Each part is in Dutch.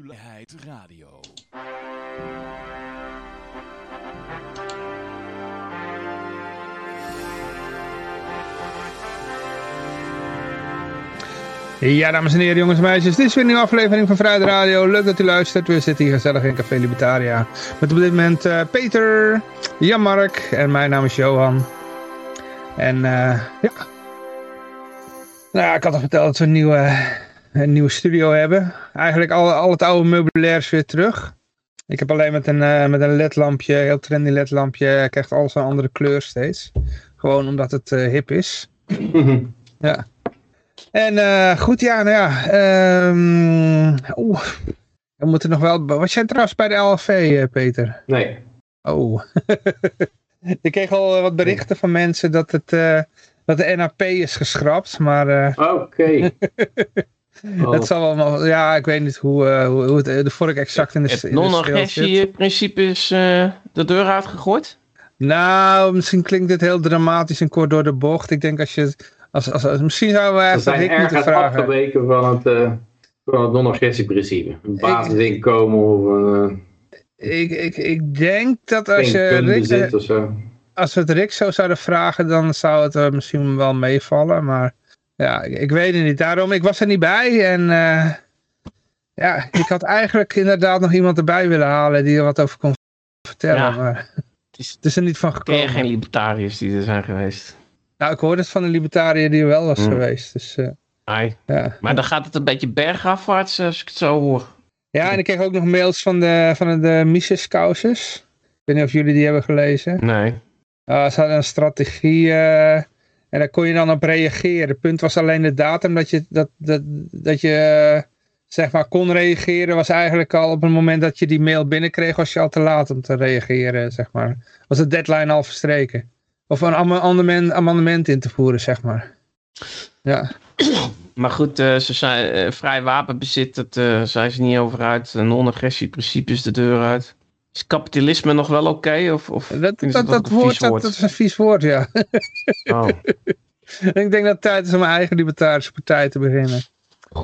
Ulijheid Radio. Ja, dames en heren, jongens en meisjes. Dit is weer een aflevering van Vrijheid Radio. Leuk dat u luistert. We zitten hier gezellig in Café Libertaria. Met op dit moment uh, Peter, Jan-Mark en mijn naam is Johan. En uh, ja... Nou ik had al verteld dat we een nieuwe, een nieuwe studio hebben. Eigenlijk al, al het oude meubilair is weer terug. Ik heb alleen met een, uh, met een ledlampje, heel trendy ledlampje, krijgt alles een andere kleur steeds. Gewoon omdat het hip is. ja. En uh, goed, ja, nou ja. Um, oeh, we moeten nog wel... Was jij trouwens bij de LFV, Peter? Nee. Oh. Ik kreeg al wat berichten van mensen dat, het, dat de NAP is geschrapt, maar... Oké. Okay. oh. Dat zal wel... Ja, ik weet niet hoe, hoe, hoe het de vork exact in de Het non-agressie-principe is de deur uitgegooid? Nou, misschien klinkt dit heel dramatisch en kort door de bocht. Ik denk als je... Als, als, als, misschien zouden we echt Rick moeten vragen. afgeweken van het, uh, van het non-agressieprincipe. Een basisinkomen of een... Uh, ik, ik, ik denk dat als je Rick, of zo. als we het Rick zo zouden vragen, dan zou het uh, misschien wel meevallen. Maar ja, ik, weet het niet. Daarom, ik was er niet bij. En ja, ik had eigenlijk inderdaad nog iemand erbij willen halen die er wat over kon vertellen. Ja. Maar het is, het is er niet van gekomen. Je geen libertariërs die er zijn geweest? Nou, ik hoorde het van een libertariër die er wel was mm. geweest. Dus, uh, Ai. Ja. Maar dan gaat het een beetje bergafwaarts als ik het zo hoor. Ja, en ik kreeg ook nog mails van de, van de Mises Causes. Ik weet niet of jullie die hebben gelezen. Nee. Uh, ze hadden een strategie uh, en daar kon je dan op reageren. Het punt was alleen de datum dat je, dat, dat, dat je zeg maar kon reageren. Was eigenlijk al op het moment dat je die mail binnenkreeg was je al te laat om te reageren. Zeg maar. Was de deadline al verstreken. Of een amendement, amendement in te voeren, zeg maar. Ja. Maar goed, uh, ze zijn, uh, vrij wapenbezit, dat uh, zijn ze niet over uit. Non-agressie-principe is de deur uit. Is kapitalisme nog wel oké? Okay, of, of dat, dat, dat, dat, woord, dat, dat, is een vies woord, ja. Oh. ik denk dat het tijd is om mijn eigen libertarische partij te beginnen.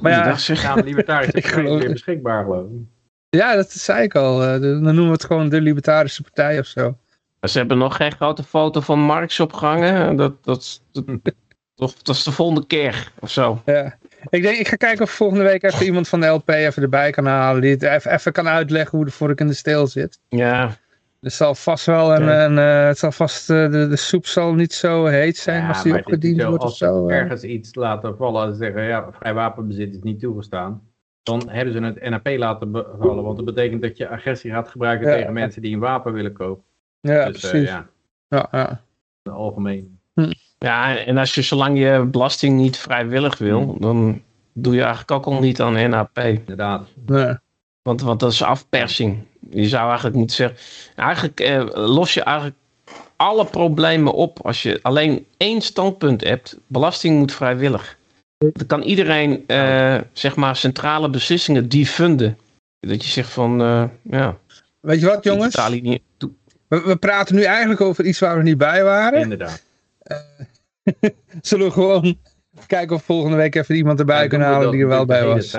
maar ja, zeg. Ja, libertarische partij is weer beschikbaar, geloof ik. Ja, dat zei ik al. dan noemen we het gewoon de libertarische partij of zo. Ze hebben nog geen grote foto van Marx opgehangen. Dat, dat, dat, dat, dat is de volgende keer of zo. Ja. Ik denk, ik ga kijken of volgende week even iemand van de LP even erbij kan halen. Die het even, even kan uitleggen hoe de vork in de steel zit. Ja. Er zal vast wel een, een uh, het zal vast, uh, de, de soep zal niet zo heet zijn ja, als die opgediend wordt of zo. Als ergens iets laten vallen en zeggen, ja, vrij wapenbezit is niet toegestaan. Dan hebben ze het NAP laten vallen, want dat betekent dat je agressie gaat gebruiken ja. tegen mensen die een wapen willen kopen. Ja, dus, precies. Uh, ja. Ja, algemeen. Hm. Ja, en als je zolang je belasting niet vrijwillig wil, hm. dan doe je eigenlijk ook al niet aan NAP. Inderdaad. Nee. Want, want dat is afpersing. Je zou eigenlijk moeten zeggen, eigenlijk eh, los je eigenlijk alle problemen op als je alleen één standpunt hebt. Belasting moet vrijwillig. Dan kan iedereen, uh, zeg maar, centrale beslissingen defunden. Dat je zegt van, uh, ja. Weet je wat, jongens? We, we, praten nu eigenlijk over iets waar we niet bij waren. Inderdaad. Uh, zullen we gewoon kijken of volgende week even iemand erbij ja, kunnen halen die er wel bij was.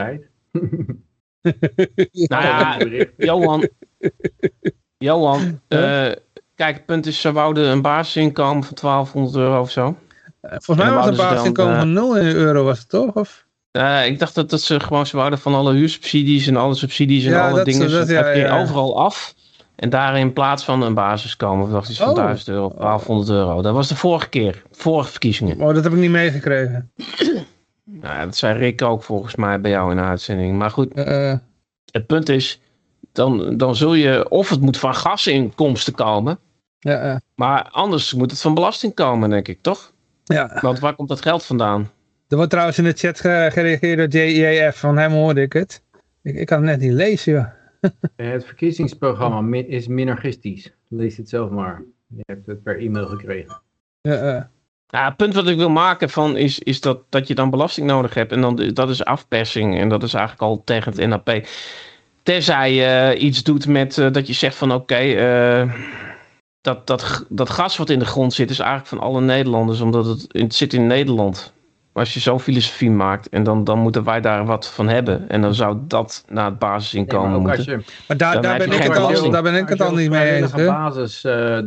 nou ja, Johan. Johan, uh, kijk, het punt is, ze wouden een basisinkomen van 1200 euro of zo. Uh, volgens mij was het een basisinkomen van 0 euro, was het toch? Of? Uh, ik dacht dat, dat ze gewoon ze wouden van alle huursubsidies en alle subsidies en ja, alle dat, dingen. Dat, ja, ja, overal af. En daar in plaats van een basis komen, dacht iets van oh. 1000 euro, 1200 euro. Dat was de vorige keer, vorige verkiezingen. Oh, dat heb ik niet meegekregen. nou, dat zei Rick ook volgens mij bij jou in de uitzending. Maar goed, uh, het punt is, dan, dan zul je, of het moet van gasinkomsten komen. Ja, uh. Maar anders moet het van belasting komen, denk ik, toch? Ja. Want waar komt dat geld vandaan? Er wordt trouwens in de chat gereageerd door JEF, van hem hoorde ik het. Ik, ik kan het net niet lezen, joh. het verkiezingsprogramma is minarchistisch. Lees het zelf maar. Je hebt het per e-mail gekregen. Ja, uh. ja, het punt wat ik wil maken van is, is dat, dat je dan belasting nodig hebt. En dan, dat is afpersing. En dat is eigenlijk al tegen het NAP. Tenzij je uh, iets doet met uh, dat je zegt van oké, okay, uh, dat, dat, dat gas wat in de grond zit is eigenlijk van alle Nederlanders. Omdat het, het zit in Nederland. Als je zo'n filosofie maakt en dan, dan moeten wij daar wat van hebben. En dan zou dat naar het Nee, basisinkomen maar als moeten. je, Maar daar, daar, ben je ik het al, daar ben ik het als al je niet mee eens. vrijwillige hè. basis eh,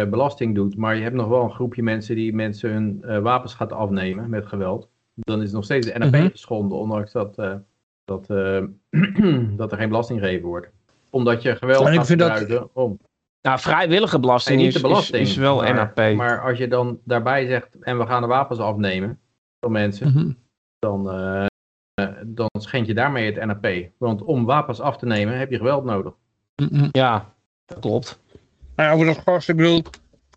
eh, belasting doet, maar je hebt nog wel een groepje mensen die mensen hun eh, wapens gaat afnemen met geweld. Dan is het nog steeds de NAP Mhm. geschonden, ondanks dat, eh, dat, eh, dat er geen belasting gegeven wordt. Omdat je geweld En gaat dat- gebruiken om. Nou, vrijwillige belasting niet is, de belasting. is, is wel maar, NAP. Maar als je dan daarbij zegt, en we gaan de wapens afnemen van mensen, Mhm. dan, eh, eh, dan schend je daarmee het NAP. Want om wapens af te nemen heb je geweld nodig. Mhm. Ja, dat klopt. Maar over dat gas, ik bedoel,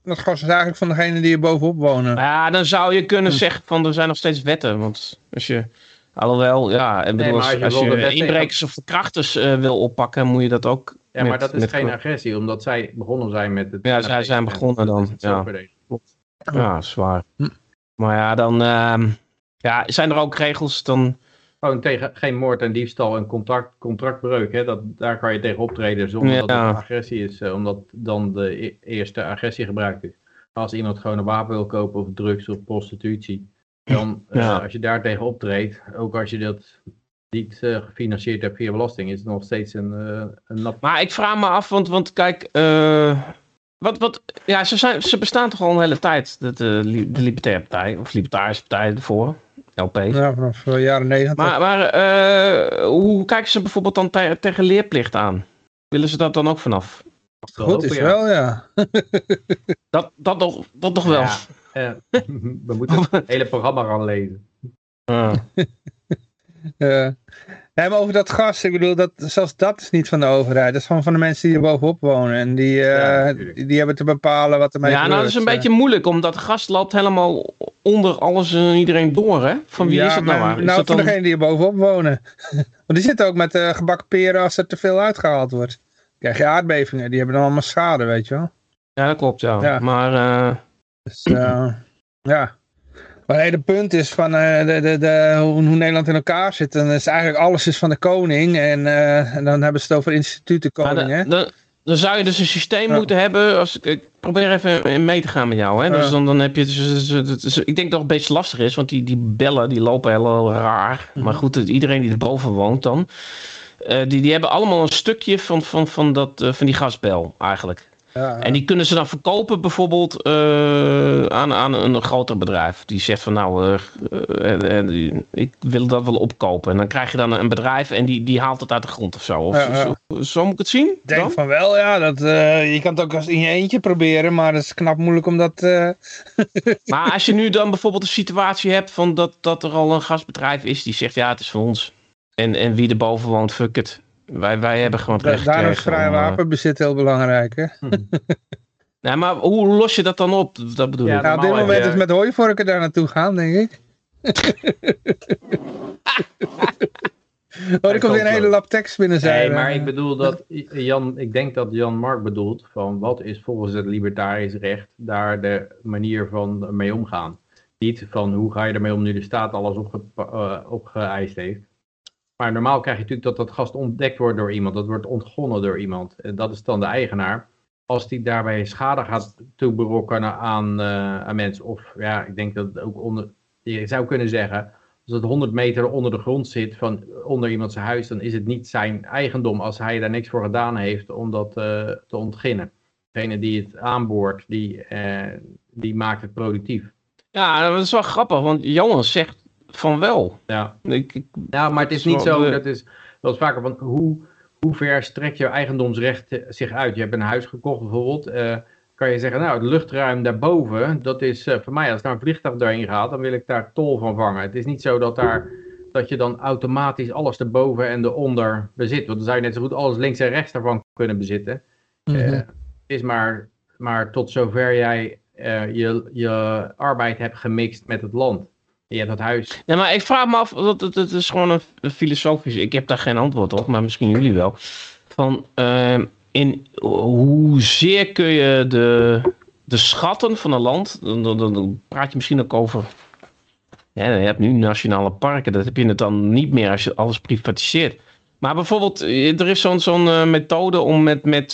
dat gas is eigenlijk van degene die er bovenop wonen. Ja, dan zou je kunnen Hm. zeggen van er zijn nog steeds wetten. Want als je, alhoewel, ja, ik bedoel, als, als je als inbrekers of verkrachters eh, wil oppakken, moet je dat ook. Ja, maar met- dat is met- geen agressie, omdat zij begonnen zijn met het... Ja, zij zijn begonnen dan, ja. Ja, zwaar. Hm. Maar ja, dan ehm, ja, zijn er ook regels dan. Gewoon tegen geen moord en diefstal en contract, contractbreuk. Hè? Dat, daar kan je tegen optreden zonder dat het agressie is. eh, omdat dan de e- eerste agressie gebruikt is. Als iemand gewoon een wapen wil kopen of drugs of prostitutie. Dan eh, als je daar tegen optreedt, ook als je dat niet eh, gefinancierd hebt via belasting, is het nog steeds een, eh, een nat... Maar ik vraag me af, want, want kijk, eh, wat, wat, ja, ze, zijn, ze bestaan toch al een hele tijd, de, de, li- de Libertaire Partij, of Libertarische Partij ervoor, LP. Ja, vanaf de jaren negentig. Maar, maar eh, hoe kijken ze bijvoorbeeld dan te- tegen leerplicht aan? Willen ze dat dan ook vanaf? Goed is ja. wel, ja. Dat, dat, nog, dat nog wel. Ja, eh, we moeten het hele programma gaan lezen. Eh, nee, maar over dat gas, ik bedoel, dat, zelfs dat is niet van de overheid. Dat is gewoon van de mensen die er bovenop wonen. En die, eh, Ja, die, die hebben te bepalen wat ermee Ja, gebeurt. nou dat is een Eh, beetje moeilijk, omdat het gas loopt helemaal onder alles en iedereen door, hè? Van wie ja, is het nou maar-? Is Nou, dat van dan... degene die er bovenop wonen. Want die zitten ook met eh, gebakken peren als er te veel uitgehaald wordt. Krijg je aardbevingen, die hebben dan allemaal schade, weet je wel. Ja, dat klopt, ja. Ja. Maar eh, Dus eh, ja. Maar het hele punt is van eh, de, de, de, hoe, hoe Nederland in elkaar zit. Dan is eigenlijk alles is van de koning. En, eh, en dan hebben ze het over instituten koning. dan- hè? dan, dan zou je dus een systeem Ja. moeten hebben. Als, ik- probeer even mee te gaan met jou. Hè? Dus dan, dan heb je. Dus, dus- dus- dus- ik denk dat het een beetje lastig is, want die, die bellen die lopen heel raar. Mhm. Maar goed, iedereen die erboven woont dan. eh, die, die hebben allemaal een stukje van, van, van, dat, van die gasbel eigenlijk. Ja, En die kunnen ze dan verkopen bijvoorbeeld eh, aan, aan een groter bedrijf. Die zegt van nou, eh, eh, ik wil dat wel opkopen. En dan krijg je dan een bedrijf en die, die haalt het uit de grond of zo. Of, Ja, ja. Zo, zo moet ik het zien? Ik denk dan? van wel, ja. Dat, je kan het ook als in je eentje proberen. Maar het is knap moeilijk om dat... Maar als je nu dan bijvoorbeeld een situatie hebt van dat, dat er al een gasbedrijf is die zegt ja, het is voor ons. En, en wie erboven woont, fuck it. Wij, wij hebben gewoon het da- recht daarom is vrij eh, wapenbezit heel belangrijk. Hè? Nee, maar hoe los je dat dan op? Dat bedoel Ja, ik. Ja, op dit moment je- is met hooivorken daar naartoe gaan, denk ik. oh, er komt weer een hele lap tekst binnen zijn. Nee, maar ik bedoel dat Jan, ik denk dat Jan Mark bedoelt van wat is volgens het libertarisch recht daar de manier van mee omgaan. Niet van hoe ga je ermee om nu de staat alles opge, eh, opgeëist heeft. Maar normaal krijg je natuurlijk dat dat gas ontdekt wordt door iemand. Dat wordt ontgonnen door iemand. En dat is dan de eigenaar. Als die daarbij schade gaat toeberokkenen aan, eh, aan mensen. Of ja, ik denk dat ook onder. Je zou kunnen zeggen. Als het 100 meter onder de grond zit, van onder iemand zijn huis, dan is het niet zijn eigendom als hij daar niks voor gedaan heeft om dat eh, te ontginnen. Degene die het aanboort, die, eh, die maakt het productief. Ja, dat is wel grappig, want Johan zegt van wel. Ja. Ik, ik, Ja, maar het is niet zo, de- dat is wel eens vaker van hoe, hoe ver strekt je eigendomsrecht zich uit? Je hebt een huis gekocht bijvoorbeeld, eh, kan je zeggen, nou het luchtruim daarboven, dat is eh, voor mij, als daar een vliegtuig doorheen gaat, dan wil ik daar tol van vangen. Het is niet zo dat, daar, dat je dan automatisch alles erboven en eronder bezit, want dan zou je net zo goed alles links en rechts daarvan kunnen bezitten. Mhm. Eh, het is maar, maar tot zover jij eh, je, je arbeid hebt gemixt met het land. Je hebt dat huis nee, maar ik vraag me af, dat, dat, dat is gewoon een, filosofisch, ik heb daar geen antwoord op, maar misschien jullie wel. Van, ehm, in hoezeer kun je de, de schatten van een land, dan, dan, dan- praat je misschien ook over, ja, je hebt nu nationale parken, dat heb je het dan niet meer als je alles privatiseert. Maar bijvoorbeeld, eh, er is zo'n zo'n eh, methode om met, met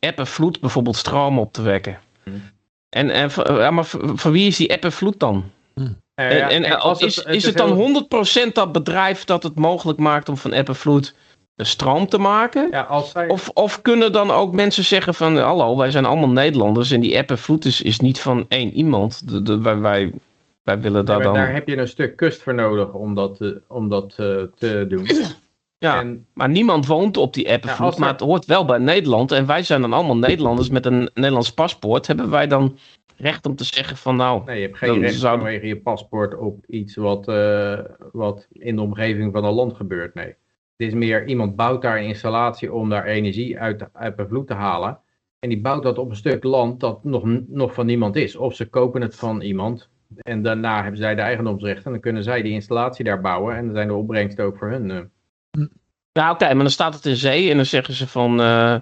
en vloed bijvoorbeeld stroom op te wekken. Hmm. En, en van- ja, maar van van wie is die en vloed dan? Hmm. Ja, en en als is, het- is dan heel- 100% dat bedrijf dat het mogelijk maakt om van eb en vloed de stroom te maken? Ja, als zij, Of, of kunnen dan ook mensen zeggen van, hallo, wij zijn allemaal Nederlanders en die app en vloed is, is niet van één iemand. De, de, wij, wij, wij willen daar Ja, dan... daar heb je een stuk kust voor nodig om dat, eh, om dat eh, te doen. ja, En maar niemand woont op die app en Ja, er- maar het hoort wel bij Nederland. En wij zijn dan allemaal Nederlanders met een Nederlands paspoort. Hebben wij dan recht om te zeggen van, nou, nee, je hebt geen recht zou- vanwege je paspoort op iets wat, eh, wat in de omgeving van een land gebeurt. Nee. Het is meer, iemand bouwt daar een installatie om daar energie uit, uit de vloed te halen. En die bouwt dat op een stuk land dat nog, nog van niemand is. Of ze kopen het van iemand. En daarna hebben zij de eigendomsrechten. En dan kunnen zij die installatie daar bouwen. En dan zijn de opbrengsten ook voor hun. eh. Ja, oké, maar dan staat het in zee en dan zeggen ze van... eh,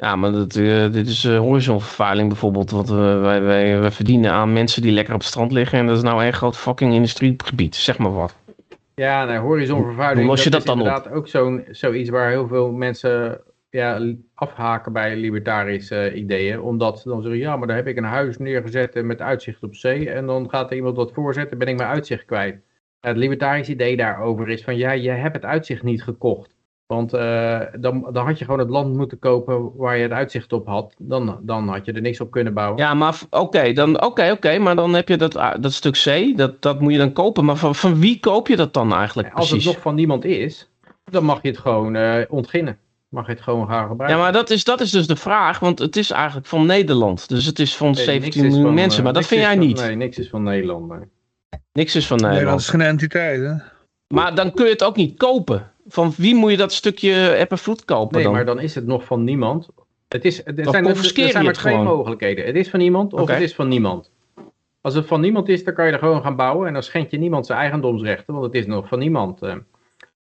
ja, maar dat, eh, dit is eh, horizonvervuiling bijvoorbeeld. Wat eh, wij, wij, wij verdienen aan mensen die lekker op het strand liggen. En dat is nou een groot fucking industriegebied. Zeg maar wat. Ja, nou, horizonvervuiling. Hoe los je dat dat is op? inderdaad ook zo'n, zoiets waar heel veel mensen ja, afhaken bij libertarische eh, ideeën. Omdat ze dan zeggen, ja, maar daar heb ik een huis neergezet met uitzicht op zee. En dan gaat er iemand wat voorzetten, ben ik mijn uitzicht kwijt. Ja, Het libertarische idee daarover is van, ja, je hebt het uitzicht niet gekocht. Want eh, dan, dan had je gewoon het land moeten kopen waar je het uitzicht op had. Dan, dan had je er niks op kunnen bouwen. Ja, maar oké, dan oké, oké, maar dan heb je dat, ah, dat stuk C, dat, dat moet je dan kopen. Maar van, van wie koop je dat dan eigenlijk Als precies? het nog van niemand is, dan mag je het gewoon eh, ontginnen. Mag je het gewoon gaan gebruiken. Ja, maar dat is, dat is dus de vraag, want het is eigenlijk van Nederland. Dus het is van Nee, 17 niks is miljoen van, mensen, eh, maar dat niks vind jij van- niet. Nee, niks is van Nederland. nee. Niks is van Nederland Nederland. is geen entiteit, hè? Maar dan kun je het ook niet kopen. Van wie moet je dat stukje app en vloed kopen Nee, dan? maar dan is het nog van niemand. Het is, er Of zijn, er, er zijn maar het twee gewoon? mogelijkheden. Het is van iemand of het is van niemand. Als het van niemand is, dan kan je er gewoon gaan bouwen. En dan schendt je niemand zijn eigendomsrechten, want het is nog van niemand. eh.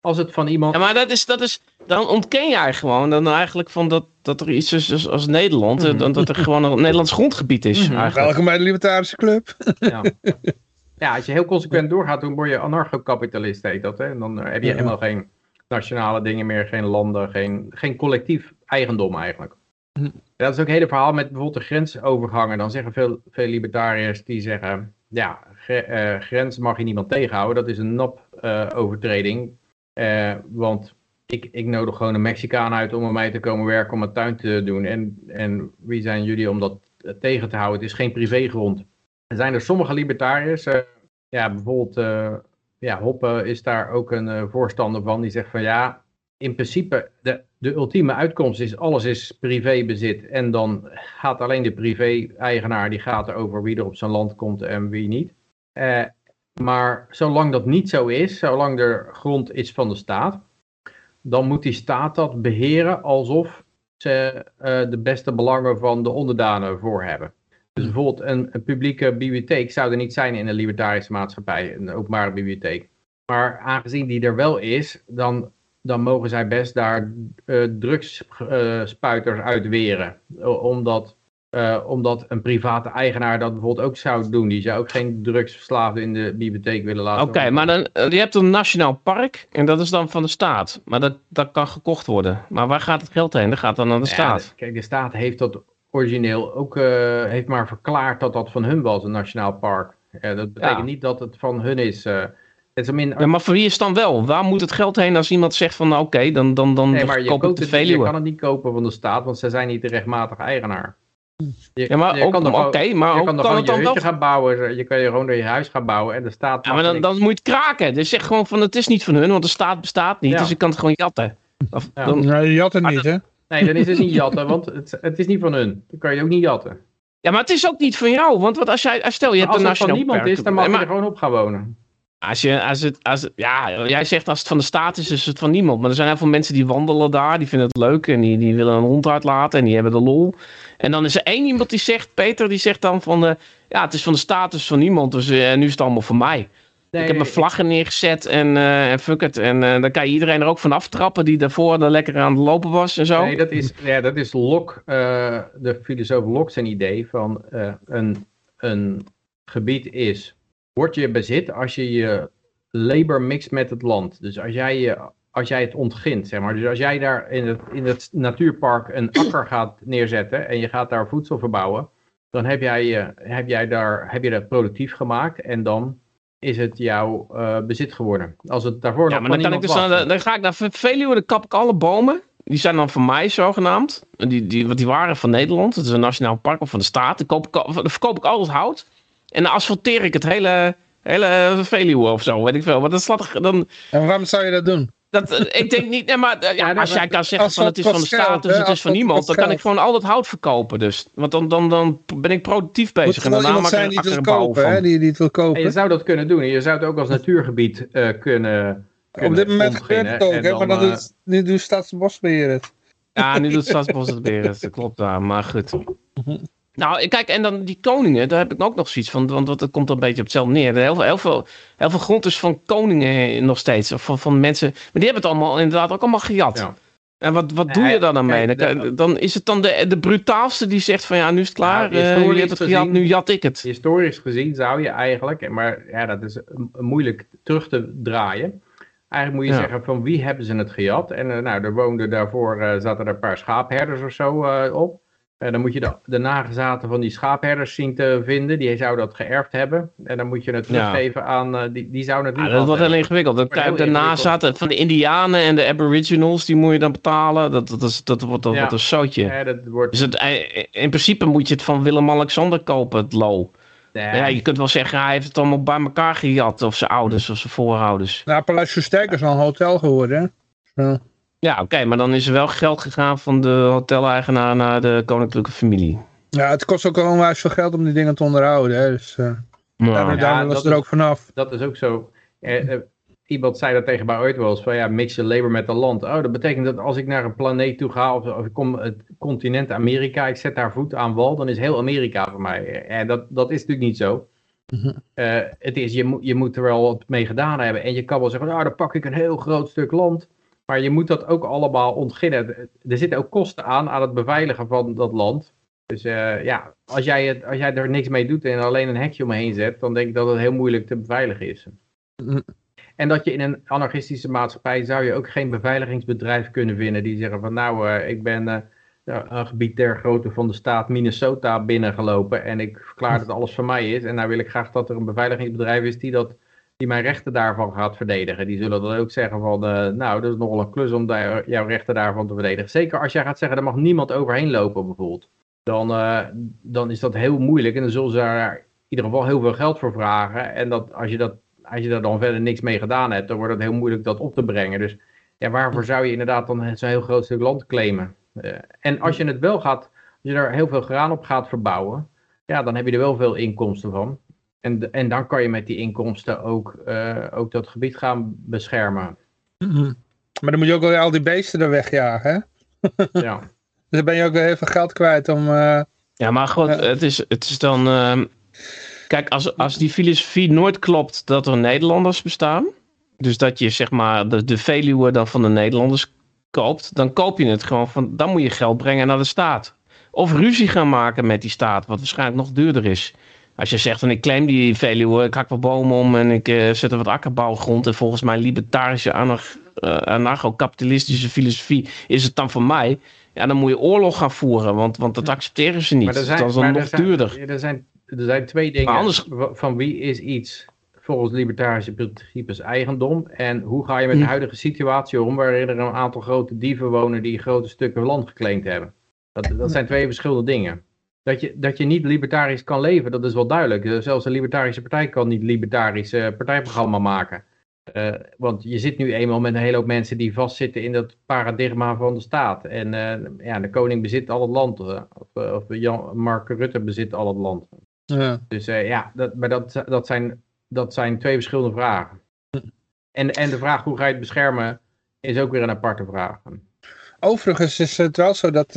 Als het van iemand... Ja, maar dat is, dat is, dan ontken jij gewoon dan eigenlijk van dat, dat er iets is als, als Nederland, eh, Mhm. dan dat er gewoon een Nederlands grondgebied is Mhm. eigenlijk. Welkom bij de Libertarische Club. Ja. ja, als je heel consequent doorgaat, dan word je anarcho-kapitalist, heet dat. Hè? En dan eh, heb je Ja. helemaal geen nationale dingen meer, geen landen, geen, geen collectief eigendom eigenlijk. Hm. Dat is ook het hele verhaal met bijvoorbeeld de grensovergangen. Dan zeggen veel, veel libertariërs die zeggen, ja, gre- eh, grens mag je niemand tegenhouden. Dat is een NAP-overtreding. Eh, want ik, ik nodig gewoon een Mexicaan uit om bij mij te komen werken om mijn tuin te doen. En, en wie zijn jullie om dat eh, tegen te houden? Het is geen privégrond. Er zijn er sommige libertariërs, eh, ja, bijvoorbeeld eh, ja, Hoppe is daar ook een eh, voorstander van, die zegt van ja, in principe de, de ultieme uitkomst is alles is privébezit en dan gaat alleen de privé-eigenaar, die gaat erover wie er op zijn land komt en wie niet. Eh, maar zolang dat niet zo is, zolang er grond is van de staat, dan moet die staat dat beheren alsof ze eh, de beste belangen van de onderdanen voor hebben. Dus bijvoorbeeld een, een publieke bibliotheek zou er niet zijn in een libertarische maatschappij, een openbare bibliotheek. Maar aangezien die er wel is, dan, dan mogen zij best daar eh drugsspuiters uitweren. O- Omdat, eh, omdat een private eigenaar dat bijvoorbeeld ook zou doen. Die zou ook geen drugsverslaafden in de bibliotheek willen laten Oké, maar dan, eh, je hebt een nationaal park en dat is dan van de staat. Maar dat, dat kan gekocht worden. Maar waar gaat het geld heen? Dat gaat dan naar de Ja, staat. kijk, de staat heeft dat origineel ook eh, heeft maar verklaard dat dat van hun was, een nationaal park. Eh, dat betekent Ja. niet dat het van hun is. eh. het is min, Ja, maar voor wie is het dan wel? Waar moet het geld heen als iemand zegt van nou oké, dan, dan, dan nee, maar je, koop ik de het, je Veluwe. kan het niet kopen van de staat, want ze zijn niet de rechtmatige eigenaar. Je, Ja, maar je ook- kan oké, gewoon- maar je ook kan er kan gewoon het je dan wel- gaan bouwen, je kan je gewoon door je huis gaan bouwen en de staat Ja, maar dan, niks. dan moet je het kraken. Dus zeg gewoon van het is niet van hun, want de staat bestaat niet. Ja. Dus ik kan het gewoon jatten. Of, Ja. dan, Nee, Maar niet, hè? Nee, dan is het niet jatten, want het, het is niet van hun. Dan kan je ook niet jatten. ja, maar het is ook niet van jou. Want wat als jij, als stel je hebt als een het van niemand is, dan mag je er gewoon op gaan wonen. als je, als het, als ja, jij zegt als het van de staat is, is het van niemand. Maar er zijn heel veel mensen die wandelen daar, die vinden het leuk en die, die willen een hond uitlaten en die hebben de lol. En dan is er één iemand die zegt, Peter, die zegt dan van, eh, ja, het is van de staat, dus van niemand, dus eh, nu is het allemaal voor mij. Nee, ik heb mijn vlaggen neergezet en, eh, en fuck it. En eh, dan kan je iedereen er ook van aftrappen die daarvoor er lekker aan het lopen was en zo. Nee, dat is, ja, dat is Locke, eh, de filosoof Locke zijn idee van een, een gebied is, wordt je bezit als je je labor mixt met het land. Dus als jij, je, als jij het ontgint, zeg maar. Dus als jij daar in het, in het natuurpark een akker gaat neerzetten en je gaat daar voedsel verbouwen, dan heb jij, heb jij daar, heb je dat productief gemaakt en dan is het jouw uh, bezit geworden. Als het daarvoor ja, nog maar dan, kan ik dus dan, dan, ga ik naar Veluwe, dan kap ik alle bomen. Die zijn dan van mij zogenaamd. Die, die, want die waren van Nederland. Het is een nationaal park of van de staat. Dan, koop ik, dan verkoop ik al het hout. En dan asfalteer ik het hele, hele Veluwe of zo, weet ik veel. Want dan slaat dan... En waarom zou je dat doen? Dat, eh, ik denk niet, nee, maar eh, ja, als jij kan zeggen van het is van de staat, dus het is van niemand, dan kan ik gewoon al dat hout verkopen. Dus. Want dan, dan, dan ben ik productief bezig. en daarna maak ik die het wil kopen, hè, die, die het wil kopen. En je zou dat kunnen doen. Je zou het ook als natuurgebied uh, kunnen, kunnen, Op dit moment gebeurt het ook, hè, maar dan, doet, nu doet Staatsbosbeheer het. Ja, nu doet Staatsbosbeheer het, dat klopt daar, maar goed. Nou, kijk, en dan die koningen, daar heb ik ook nog zoiets van, want dat komt een beetje op hetzelfde neer. Heel veel, heel veel, heel veel grond is van koningen nog steeds, of van, van mensen, maar die hebben het allemaal inderdaad ook allemaal gejat. Ja. En wat, wat doe je dan dan mee? Dan, dan, is het dan de, de brutaalste die zegt van ja, nu is het klaar, ja, uh, je hebt het gejat, nu jat ik het. Historisch gezien zou je eigenlijk, maar ja, dat is moeilijk terug te draaien. Eigenlijk moet je zeggen van wie hebben ze het gejat? En uh, nou, er woonden daarvoor, uh, zaten er een paar schaapherders of zo op. En dan moet je de, de nagezaten van die schaapherders zien te vinden. Die zouden dat geërfd hebben. En dan moet je het teruggeven aan... Uh, die, die zouden het niet ja, Dat wordt heel ingewikkeld. De, de, de nazaten van de indianen en de aboriginals... die moet je dan betalen. Dat, dat, is, dat wordt, dat ja. wordt een zootje. Ja, dat wordt... Dus het, eh, in principe moet je het van Willem-Alexander kopen, het lo. Ja, je kunt wel zeggen, hij heeft het allemaal bij elkaar gejat. Of zijn ouders of zijn voorouders. Nou, Paleis Versterk is al een hotel geworden. Hè? Ja, oké, maar dan is er wel geld gegaan van de hoteleigenaar naar de koninklijke familie. Ja, het kost ook onwijs veel geld om die dingen te onderhouden. Hè? Dus uh, nou, daar, was er ook vanaf. Dat is ook zo. Eh, eh, iemand zei dat tegen mij ooit wel eens, van ja, mix je labor met een land. Oh, dat betekent dat als ik naar een planeet toe ga, of, of ik kom het continent Amerika, ik zet daar voet aan wal, dan is heel Amerika voor mij. En dat, dat is natuurlijk niet zo. Uh het is, je, moet je moet er wel wat mee gedaan hebben. En je kan wel zeggen, nou, dan pak ik een heel groot stuk land. Maar je moet dat ook allemaal ontginnen. Er zitten ook kosten aan, aan het beveiligen van dat land. Dus uh, ja, als jij, het, als jij er niks mee doet en alleen een hekje omheen zet, dan denk ik dat het heel moeilijk te beveiligen is. Mm. En dat je in een anarchistische maatschappij zou je ook geen beveiligingsbedrijf kunnen vinden die zeggen van nou, uh, ik ben uh, een gebied ter grootte van de staat Minnesota binnengelopen en ik verklaar dat alles van mij is. En nou wil ik graag dat er een beveiligingsbedrijf is die dat die mijn rechten daarvan gaat verdedigen. Die zullen dan ook zeggen van, uh, nou, dat is nogal een klus om daar, jouw rechten daarvan te verdedigen. Zeker als jij gaat zeggen, er mag niemand overheen lopen bijvoorbeeld. Dan, uh, dan is dat heel moeilijk en dan zullen ze daar in ieder geval heel veel geld voor vragen. En dat, als, je dat, als je daar dan verder niks mee gedaan hebt, dan wordt het heel moeilijk dat op te brengen. Dus ja, waarvoor zou je inderdaad dan zo'n heel groot stuk land claimen? Uh, en als je het wel gaat, als je er heel veel graan op gaat verbouwen, ja, dan heb je er wel veel inkomsten van. En, en dan kan je met die inkomsten ook, uh, ook dat gebied gaan beschermen. Mm -hmm. Maar dan moet je ook wel al die beesten er wegjagen, hè? ja. Dus dan ben je ook heel veel geld kwijt om... Uh... Ja, maar goed, het, is, het is dan... Uh, kijk, als, als die filosofie nooit klopt dat er Nederlanders bestaan... Dus dat je zeg maar de, de Veluwe dan van de Nederlanders koopt... Dan koop je het gewoon van... Dan moet je geld brengen naar de staat. Of ruzie gaan maken met die staat, wat waarschijnlijk nog duurder is. Als je zegt, van ik claim die Veluwe, ik hak wat bomen om en ik uh, zet er wat akkerbouwgrond. En volgens mijn libertarische uh, anarcho-kapitalistische filosofie is het dan van mij. Ja, dan moet je oorlog gaan voeren, want, want dat accepteren ze niet. Zijn, dat is dan nog zijn, duurder. Er zijn, er zijn twee dingen. Anders, van wie is iets volgens libertarische principes eigendom? En hoe ga je met de hm. huidige situatie om waarin er een aantal grote dieven wonen die grote stukken land geclaimd hebben? Dat, dat zijn twee verschillende dingen dat je, dat je niet libertarisch kan leven, dat is wel duidelijk. Eh, zelfs een libertarische partij kan niet libertarisch uh, partijprogramma maken. Uh, want je zit nu eenmaal met een hele hoop mensen die vastzitten in dat paradigma van de staat. En uh, ja, de koning bezit al het land. of, of Jan, Mark Rutte bezit al het land. Ja. Dus ja, dat, maar dat, dat, zijn, dat zijn twee verschillende vragen. En, en de vraag hoe ga je het beschermen is ook weer een aparte vraag. Overigens is het wel zo dat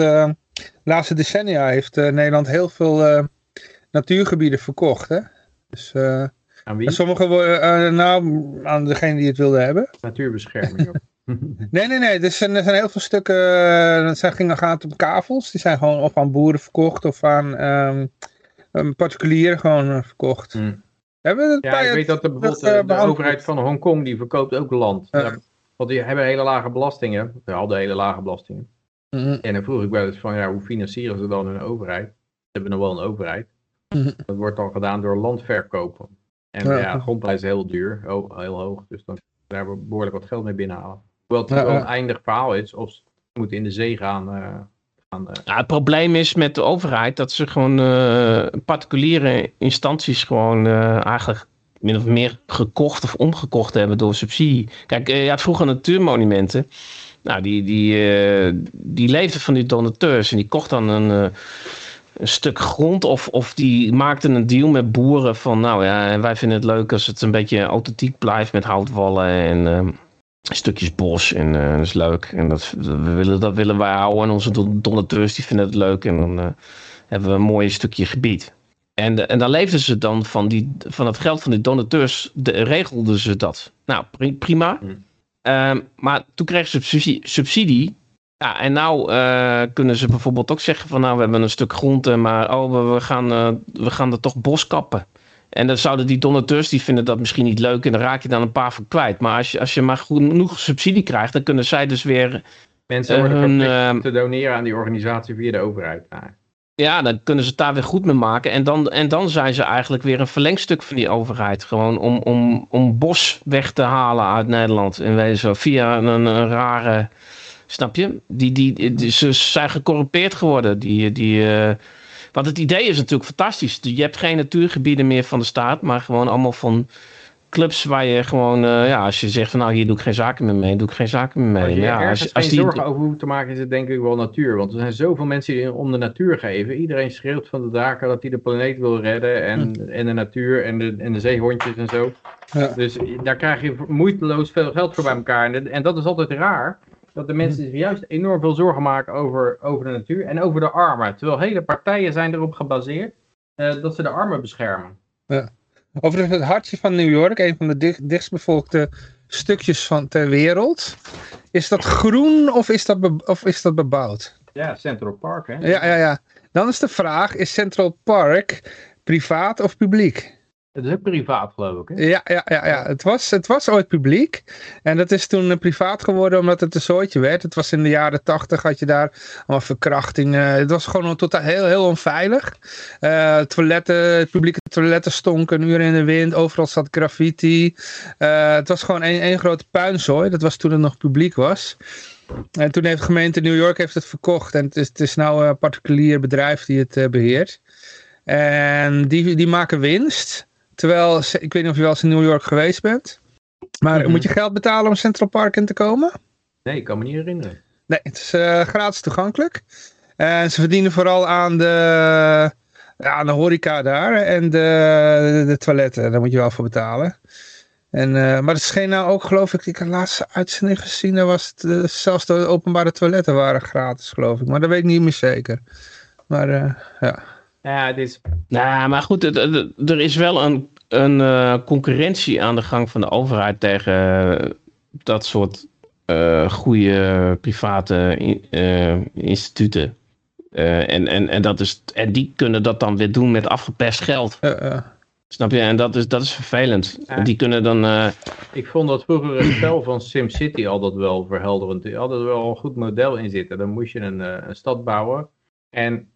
de laatste decennia heeft uh, Nederland heel veel uh, natuurgebieden verkocht. Hè? Dus, uh, aan wie? Sommige, nou, aan degene die het wilde hebben. Natuurbescherming. nee, nee, nee. Er zijn, er zijn heel veel stukken, dat zijn, gingen gaan om kavels. Die zijn gewoon of aan boeren verkocht of aan um, particulieren gewoon verkocht. Hmm. Hebben het ja, ik weet dat de, bijvoorbeeld de, de overheid van Hongkong, die verkoopt ook land. Want die hebben hele lage belastingen. Ze hadden hele lage belastingen. Mhm. En dan vroeg ik wel eens van, ja, hoe financieren ze dan hun overheid? Ze hebben nog wel een overheid. Mhm. Dat wordt dan gedaan door landverkopen. En Ja. grondprijs is heel duur, heel hoog. Dus dan daar we behoorlijk wat geld mee binnenhalen. Hoewel het Ja, wel ja. een eindig verhaal is, of ze moeten in de zee gaan. eh, gaan eh, Ja, het probleem is met de overheid dat ze gewoon eh, particuliere instanties gewoon eh, eigenlijk min of meer gekocht of omgekocht hebben door subsidie. Kijk, je had vroeger natuurmonumenten. Nou, die, die, eh, die leefden van die donateurs en die kocht dan een, eh, een stuk grond of, of die maakten een deal met boeren van nou ja, wij vinden het leuk als het een beetje authentiek blijft met houtwallen en ehm, stukjes bos en eh, dat is leuk en dat, we willen, dat willen wij houden en onze don- donateurs die vinden het leuk en dan eh, hebben we een mooi stukje gebied. En, en dan leefden ze dan van, die, van het geld van die donateurs, de, regelden ze dat. Nou, pri- prima. Hmm. Ehm, maar toen kregen ze subsidie. subsidie. Ja, en nou eh, kunnen ze bijvoorbeeld ook zeggen van nou, we hebben een stuk grond, eh, maar oh, we, we gaan, eh, we gaan er toch bos kappen. En dan zouden die donateurs, die vinden dat misschien niet leuk en dan raak je dan een paar van kwijt. Maar als je, als je maar genoeg subsidie krijgt, dan kunnen zij dus weer mensen worden hun, te doneren aan die organisatie via de overheid. Ja, dan kunnen ze het daar weer goed mee maken. En dan, en dan zijn ze eigenlijk weer een verlengstuk van die overheid. Gewoon om, om, om bos weg te halen uit Nederland. En wij zo via een, een rare. Snap je? Die, die, ze zijn gecorrumpeerd geworden. Die, die, eh, want het idee is natuurlijk fantastisch. Je hebt geen natuurgebieden meer van de staat, maar gewoon allemaal van clubs waar je gewoon, eh, ja, als je zegt van nou hier doe ik geen zaken meer mee, doe ik geen zaken meer mee. Als je ja, ergens als, als geen die, zorgen over hoeft te maken, is het denk ik wel natuur. Want er zijn zoveel mensen die om de natuur geven. Iedereen schreeuwt van de daken dat hij de planeet wil redden. En, en de natuur en de, en de zeehondjes en zo. Ja. Dus daar krijg je moeiteloos veel geld voor bij elkaar. En, en dat is altijd raar. Dat de mensen zich juist enorm veel zorgen maken over, over de natuur en over de armen. Terwijl hele partijen zijn erop gebaseerd eh, dat ze de armen beschermen. Overigens het hartje van New York, een van de dicht, dichtstbevolkte stukjes van ter wereld. Is dat groen of is dat, be- of is dat bebouwd? Ja, Central Park hè. Ja, ja, ja. Dan is de vraag, is Central Park privaat of publiek? Het is ook privaat geloof ik hè. Ja, ja, ja, ja. Het, was, het was ooit publiek. En dat is toen eh, privaat geworden omdat het een zooitje werd. Het was in de jaren tachtig had je daar allemaal verkrachtingen. Het was gewoon totaal heel, heel onveilig. Eh, toiletten, publieke toiletten stonken een uur in de wind. Overal zat graffiti. Eh, het was gewoon één één grote puinzooi. Dat was toen het nog publiek was. En toen heeft de gemeente New York heeft het verkocht. En het is, het is nou een particulier bedrijf die het eh, beheert. En die, die maken winst. Terwijl, ik weet niet of je wel eens in New York geweest bent. Maar Mhm. moet je geld betalen om Central Park in te komen? Nee, ik kan me niet herinneren. Nee, het is eh, gratis toegankelijk. En ze verdienen vooral aan de, ja, aan de horeca daar en de, de, de toiletten. Daar moet je wel voor betalen. En, eh, maar het scheen nou ook, geloof ik, ik heb de laatste uitzending gezien, daar was het, eh, zelfs de openbare toiletten waren gratis, geloof ik. Maar dat weet ik niet meer zeker. Maar eh, ja. Ja, het is Nou, maar goed, het- het- er is wel een, een eh, concurrentie aan de gang van de overheid tegen eh, dat soort eh goede private in- eh, instituten. Eh, en, en, en, dat is, en die kunnen dat dan weer doen met afgeperst geld. Snap je? En dat is, dat is vervelend. Ja. Die kunnen dan. eh, Ik vond dat vroeger het spel van SimCity altijd wel verhelderend. Er had er wel een goed model in zitten. Dan moest je een, eh, een stad bouwen. En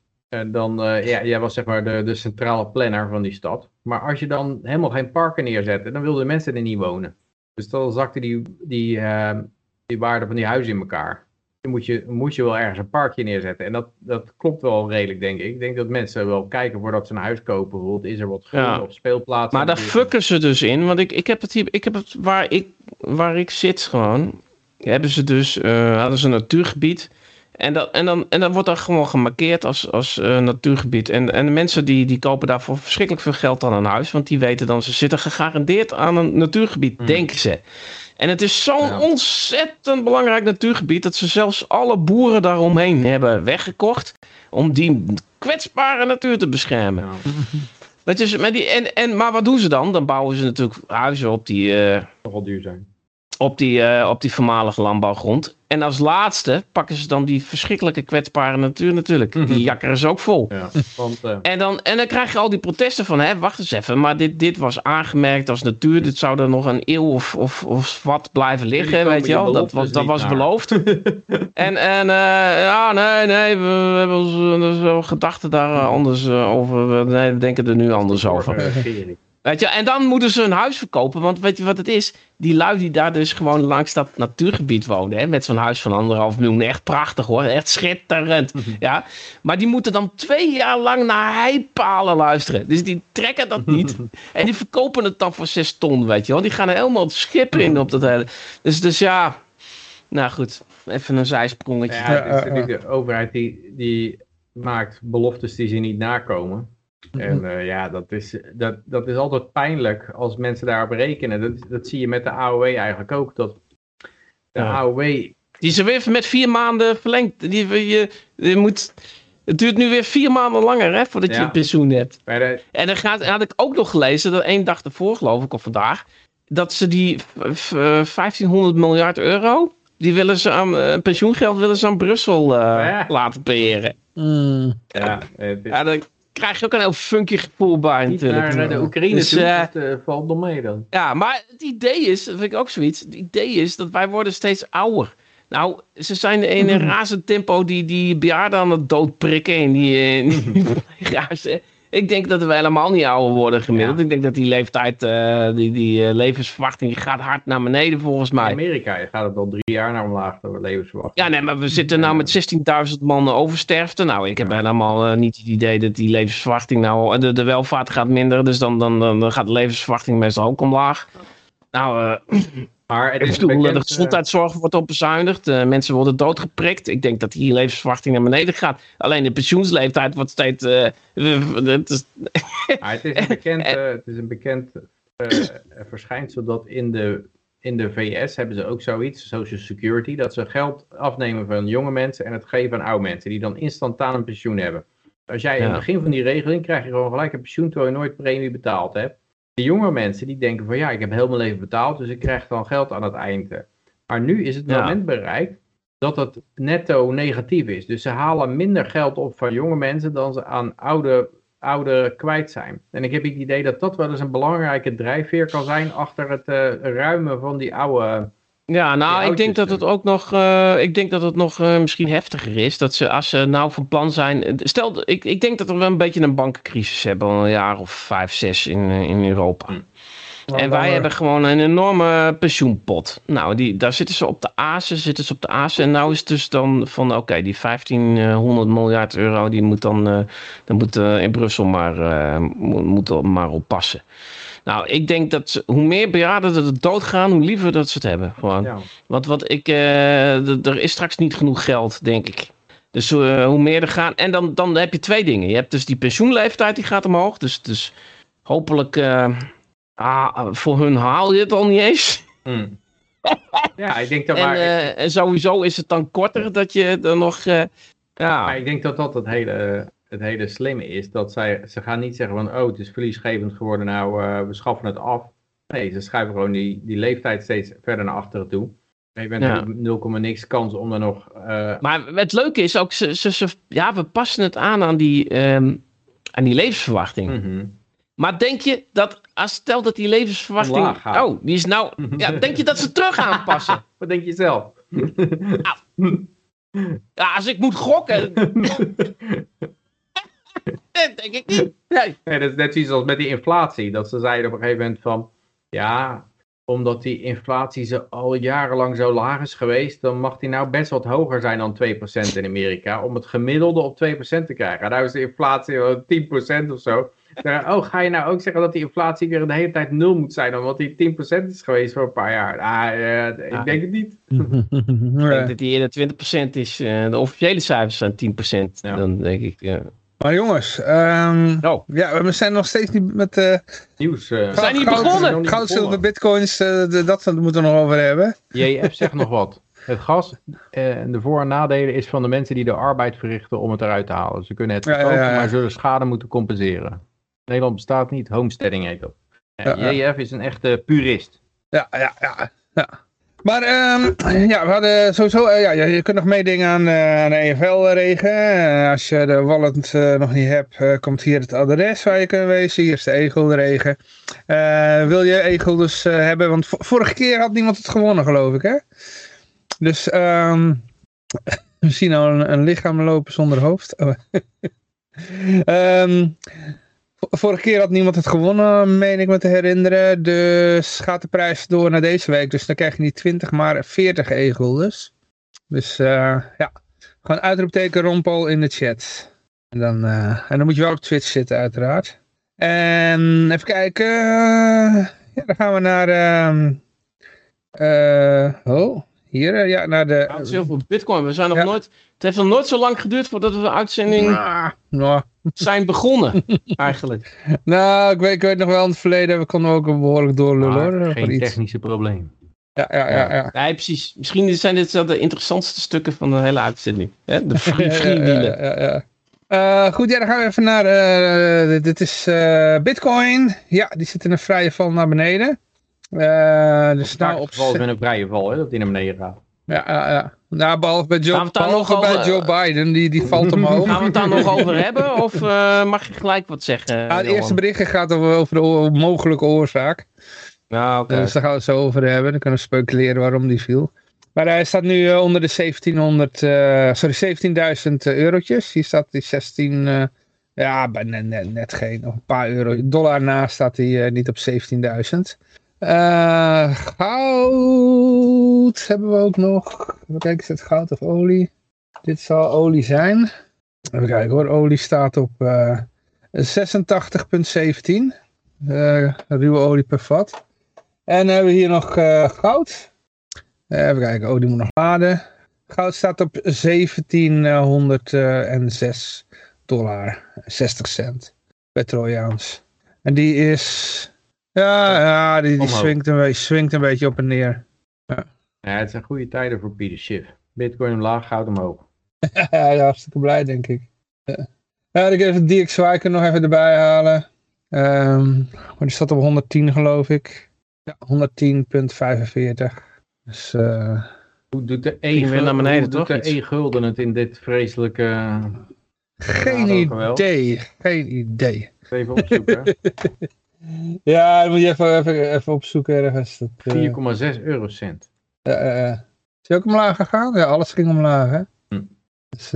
dan, eh, ja, jij was zeg maar de, de centrale planner van die stad. Maar als je dan helemaal geen parken neerzette, dan wilden mensen er niet wonen. Dus dan zakte die, die, eh, die waarde van die huizen in elkaar. Dan moet je, moet je wel ergens een parkje neerzetten. En dat, dat klopt wel redelijk, denk ik. Ik denk dat mensen wel kijken voordat ze een huis kopen. Bijvoorbeeld, is er wat groen Ja. of speelplaatsen? maar daar fucken ze dus in. Want ik, ik heb het hier. Ik heb het waar ik, waar ik zit gewoon. Hebben ze dus. eh, hadden ze een natuurgebied. En dat, en, dan, en dan wordt dat gewoon gemarkeerd als, als eh, natuurgebied. En, en de mensen die, die kopen daarvoor verschrikkelijk veel geld aan een huis. Want die weten dan, ze zitten gegarandeerd aan een natuurgebied, Hmm. denken ze. En het is zo'n Ja. ontzettend belangrijk natuurgebied. dat ze zelfs alle boeren daaromheen hebben weggekocht. om die kwetsbare natuur te beschermen. Ja, Dat is, maar, die, en, en, maar wat doen ze dan? Dan bouwen ze natuurlijk huizen op die, eh, nogal duur zijn. Op die, eh, op die voormalige landbouwgrond. En als laatste pakken ze dan die verschrikkelijke kwetsbare natuur natuurlijk. Mhm. Die jakkeren ze ook vol. Ja, want eh, En dan, en dan krijg je al die protesten van, hè, wacht eens even, maar dit, dit was aangemerkt als natuur. Dit zou er nog een eeuw of, of, of wat blijven liggen, weet je wel. Dat was, dat niet was beloofd. en en eh, ja, nee, nee, we, we hebben onze onze gedachten daar anders over. We nee, we denken er nu anders over. Weet je, en dan moeten ze hun huis verkopen. Want weet je wat het is? Die lui die daar dus gewoon langs dat natuurgebied wonen. Hè, met zo'n huis van anderhalf miljoen. Echt prachtig hoor. Echt schitterend. ja. Maar die moeten dan twee jaar lang naar heipalen luisteren. Dus die trekken dat niet. en die verkopen het dan voor zes ton. Weet je wel. Die gaan er helemaal het schip in op dat hele. Dus, dus ja. Nou goed. Even een zijsprongetje. Ja, is natuurlijk de overheid die, die maakt beloftes die ze niet nakomen. En uh, ja, dat is, dat, dat is altijd pijnlijk als mensen daarop rekenen. Dat, dat zie je met de AOW eigenlijk ook. Dat de ja. AOW... Die is er weer met vier maanden verlengd. Die, je, je moet, het duurt nu weer vier maanden langer hè, voordat ja. je pensioen hebt. De... En dan gaat, had ik ook nog gelezen, dat één dag ervoor geloof ik, of vandaag, dat ze die 1500 miljard euro, die willen ze aan, uh, pensioengeld willen ze aan Brussel uh, ja. laten beheren. Mm. Ja, ja, dat krijg je ook een heel funky gevoel bij Niet natuurlijk. naar de Oekraïne Dus, toe, eh, dat uh, valt nog mee dan. Ja, maar het idee is, dat vind ik ook zoiets, het idee is dat wij worden steeds ouder. Nou, ze zijn in een razend tempo die, die bejaarden aan het doodprikken en die, eh, die. Ik denk dat we helemaal niet ouder worden gemiddeld. Ja. Ik denk dat die leeftijd, eh, die, die eh, levensverwachting, gaat hard naar beneden volgens In mij. Amerika gaat het al drie jaar naar omlaag, de levensverwachting. Ja, nee, maar we zitten nou met 16.000 man oversterfte. Nou, ik heb helemaal eh, niet het idee dat die levensverwachting nou... De, de welvaart gaat minder, dus dan, dan, dan, dan gaat de levensverwachting meestal ook omlaag. Nou, eh, Maar het is bedoel, de eh, gezondheidszorg wordt op bezuinigd. eh, mensen worden doodgeprikt. Ik denk dat die levensverwachting naar beneden gaat. Alleen de pensioensleeftijd wordt steeds... eh, het is, het is een bekend, eh, het is een bekend verschijnsel dat in de, in de VS hebben ze ook zoiets, Social Security, dat ze geld afnemen van jonge mensen en het geven aan oude mensen, die dan instantaan een pensioen hebben. Als jij in het begin van die regeling krijg je gewoon gelijk een pensioen terwijl je nooit premie betaald hebt. De jonge mensen die denken van ja, ik heb heel mijn leven betaald, dus ik krijg dan geld aan het einde. Maar nu is het Ja. moment bereikt dat het netto negatief is. Dus ze halen minder geld op van jonge mensen dan ze aan oude, oude kwijt zijn. En ik heb het idee dat dat wel eens een belangrijke drijfveer kan zijn achter het eh, ruimen van die oude... Ja, nou, ik denk dat het ook nog, eh, ik denk dat het nog eh, misschien heftiger is. Dat ze, als ze nou van plan zijn. Stel, ik, ik denk dat we wel een beetje een bankencrisis hebben, al een jaar of vijf, zes in, eh, in Europa. Hm. En wij hebben gewoon een enorme pensioenpot. Nou, die, daar zitten ze op de azen, zitten ze op de azen. En nou is het dus dan van, oké, die 1500 miljard euro, die moet dan, eh dan moet eh, in Brussel maar, eh, moet, moet maar op passen. Nou, ik denk dat ze- hoe meer bejaarden er doodgaan, hoe liever dat ze het hebben. Gewoon. Ja. Want wat ik, eh, er is straks niet genoeg geld, denk ik. Dus eh, hoe meer er gaan. En dan, dan heb je twee dingen. Je hebt dus die pensioenleeftijd die gaat omhoog. Dus, dus hopelijk eh, ah, voor hun haal je het al niet eens. Hm. ja, ik denk dat En, maar... en sowieso is het dan korter dat je er nog. ja, Maar ik denk dat dat het hele, het hele slimme is. Dat zij, ze gaan niet zeggen van, oh, het is verliesgevend geworden, nou, eh, we schaffen het af. Nee, ze schuiven gewoon die, die leeftijd steeds verder naar achteren toe. Je bent Ja. 0, niks kans om er nog... eh, Maar het leuke is ook, ze, ze, ze- ja, we passen het aan aan die, ehm, aan die levensverwachting. mhm. Maar denk je dat, als stel dat die levensverwachting. Oh, die is nou. Ja, denk je dat ze terug aanpassen? Wat denk je zelf? Ja, als ik moet gokken. dat denk ik niet. Nee. Nee, dat is net zoiets als met die inflatie. Dat ze zeiden op een gegeven moment van, ja, omdat die inflatie zo al jarenlang zo laag is geweest, dan mag die nou best wat hoger zijn dan 2% in Amerika, om het gemiddelde op 2% te krijgen. Nou is de inflatie wel 10% of zo. Oh, ga je nou ook zeggen dat die inflatie weer de hele tijd nul moet zijn, omdat die 10% is geweest voor een paar jaar? Ah, eh, ik Ja. denk het niet. Ik denk dat die eerder 20% is. eh, de officiële cijfers zijn 10%. Ja. Dan denk ik. ja. Maar jongens, ehm, Oh, ja, we zijn nog steeds niet met eh Nieuws. eh. zijn niet goud, begonnen. goud, zilver, bitcoins, eh, de- dat moeten we nog over hebben. JF zegt nog wat. Het gas en de voor- en nadelen is van de mensen die de arbeid verrichten om het eruit te halen. Ze kunnen het Ja, ja, verkopen, ja, ja. maar zullen schade moeten compenseren. Nederland bestaat niet, homesteading heet dat. Ja, ja. JF is een echte purist. Ja, ja, ja. ja. Maar ehm, ja, we hadden sowieso, eh, ja, je, kunt nog meedingen aan, eh, aan de EFL-regen. Eh, als je de wallet nog niet hebt, komt hier het adres waar je kunt wezen. Hier is de e-guldenregen. Eh, wil je e-guldens eh, hebben? Want vo- vorige keer had niemand het gewonnen, geloof ik, hè? Dus ehm, we zien nou een, een lichaam lopen zonder hoofd. Oh. Ehm, vorige keer had niemand het gewonnen, meen ik me te herinneren. Dus gaat de prijs door naar deze week. Dus dan krijg je niet 20, maar 40 e-guldens. Dus uh, ja, gewoon uitroepteken Rompel in de chat. En dan, uh, en dan moet je wel op Twitch zitten uiteraard. En even kijken. Ja, dan gaan we naar... Uh, oh, hier, ja, naar de... Ja, heel veel bitcoin. We zijn nog nooit... Het heeft nog nooit zo lang geduurd voordat we de uitzending nou. Zijn begonnen, eigenlijk. Nou, ik weet, ik weet nog wel in het verleden, we konden ook behoorlijk doorlullen. Maar geen technische probleem. Ja, ja, ja. ja. ja precies. Misschien zijn dit wel de interessantste stukken van de hele uitzending. Hè? De freewheelen. ja, ja, ja, uh, goed, ja, dan gaan we even naar... Uh, dit is uh, Bitcoin. Ja, die zit in een vrije val naar beneden. dus nou op... Het met een vrije val, hè, dat die naar beneden gaat. Ja, ja, ja. Nou, behalve bij Joe, behalve bij over... Joe Biden, die, die valt omhoog. Gaan we het daar nog over hebben? Of mag je gelijk wat zeggen? Ja, het eerste berichtje gaat over, over de mogelijke oorzaak. Nou, okay. Dus daar gaan we het zo over hebben. Dan kunnen we speculeren waarom die viel. Maar hij staat nu uh, onder de 1700, uh, sorry, 17.000 eurotjes. Hier staat die 16, uh, ja, net, net, net geen, nog een paar euro. Dollar na staat hij niet op 17.000. goud hebben we ook nog. Even kijken, is het goud of olie? Dit zal olie zijn. Even kijken hoor, olie staat op 86,17. ruwe olie per vat. En dan hebben we hier nog goud. Even kijken, oh die moet nog laden. Goud staat op 1706 dollar, 60 cent per Trojaans. En die is, ja, ja die, die swingt, een beetje, swingt een beetje op en neer. Ja. ja, het zijn goede tijden voor Peter Schiff. Bitcoin omlaag, goud omhoog. ja, hartstikke blij denk ik. Ja, ja ik even DXY nog even erbij halen. Um, maar die staat op 110 geloof ik. Ja, 110,45. Dus, uh, Hoe doet de E-gulden het in dit vreselijke... Geen idee, geen idee. Even opzoeken. ja, dan moet je even, even, even opzoeken ergens. 4,6 uh, eurocent. Uh, is die ook omlaag gegaan? Ja, alles ging omlaag, hè? Hm. Dus,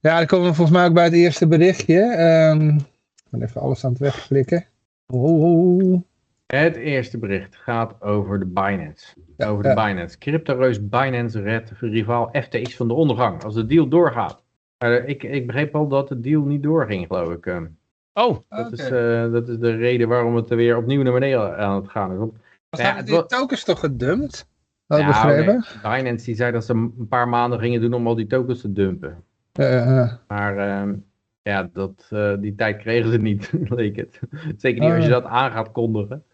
ja, dan komen we volgens mij ook bij het eerste berichtje. Um, ik ga even alles aan het wegklikken. Oh. Het eerste bericht gaat over de Binance. over de Binance. Crypto-reus Binance redt rivaal FTX van de ondergang. Als de deal doorgaat. Ik, ik begreep al dat de deal niet doorging, geloof ik. Oh, dat, is, uh, dat is de reden waarom het er weer opnieuw naar beneden aan het gaan is. Want, ja, die tokens toch gedumpt? Had ja, begrepen? Nee. Binance die zei dat ze een paar maanden gingen doen om al die tokens te dumpen. Maar ehm, ja, dat, uh, die tijd kregen ze niet, leek het. Zeker niet als je oh. dat aan gaat kondigen.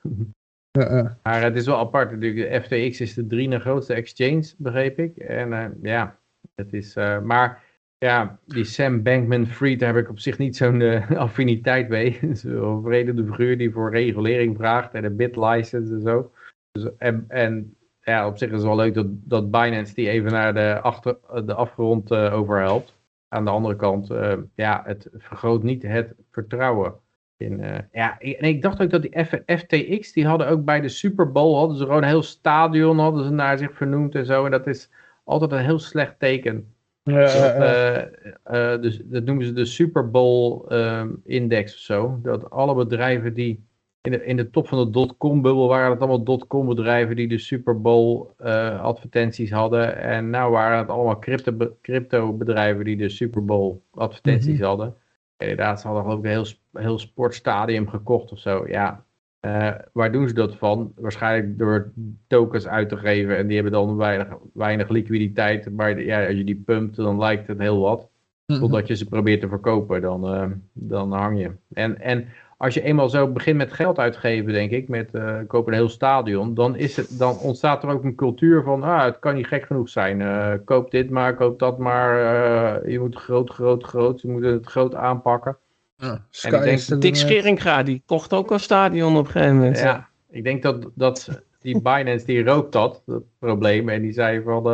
Maar het is wel apart natuurlijk. FTX is de drie grootste exchange, begreep ik. En uh, ja, het is... Maar ja, die Sam Bankman-Fried, daar heb ik op zich niet zo'n affiniteit mee. Zo'n verenigde figuur die voor regulering vraagt en een bit-license en zo. Dus, en, en ja, op zich is het wel leuk dat, dat Binance die even naar de, achter, de afgrond overhelpt aan de andere kant, uh, ja, het vergroot niet het vertrouwen. In, ja, en ik dacht ook dat die FTX, die hadden ook bij de Super Bowl, hadden ze gewoon een heel stadion hadden ze naar zich vernoemd en zo. En dat is altijd een heel slecht teken. Ja, dat, uh, dus dat noemen ze de Super Bowl um, index of zo. Dat alle bedrijven die in de, in de top van de dotcom-bubbel waren het allemaal dotcom bedrijven die de Super Bowl uh, advertenties hadden. En nou waren het allemaal crypto, crypto bedrijven die de Super Bowl advertenties mhm. hadden. Inderdaad, ze hadden geloof ik een heel, heel sportstadium gekocht of zo. Ja, uh, waar doen ze dat van? Waarschijnlijk door tokens uit te geven en die hebben dan weinig, weinig liquiditeit. Maar ja, als je die pumpt, dan lijkt het heel wat. Mhm. Totdat je ze probeert te verkopen, dan, uh, dan hang je. En, en als je eenmaal zo begint met geld uitgeven, denk ik, met uh, kopen een heel stadion, dan, is het, dan ontstaat er ook een cultuur van, ah, het kan niet gek genoeg zijn. Uh, koop dit maar, koop dat maar. Je moet groot, groot, groot. Je moet het groot aanpakken. Ja, en ik denk, Dick Scheringa, die kocht ook een stadion op een gegeven moment. Ja, ik denk dat, dat die Binance, die rookt dat, dat probleem. En die zei van,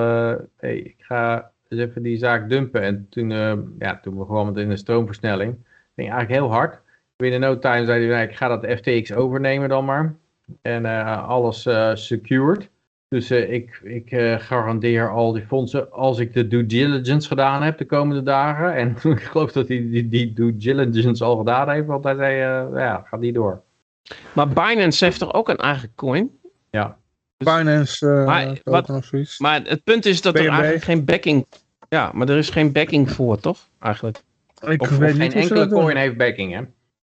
hey, ik ga eens even die zaak dumpen. En toen, ja, toen we gewoon met in de stroomversnelling, ging eigenlijk heel hard binnen no time zei hij, nou, ik ga dat FTX overnemen dan maar. En uh, alles uh, secured. Dus eh, ik, ik eh, garandeer al die fondsen als ik de due diligence gedaan heb de komende dagen. En ik geloof dat hij die, die due diligence al gedaan heeft, want hij zei, eh, ja, gaat niet door. Maar Binance heeft toch ook een eigen coin? Ja. Binance, uh, Maar wat- of zoiets. Maar het punt is dat er eigenlijk geen backing... Ja, maar er is geen backing voor, toch? Eigenlijk. ik Of, weet geen niet hoe ze enkele dat doen. coin heeft backing, hè?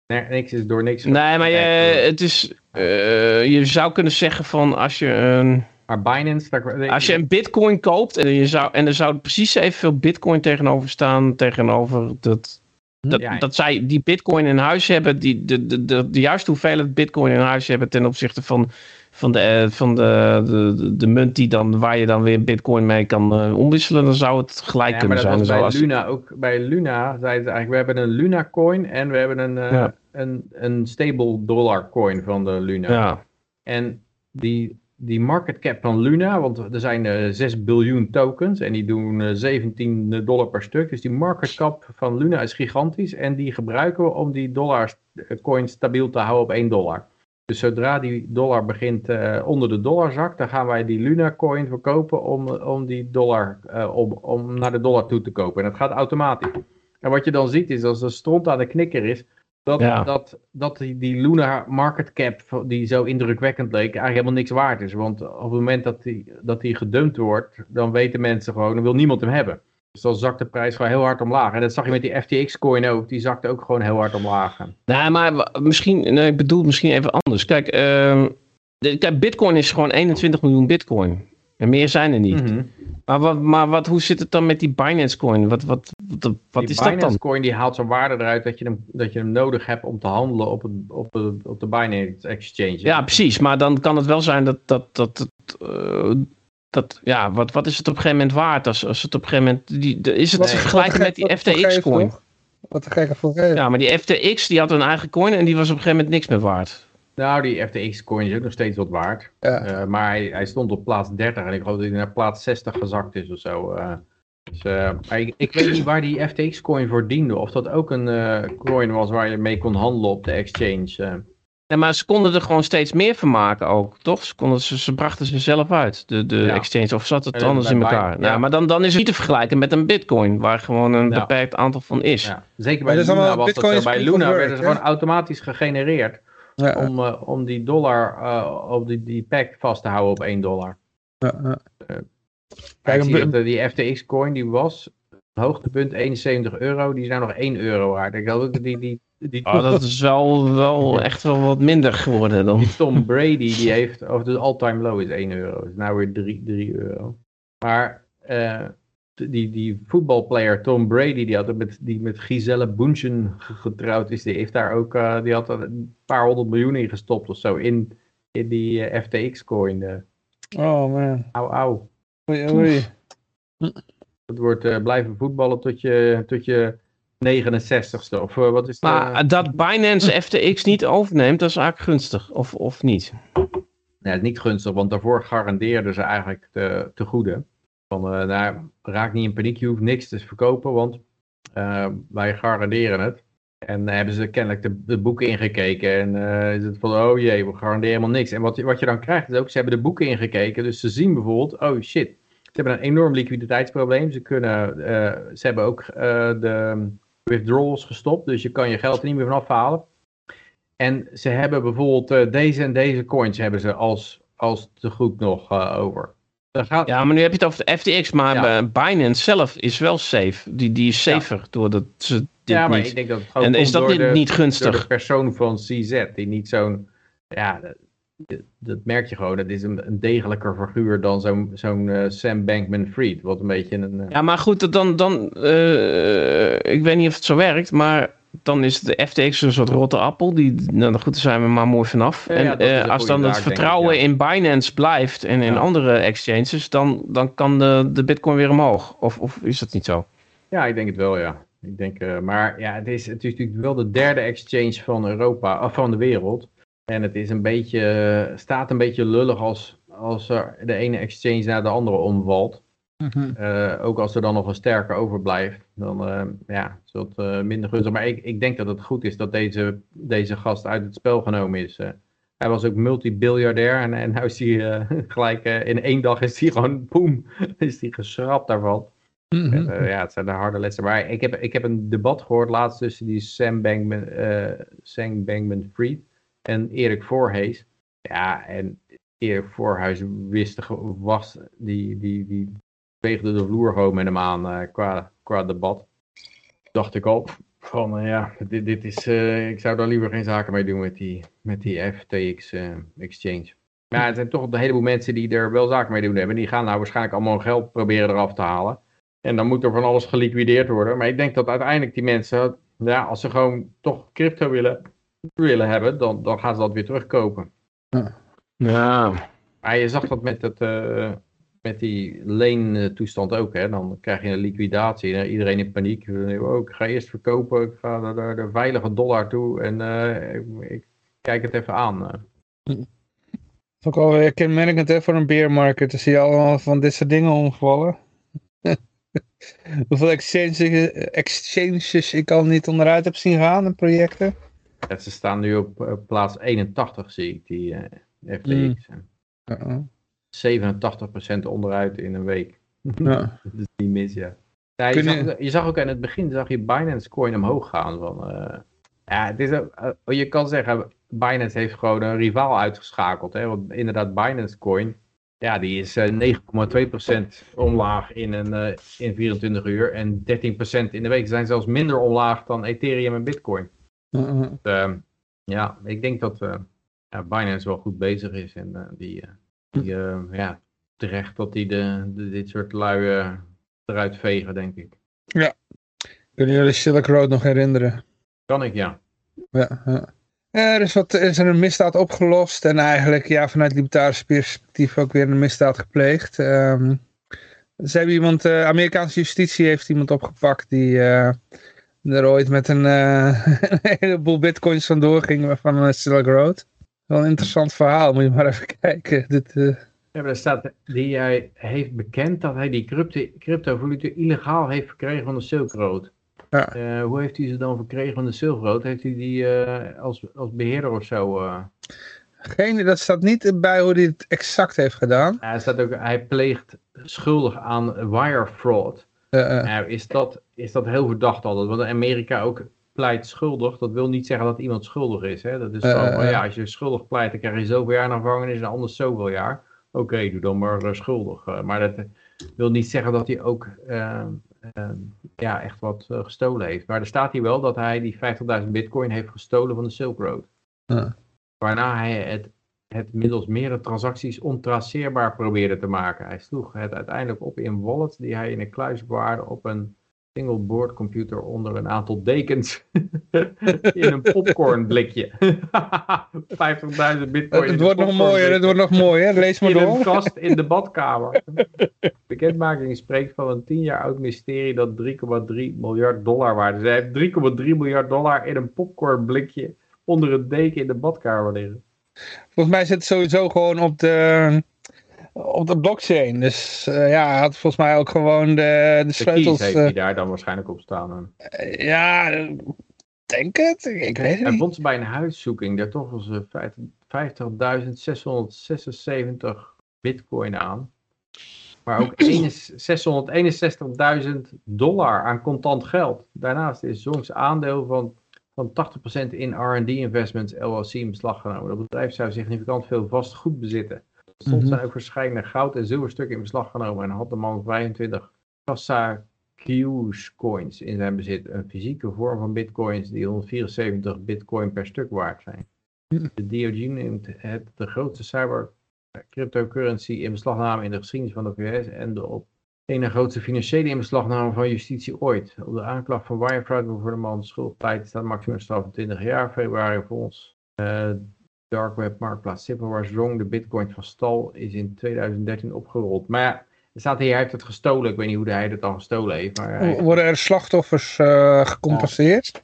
Nee, niks is door niks. Nee, maar je, het is... eh, je zou kunnen zeggen van als je een... Maar Binance, daar, Als je een bitcoin koopt en, je zou, en er zou precies evenveel bitcoin tegenover staan, tegenover dat, dat, Ja. dat zij die bitcoin in huis hebben, die, de, de, de, de juiste hoeveelheid bitcoin in huis hebben ten opzichte van, van, de, eh, van de, de, de, munt die dan, waar je dan weer bitcoin mee kan eh, omwisselen, dan zou het gelijk Ja, maar kunnen dat zijn. was bij Zoals, Luna ook. Bij Luna zeiden ze eigenlijk, we hebben een Luna coin en we hebben een, eh, Ja. een, een stable dollar coin van de Luna. ja. En die, die market cap van Luna, want er zijn eh 6 biljoen tokens en die doen eh, 17 dollar per stuk. Dus die market cap van Luna is gigantisch en die gebruiken we om die dollar eh, coin stabiel te houden op 1 dollar. Dus zodra die dollar begint eh, onder de dollar zakt, dan gaan wij die Luna coin verkopen om, om die dollar, eh, om, om naar de dollar toe te kopen. En dat gaat automatisch. En wat je dan ziet is, als de stront aan de knikker is, dat, Ja. dat, dat die, die Luna market cap, die zo indrukwekkend leek, eigenlijk helemaal niks waard is. Want op het moment dat die, dat die gedumpt wordt, dan weten mensen gewoon, dan wil niemand hem hebben. Dus dan zakt de prijs gewoon heel hard omlaag. En dat zag je met die FTX-coin ook, die zakte ook gewoon heel hard omlaag. Nee, maar misschien, nee, ik bedoel misschien even anders. Kijk, ehm, de, kijk, bitcoin is gewoon 21 miljoen bitcoin. En meer zijn er niet. Mhm. Maar, wat, maar wat, hoe zit het dan met die Binance coin? Wat, wat, wat, wat die is dat dan? Binance coin die haalt zijn waarde eruit dat je hem, dat je hem nodig hebt om te handelen op, het, op, de, op de Binance Exchange. Ja, precies. Maar dan kan het wel zijn dat. dat, dat, dat, eh, dat ja, wat, wat is het op een gegeven moment waard? Als, als het op een gegeven moment. Die, de- is het Nee. te vergelijken met die FTX-coin? Wat de gekke voor. Ja, maar die FTX die had een eigen coin en die was op een gegeven moment niks meer waard. Nou, die FTX-coin is ook nog steeds wat waard. Ja. Eh, maar hij, hij stond op plaats 30 en ik geloof dat hij naar plaats 60 gezakt is of zo. eh. dus, eh, ik, ik weet niet waar die FTX-coin voor diende. Of dat ook een eh, coin was waar je mee kon handelen op de exchange. eh. Nee, maar ze konden er gewoon steeds meer van maken ook, toch? Ze, konden, ze, ze brachten ze zelf uit, de, de Ja. exchange. Of zat het anders in elkaar? ja. Nou, maar dan, dan is het niet te vergelijken met een bitcoin, waar gewoon een Ja. beperkt aantal van is. Ja. Zeker bij Luna was dat Bij Luna ze hè? gewoon automatisch gegenereerd. Ja, Om, eh, om die dollar, eh, op die, die pack vast te houden op 1 dollar. ja, ja. Kijk, Kijk, zie een dat, eh, die FTX-coin die was, hoogtepunt 71 euro, die zijn nog 1 euro waard. Ik geloof dat die, die, die, Oh, dat is wel, wel echt wel wat minder geworden dan. die Tom Brady, die heeft, of de all-time low is 1 euro. is nou weer 3, 3 euro. Maar eh, die, die voetbalplayer Tom Brady, die, had het met, die met Giselle Bundchen getrouwd is, die heeft daar ook, eh, die had er een paar honderd miljoen in gestopt of zo, in, in die eh, FTX-coin. eh. Oh man. Auw, auw. Oei, oei. Het wordt eh, blijven voetballen tot je, tot je 69ste. Of wat is het? Maar dat Binance FTX niet overneemt, dat is eigenlijk gunstig. Of, of niet? Nee, is niet gunstig, want daarvoor garandeerden ze eigenlijk te, te goede. Van, eh nou, raak niet in paniek, je hoeft niks te verkopen, want eh, wij garanderen het. En hebben ze kennelijk de, de boeken ingekeken en eh, is het van, oh jee, we garanderen helemaal niks. En wat, wat je dan krijgt is ook, ze hebben de boeken ingekeken, dus ze zien bijvoorbeeld, oh shit, ze hebben een enorm liquiditeitsprobleem. Ze, kunnen, ze hebben ook de withdrawals gestopt, dus je kan je geld er niet meer vanaf halen. En ze hebben bijvoorbeeld deze en deze coins hebben ze als, als te goed nog over. Gaat, Ja, maar nu heb je het over de FTX, maar Ja. eh, Binance zelf is wel safe. Die, die is safer doordat ze dit ja, maar niet... ik denk dat het gewoon En is dat niet, de, niet door gunstig? de persoon van CZ, die niet zo'n, ja, dat, merk je gewoon. Dat is een, een degelijker figuur dan zo'n zo'n eh, Sam Bankman-Fried, wat een beetje een... eh, Ja, maar goed, dan, dan ik weet niet of het zo werkt, maar dan is de FTX een soort rotte appel. Die, nou goed, daar zijn we maar mooi vanaf. Ja, en ja, eh, als dan het ik, vertrouwen ja. in Binance blijft en in Ja. andere exchanges, dan, dan kan de, de bitcoin weer omhoog. Of, of is dat niet zo? Ja, ik denk het wel, ja. Ik denk, eh, maar ja, het is, het is natuurlijk wel de derde exchange van Europa, of van de wereld. En het is een beetje, staat een beetje lullig als, als er de ene exchange naar de andere omvalt. Mhm. Eh, ook als er dan nog een sterke overblijft, dan eh, ja, is dat eh, minder gunstig. Maar ik, ik denk dat het goed is dat deze, deze gast uit het spel genomen is. eh. hij was ook multibiljardair en, en nou is hij gelijk in één dag is hij gewoon, boem, is hij geschrapt daarvan. Mhm. Ja, het zijn de harde lessen. Maar ik heb, ik heb een debat gehoord laatst tussen die Sam Bankman, Sam Bankman-Fried en Erik Voorhees. Ja, en Erik Voorhuis wist, was, die, die, die veegde de vloer gewoon met hem aan qua, qua debat. Dacht ik al van, eh, ja, dit, dit is, eh, ik zou daar liever geen zaken mee doen met die, met die FTX eh, exchange. Maar er zijn toch een heleboel mensen die er wel zaken mee doen hebben. Die gaan nou waarschijnlijk allemaal hun geld proberen eraf te halen. En dan moet er van alles geliquideerd worden. Maar ik denk dat uiteindelijk die mensen, ja, als ze gewoon toch crypto willen, willen hebben, dan, dan gaan ze dat weer terugkopen. Ja, Maar je zag dat met, het, met die leentoestand ook. Hè? Dan krijg je een liquidatie. en Iedereen in paniek. Oh, ik ga eerst verkopen. Ik ga naar de, de veilige dollar toe. En eh, ik, ik kijk het even aan. eh. Ook alweer kenmerkend hè, voor een beermarket. Dan zie je allemaal van dit soort dingen omvallen. Hoeveel exchanges, exchanges ik al niet onderuit heb zien gaan en projecten. Ja, ze staan nu op eh, plaats 81, zie ik, die eh, FTX. Uh-uh. 87% onderuit in een week. Ja. Dat is niet mis, ja. ja je, Kun zag, je- je zag ook in het begin, zag je Binance Coin omhoog gaan. Van, eh, ja, het is eh, je kan zeggen, Binance heeft gewoon een rivaal uitgeschakeld. Hè? Want inderdaad, Binance Coin, ja, die is eh 9,2% omlaag in, een, eh, in 24 uur. En 13% in de week Ze zijn zelfs minder omlaag dan Ethereum en Bitcoin. Uh-uh. Dus, ehm, ja, ik denk dat eh, ja, Binance wel goed bezig is. En eh, die, eh, die eh, ja, terecht dat die de, de, dit soort lui eh, eruit vegen, denk ik. Kunnen jullie Silk Road nog herinneren? Kan ik, ja. Ja, ja. Er is, wat, er is een misdaad opgelost en eigenlijk ja, vanuit libertarisch perspectief ook weer een misdaad gepleegd. Ehm ze hebben iemand, eh Amerikaanse justitie heeft iemand opgepakt die eh, er ooit met een, eh, een heleboel bitcoins vandoor ging van Silk Road. Wel een interessant verhaal, moet je maar even kijken. Dit, eh, Ja, maar er staat, die hij heeft bekend dat hij die crypto, cryptovaluta illegaal heeft verkregen van de Silk Road. Ja. Eh, hoe heeft hij ze dan verkregen van de Silk Road? Heeft hij die eh, als, als beheerder of zo? eh? geen, dat staat niet bij hoe hij het exact heeft gedaan. Hij, staat ook, hij pleegt schuldig aan wire fraud. Eh, eh, Nou, is, dat, is dat heel verdacht altijd? Want in Amerika ook pleit schuldig. Dat wil niet zeggen dat iemand schuldig is. Hè? Dat is zo eh. ja, als je schuldig pleit, dan krijg je zoveel jaar in gevangenis en anders zoveel jaar. Oké, doe dan maar eh, schuldig. Maar dat wil niet zeggen dat hij ook eh, eh, ja, echt wat gestolen heeft. Maar er staat hier wel dat hij die 50.000 bitcoin heeft gestolen van de Silk Road. Waarna hij het, het middels meerdere transacties ontraceerbaar probeerde te maken. Hij sloeg het uiteindelijk op in wallet die hij in een kluis bewaarde op een single board computer onder een aantal dekens in een popcorn blikje. 50.000 bitcoin. in het een wordt nog mooier, het wordt nog mooier. Lees maar In een door. kast in de badkamer. Bekendmaking spreekt van een 10 jaar oud mysterie dat 3,3 miljard dollar waard is. Hij heeft 3,3 miljard dollar in een popcorn blikje onder een deken in de badkamer liggen. Volgens mij zit het sowieso gewoon op de, op de blockchain. Dus eh, ja, hij had volgens mij ook gewoon de, de De sleutels. heeft eh, hij daar dan waarschijnlijk op staan. eh, ja, eh, denk het. Ik weet het Hij niet. vond ze bij een huiszoeking daar toch eh, 50.676 bitcoin aan. Maar ook 661.000 dollar aan contant geld. Daarnaast is Zongs aandeel van, van 80% in R&D Investments LLC in beslag genomen. Dat bedrijf zou significant veel vastgoed bezitten. Soms Mhm. zijn ook verschillende goud- en zilverstukken in beslag genomen. En had de man 25 Kassa Q's coins in zijn bezit. Een fysieke vorm van bitcoins die 174 bitcoin per stuk waard zijn. De DOJ neemt het de grootste cyber cryptocurrency in beslagname in de geschiedenis van de VS en de op ene grootste financiële inbeslagname van justitie ooit. Op de aanklacht van wirefraud voor de man schuldpleit staat maximum straf van 20 jaar. Februari volgens eh dark web marktplaats Simpleware Zong de bitcoin van stal is in 2013 opgerold. Maar ja, er staat hier, hij heeft het gestolen. Ik weet niet hoe hij het dan gestolen heeft. Maar hij- Worden er slachtoffers eh, gecompenseerd?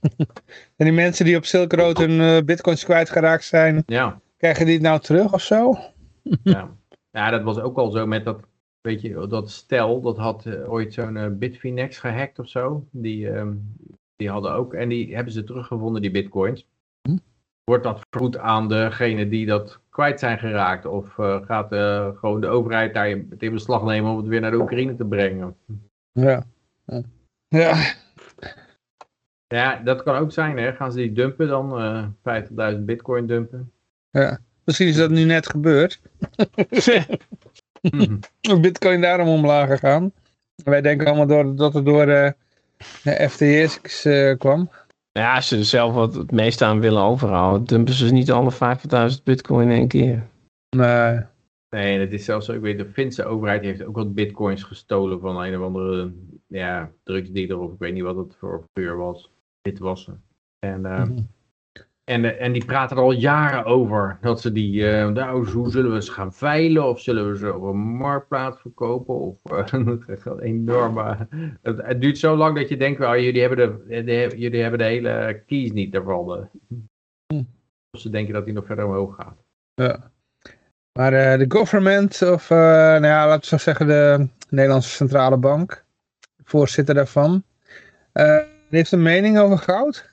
en die mensen die op Silk Road hun eh, bitcoins kwijtgeraakt zijn, ja. krijgen die het nou terug of zo? Ja. ja, dat was ook al zo met dat, weet je, dat stel, dat had eh, ooit zo'n Bitfinex gehackt of zo. Die, ehm, die hadden ook, en die hebben ze teruggevonden, die bitcoins. Wordt dat vergoed aan degene die dat kwijt zijn geraakt? Of uh, gaat uh, gewoon de overheid daar het in beslag nemen om het weer naar de Oekraïne te brengen? Ja. Ja. Ja, dat kan ook zijn. Hè? Gaan ze die dumpen dan? Uh, 50.000 bitcoin dumpen? Ja. Misschien is dat nu net gebeurd. bitcoin daarom omlaag gegaan. Wij denken allemaal door, dat het door de FTX kwam. Ja, als ze er zelf wat het meeste aan willen overhouden, dumpen ze niet alle 50.000 bitcoin in één keer. Nee. Nee, het is zelfs zo, ik weet, de Finse overheid heeft ook wat bitcoins gestolen van een of andere ja, drugsdealer of ik weet niet wat het voor vuur was. Witwassen. En uh, mm -hmm. En, eh, en die praten er al jaren over. Dat ze die, uh, nou, hoe zullen we ze gaan veilen? Of zullen we ze op een marktplaats verkopen? Of uh, enorme... Het, het, duurt zo lang dat je denkt, well, jullie, hebben de, de, jullie hebben de hele keys niet daarvan. Of ze denken dat die nog verder omhoog gaat. Ja. Maar de government, of nou ja, laten we zo zeggen de Nederlandse Centrale Bank, voorzitter daarvan, heeft een mening over goud?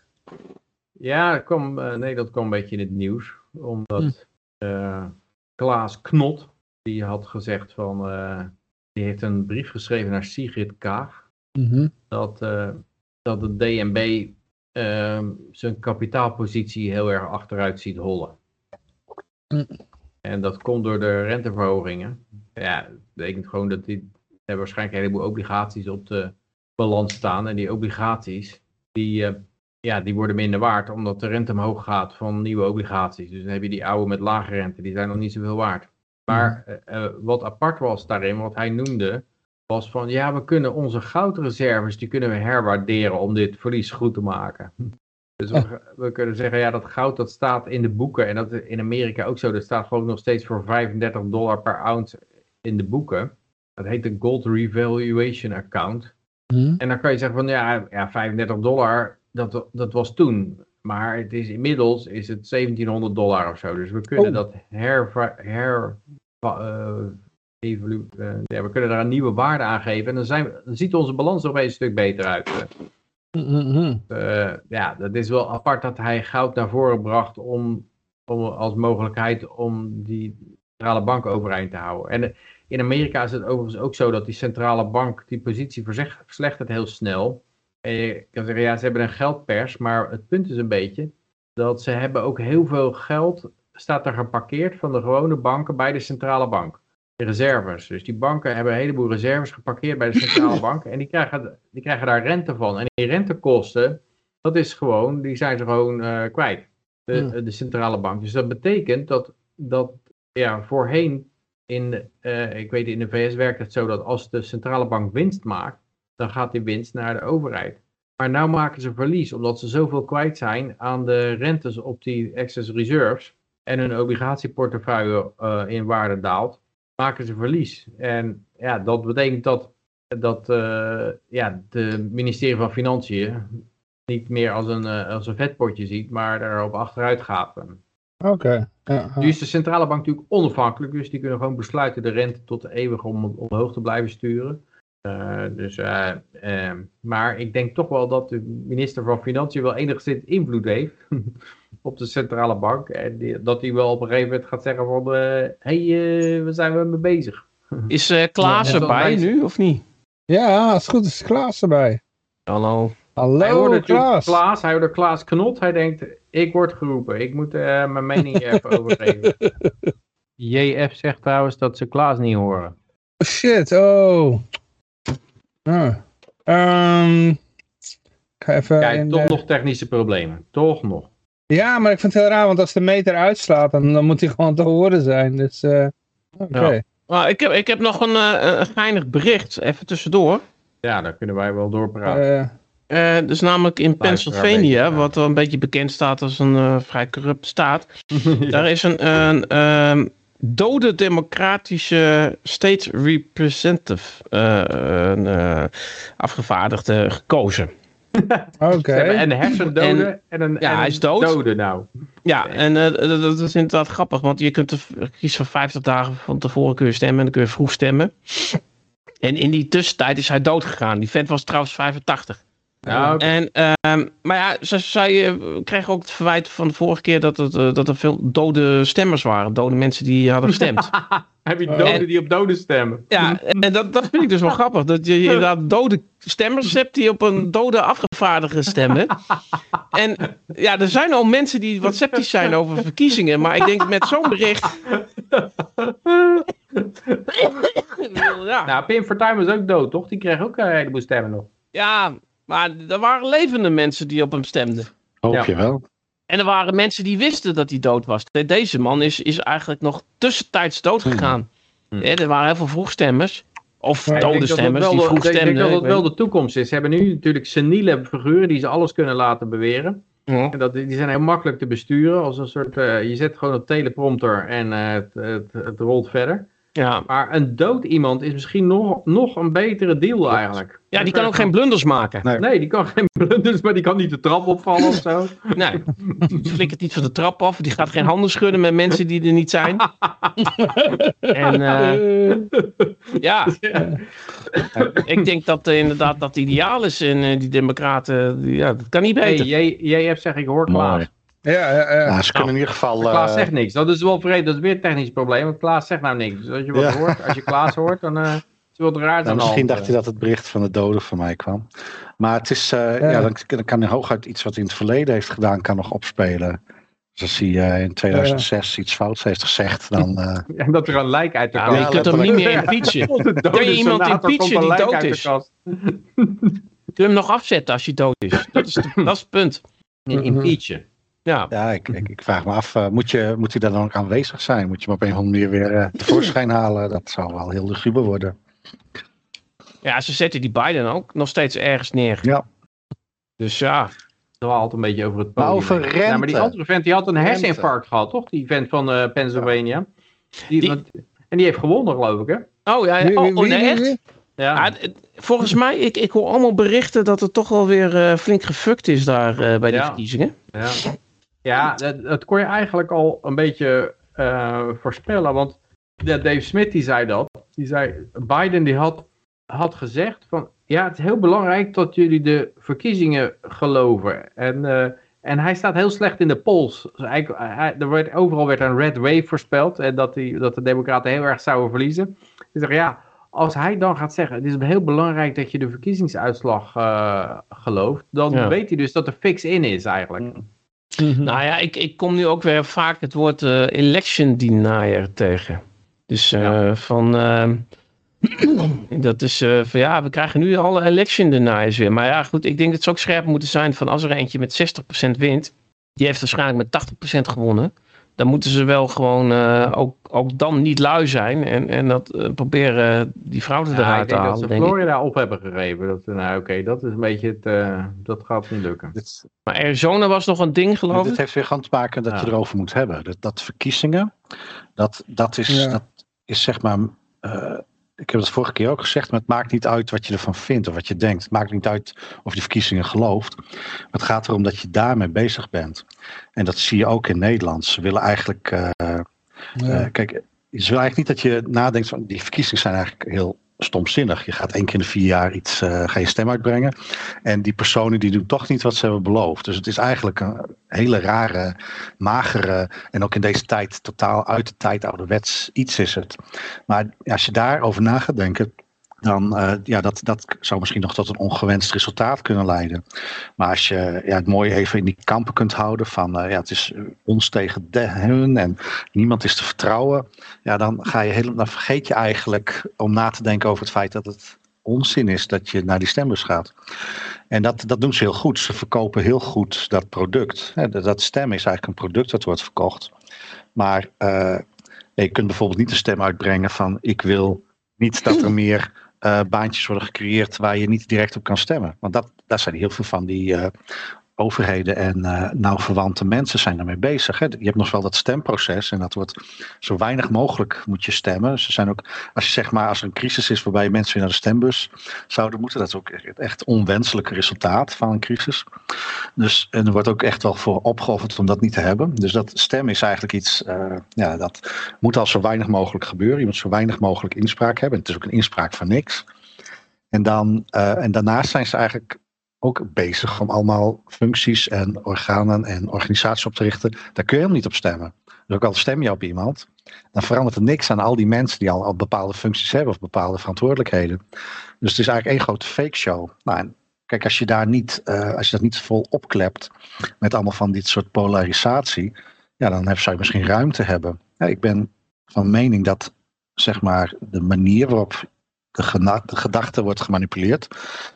Ja, dat kwam, uh, nee, dat kwam een beetje in het nieuws. Omdat hm. uh, Klaas Knot, die had gezegd van, uh, die heeft een brief geschreven naar Sigrid Kaag. Mm -hmm. dat, dat de DNB ehm, zijn kapitaalpositie heel erg achteruit ziet hollen. Hm. En dat komt door de renteverhogingen. Ja, dat betekent gewoon dat die hebben waarschijnlijk een heleboel obligaties op de balans staan. En die obligaties, die ja, die worden minder waard omdat de rente omhoog gaat van nieuwe obligaties. Dus dan heb je die oude met lage rente, die zijn nog niet zoveel waard. Maar uh, wat apart was daarin, wat hij noemde, was van ja, we kunnen onze goudreserves, die kunnen we herwaarderen om dit verlies goed te maken. Dus we, we, kunnen zeggen, ja, dat goud dat staat in de boeken en dat is in Amerika ook zo. Dat staat gewoon nog steeds voor 35 dollar per ounce in de boeken. Dat heet de Gold Revaluation Account. Hmm. En dan kan je zeggen van ja, ja 35 dollar, dat, dat was toen. Maar het is, inmiddels is het 1700 dollar of zo. Dus we kunnen Oh. dat her... her eh, evolu- eh, ja, we kunnen daar een nieuwe waarde aan geven. En dan, zijn we, dan ziet onze balans er opeens een stuk beter uit. Mhm. Eh, ja, dat is wel apart dat hij goud naar voren bracht om, om als mogelijkheid om die centrale bank overeind te houden. En in Amerika is het overigens ook zo dat die centrale bank die positie verslechtert heel snel. En je kan zeggen, ja, ze hebben een geldpers, maar het punt is een beetje dat ze hebben ook heel veel geld, staat er geparkeerd van de gewone banken bij de centrale bank. De reserves. Dus die banken hebben een heleboel reserves geparkeerd bij de centrale bank en die krijgen, die krijgen daar rente van. En die rentekosten, dat is gewoon, die zijn ze gewoon uh, kwijt. De, Hmm. de centrale bank. Dus dat betekent dat, dat ja, voorheen, in, uh, ik weet in de VS werkt het zo dat als de centrale bank winst maakt, dan gaat die winst naar de overheid. Maar nu maken ze verlies, omdat ze zoveel kwijt zijn aan de rentes op die excess reserves en hun obligatieportefeuille uh, in waarde daalt, maken ze verlies. En ja, dat betekent dat, dat uh, ja, de ministerie van Financiën niet meer als een, uh, als een vetpotje ziet, maar erop achteruit gaat. Oké. Okay. Ja, Nu is de centrale bank natuurlijk onafhankelijk, dus die kunnen gewoon besluiten de rente tot de eeuwig om, omhoog te blijven sturen. Uh, dus, uh, uh, maar ik denk toch wel dat de minister van Financiën wel enigszins invloed heeft op de centrale bank. En die, dat hij wel op een gegeven moment gaat zeggen van, hé, hey, waar zijn we mee bezig? Is Klaas ja, erbij nu, of niet? Ja, als het goed is Klaas erbij. Hallo. Hallo hij hoorde Klaas. Klaas. Hij hoorde Klaas Knot. Hij denkt, ik word geroepen. Ik moet mijn mening even overgeven. JF zegt trouwens dat ze Klaas niet horen. Oh, shit, oh. Ah. Um, ik ga even Kijk, toch nog technische problemen. Toch nog. Ja, maar ik vind het heel raar, want als de meter uitslaat, dan, dan moet hij gewoon te horen zijn. Dus, uh, oké. Okay. Ja. Maar ik, heb, ik heb nog een, uh, een geinig bericht, even tussendoor. Ja, daar kunnen wij wel doorpraten. Uh, dus namelijk in Pennsylvania, wat wel een beetje bekend staat als een vrij corrupt staat. ja. Daar is een, een um, dode democratische state representative uh, uh, afgevaardigde gekozen. Oké. Okay. En een hersendode en, en een, ja, en hij is dood. dode nou. Ja, en uh, dat is inderdaad grappig, want je kunt kies van 50 dagen van tevoren kun je stemmen en dan kun je vroeg stemmen. En in die tussentijd is hij dood gegaan. Die vent was trouwens 85. Ja, oké. En, ehm, maar ja, ze, zij eh, kreeg ook het verwijt van de vorige keer dat, het, eh, dat er veel dode stemmers waren. Dode mensen die hadden gestemd. heb je doden En- die op doden stemmen? ja, en dat, dat vind ik dus wel grappig. Dat je inderdaad dode stemmers hebt die op een dode afgevaardigde stemmen. En ja, er zijn al mensen die wat sceptisch zijn over verkiezingen. Maar ik denk met zo'n bericht... ja, Nou, Pim Fortuyn was ook dood, toch? Die kreeg ook een heleboel stemmen nog. ja, maar er waren levende mensen die op hem stemden. Hoop Ja. je wel. En er waren mensen die wisten dat hij dood was. Deze man is, is eigenlijk nog tussentijds dood gegaan. Hmm. Hè, er waren heel veel vroegstemmers. Of Ja, dode stemmers die vroeg ik denk- ik stemden. denk dat dat wel de toekomst is. Ze hebben nu natuurlijk seniele figuren die ze alles kunnen laten beweren. En dat, die zijn heel makkelijk te besturen. Als een soort, eh, je zet gewoon een teleprompter en eh, het, het, het rolt verder. Ja. Maar een dood iemand is misschien nog, nog een betere deal eigenlijk. ja, die kan ook geen blunders maken. Nee. Nee, die kan geen blunders, maar die kan niet de trap opvallen of zo. Nee, die flikkert niet van de trap af. Die gaat geen handen schudden met mensen die er niet zijn. En eh, ja, ik denk dat eh, inderdaad dat ideaal is. En eh, die democraten, die- ja, dat kan niet Hey, beter. jij, jij hebt zeg ik hoor Klaas. Ja, ja, ja. Ja, ze kunnen in ieder geval... Klaas eh, zegt niks. Dat is wel vrede. Dat is weer een technisch probleem. Want Klaas zegt nou niks. Dus als je wat Ja. hoort, als je Klaas hoort, dan eh, is het raar. nou, misschien dacht eh. hij dat het bericht van de doden van mij kwam. Maar het is, eh, ja. dan, dan kan hij hooguit iets wat hij in het verleden heeft gedaan, kan nog opspelen. Dus als hij in 2006 iets fouts heeft gezegd, dan... eh, En dat er een lijk uit de Ja, kast maar je kunt hem niet meer impeachen. Kun je iemand impeachen die lijk dood is? Kun je hem nog afzetten als hij dood is? Dat is, dat is het punt. Nee, Impeachen. Ja. ja, ik, ik, ik vraag me af, eh, moet, je, moet hij daar dan ook aanwezig zijn? Moet je hem op een of andere manier weer eh, tevoorschijn halen? Dat zou wel heel luguber worden. ja, ze zetten die Biden ook nog steeds ergens neer. Ja. Dus ja, dwaalt een beetje over het Maar podium. over heen. Ja, maar die rente. andere vent die had een herseninfarct gehad, toch? Die vent van eh, Pennsylvania. Die, Die- want- en die heeft gewonnen, geloof ik, hè? Oh ja, Wie- oh, wie- oh, nee, wie- echt? Ja. Volgens mij, ik, ik hoor allemaal berichten dat het toch wel weer eh, flink gefukt is daar eh, bij die Ja. verkiezingen. Ja, ja dat, dat kon je eigenlijk al een beetje eh, voorspellen. Want Dave Smith die zei dat. Die zei, Biden die had, had gezegd van... Ja, het is heel belangrijk dat jullie de verkiezingen geloven. En, eh, en hij staat heel slecht in de polls. Dus eigenlijk, hij, er werd, overal werd een red wave voorspeld. En dat, die, dat de democraten heel erg zouden verliezen. Dus zeg, ja, als hij dan gaat zeggen... Het is heel belangrijk dat je de verkiezingsuitslag eh, gelooft. Dan Ja. weet hij dus dat er fix in is eigenlijk. Nou ja, ik, ik kom nu ook weer vaak het woord eh, election denier tegen. Dus eh, Ja. van, ehm, dat is eh, van ja, we krijgen nu alle election deniers weer. Maar ja, goed, ik denk dat ze ook scherp moeten zijn van als er eentje met 60% wint, die heeft waarschijnlijk met 80% gewonnen. Dan moeten ze wel gewoon eh, ook, ook dan niet lui zijn en, en dat eh, proberen die fraude Ja, eruit ik te denk dat halen. ze Denk ik. Florida op hebben gegeven. Dat, nou oké, dat is een beetje het, eh, dat gaat niet lukken. Dit, Maar Arizona was nog een ding, geloof dit ik. heeft weer gewoon te maken dat je erover moet hebben. Dat, dat verkiezingen, dat, dat, is, Ja. dat is zeg maar... ik heb het vorige keer ook gezegd, maar het maakt niet uit wat je ervan vindt of wat je denkt. Het maakt niet uit of je verkiezingen gelooft. Maar het gaat erom dat je daarmee bezig bent. En dat zie je ook in Nederland. Ze willen eigenlijk eh, Ja. Eh, kijk, je wil eigenlijk niet dat je nadenkt van die verkiezingen zijn eigenlijk heel stomzinnig. Je gaat één keer in de vier jaar iets, eh, ga je stem uitbrengen. En die personen die doen toch niet wat ze hebben beloofd. Dus het is eigenlijk een hele rare, magere en ook in deze tijd totaal uit de tijd ouderwets iets is het. Maar als je daarover na gaat denken, dan uh, ja, dat, dat zou misschien nog tot een ongewenst resultaat kunnen leiden. Maar als je ja, het mooi even in die kampen kunt houden van uh, ja, het is ons tegen de, hun en niemand is te vertrouwen, ja, dan, ga je helemaal, dan vergeet je eigenlijk om na te denken over het feit dat het onzin is dat je naar die stembus gaat. En dat, dat doen ze heel goed. Ze verkopen heel goed dat product. Dat stem is eigenlijk een product dat wordt verkocht. Maar uh, je kunt bijvoorbeeld niet een stem uitbrengen van ik wil niet dat er meer baantjes worden gecreëerd waar je niet direct op kan stemmen. Want dat, daar zijn heel veel van die uh, overheden en uh, nauw verwante mensen zijn daarmee bezig. Hè. Je hebt nog wel dat stemproces en dat wordt zo weinig mogelijk moet je stemmen. Ze zijn ook, als je zeg maar, als er een crisis is waarbij mensen weer naar de stembus zouden moeten, dat is ook echt onwenselijke resultaat van een crisis. Dus en er wordt ook echt wel voor opgeofferd om dat niet te hebben. Dus dat stemmen is eigenlijk iets, uh, ja, dat moet al zo weinig mogelijk gebeuren. Je moet zo weinig mogelijk inspraak hebben. Het is ook een inspraak van niks. En, dan, uh, en daarnaast zijn ze eigenlijk ook bezig om allemaal functies en organen en organisaties op te richten. Daar kun je helemaal niet op stemmen. Dus ook al stem je op iemand, dan verandert er niks aan al die mensen die al, al bepaalde functies hebben of bepaalde verantwoordelijkheden. Dus het is eigenlijk één grote fake show. Nou, kijk, als je daar niet, uh, als je dat niet vol opklept met allemaal van dit soort polarisatie, ja, dan heb, zou je misschien ruimte hebben. Ja, ik ben van mening dat zeg maar de manier waarop de, gedachte wordt gemanipuleerd.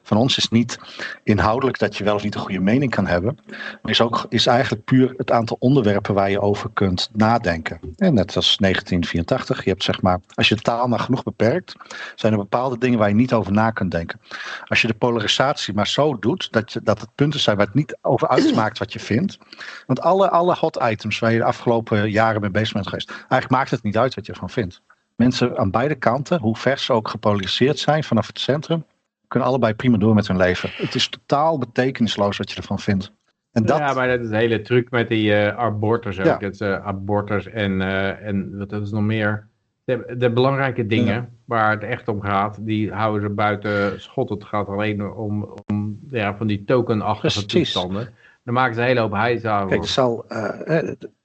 Van ons is niet inhoudelijk dat je wel of niet een goede mening kan hebben. Maar is, ook, is eigenlijk puur het aantal onderwerpen waar je over kunt nadenken. En net als 1984. Je hebt zeg maar, als je de taal maar genoeg beperkt, zijn er bepaalde dingen waar je niet over na kunt denken. Als je de polarisatie maar zo doet dat, je, dat het punten zijn waar het niet over uitmaakt wat je vindt. Want alle, alle hot items waar je de afgelopen jaren mee bezig bent geweest, eigenlijk maakt het niet uit wat je ervan vindt mensen aan beide kanten, hoe ver ze ook gepolariseerd zijn vanaf het centrum, kunnen allebei prima door met hun leven. Het is totaal betekenisloos wat je ervan vindt. En dat... Ja, maar dat is de hele truc met die uh, ook. Ja. Het, uh, abortus en, uh, en wat is nog meer? De, de belangrijke dingen ja. waar het echt om gaat, die houden ze buiten schot. Het gaat alleen om, om ja, van die tokenachtige toestanden. Dan maken ze een hele hoop heisa. Kijk, zal,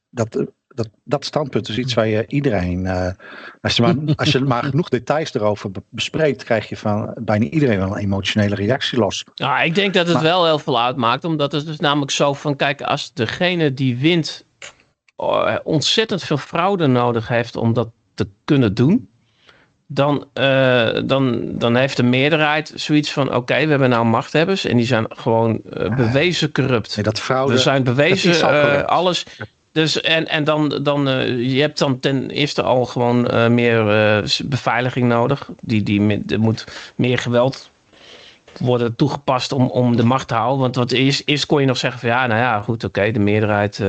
dat, dat, dat standpunt is iets waar je iedereen, uh, als, je maar, als je maar genoeg details erover bespreekt, krijg je van bijna iedereen wel een emotionele reactie los. Ja, ik denk dat het wel heel veel uitmaakt, omdat het is namelijk zo van, kijk, als degene die wint uh, ontzettend veel fraude nodig heeft om dat te kunnen doen, dan, uh, dan, dan heeft de meerderheid zoiets van: oké, okay, we hebben nou machthebbers en die zijn gewoon uh, bewezen corrupt. Nee, dat fraude, we zijn bewezen, uh, alles. Dus en, en dan, dan uh, je hebt dan ten eerste al gewoon uh, meer uh, beveiliging nodig. Die, die, er moet meer geweld worden toegepast om, om de macht te houden. Want wat eerst, eerst kon je nog zeggen van ja, nou ja, goed, oké, de meerderheid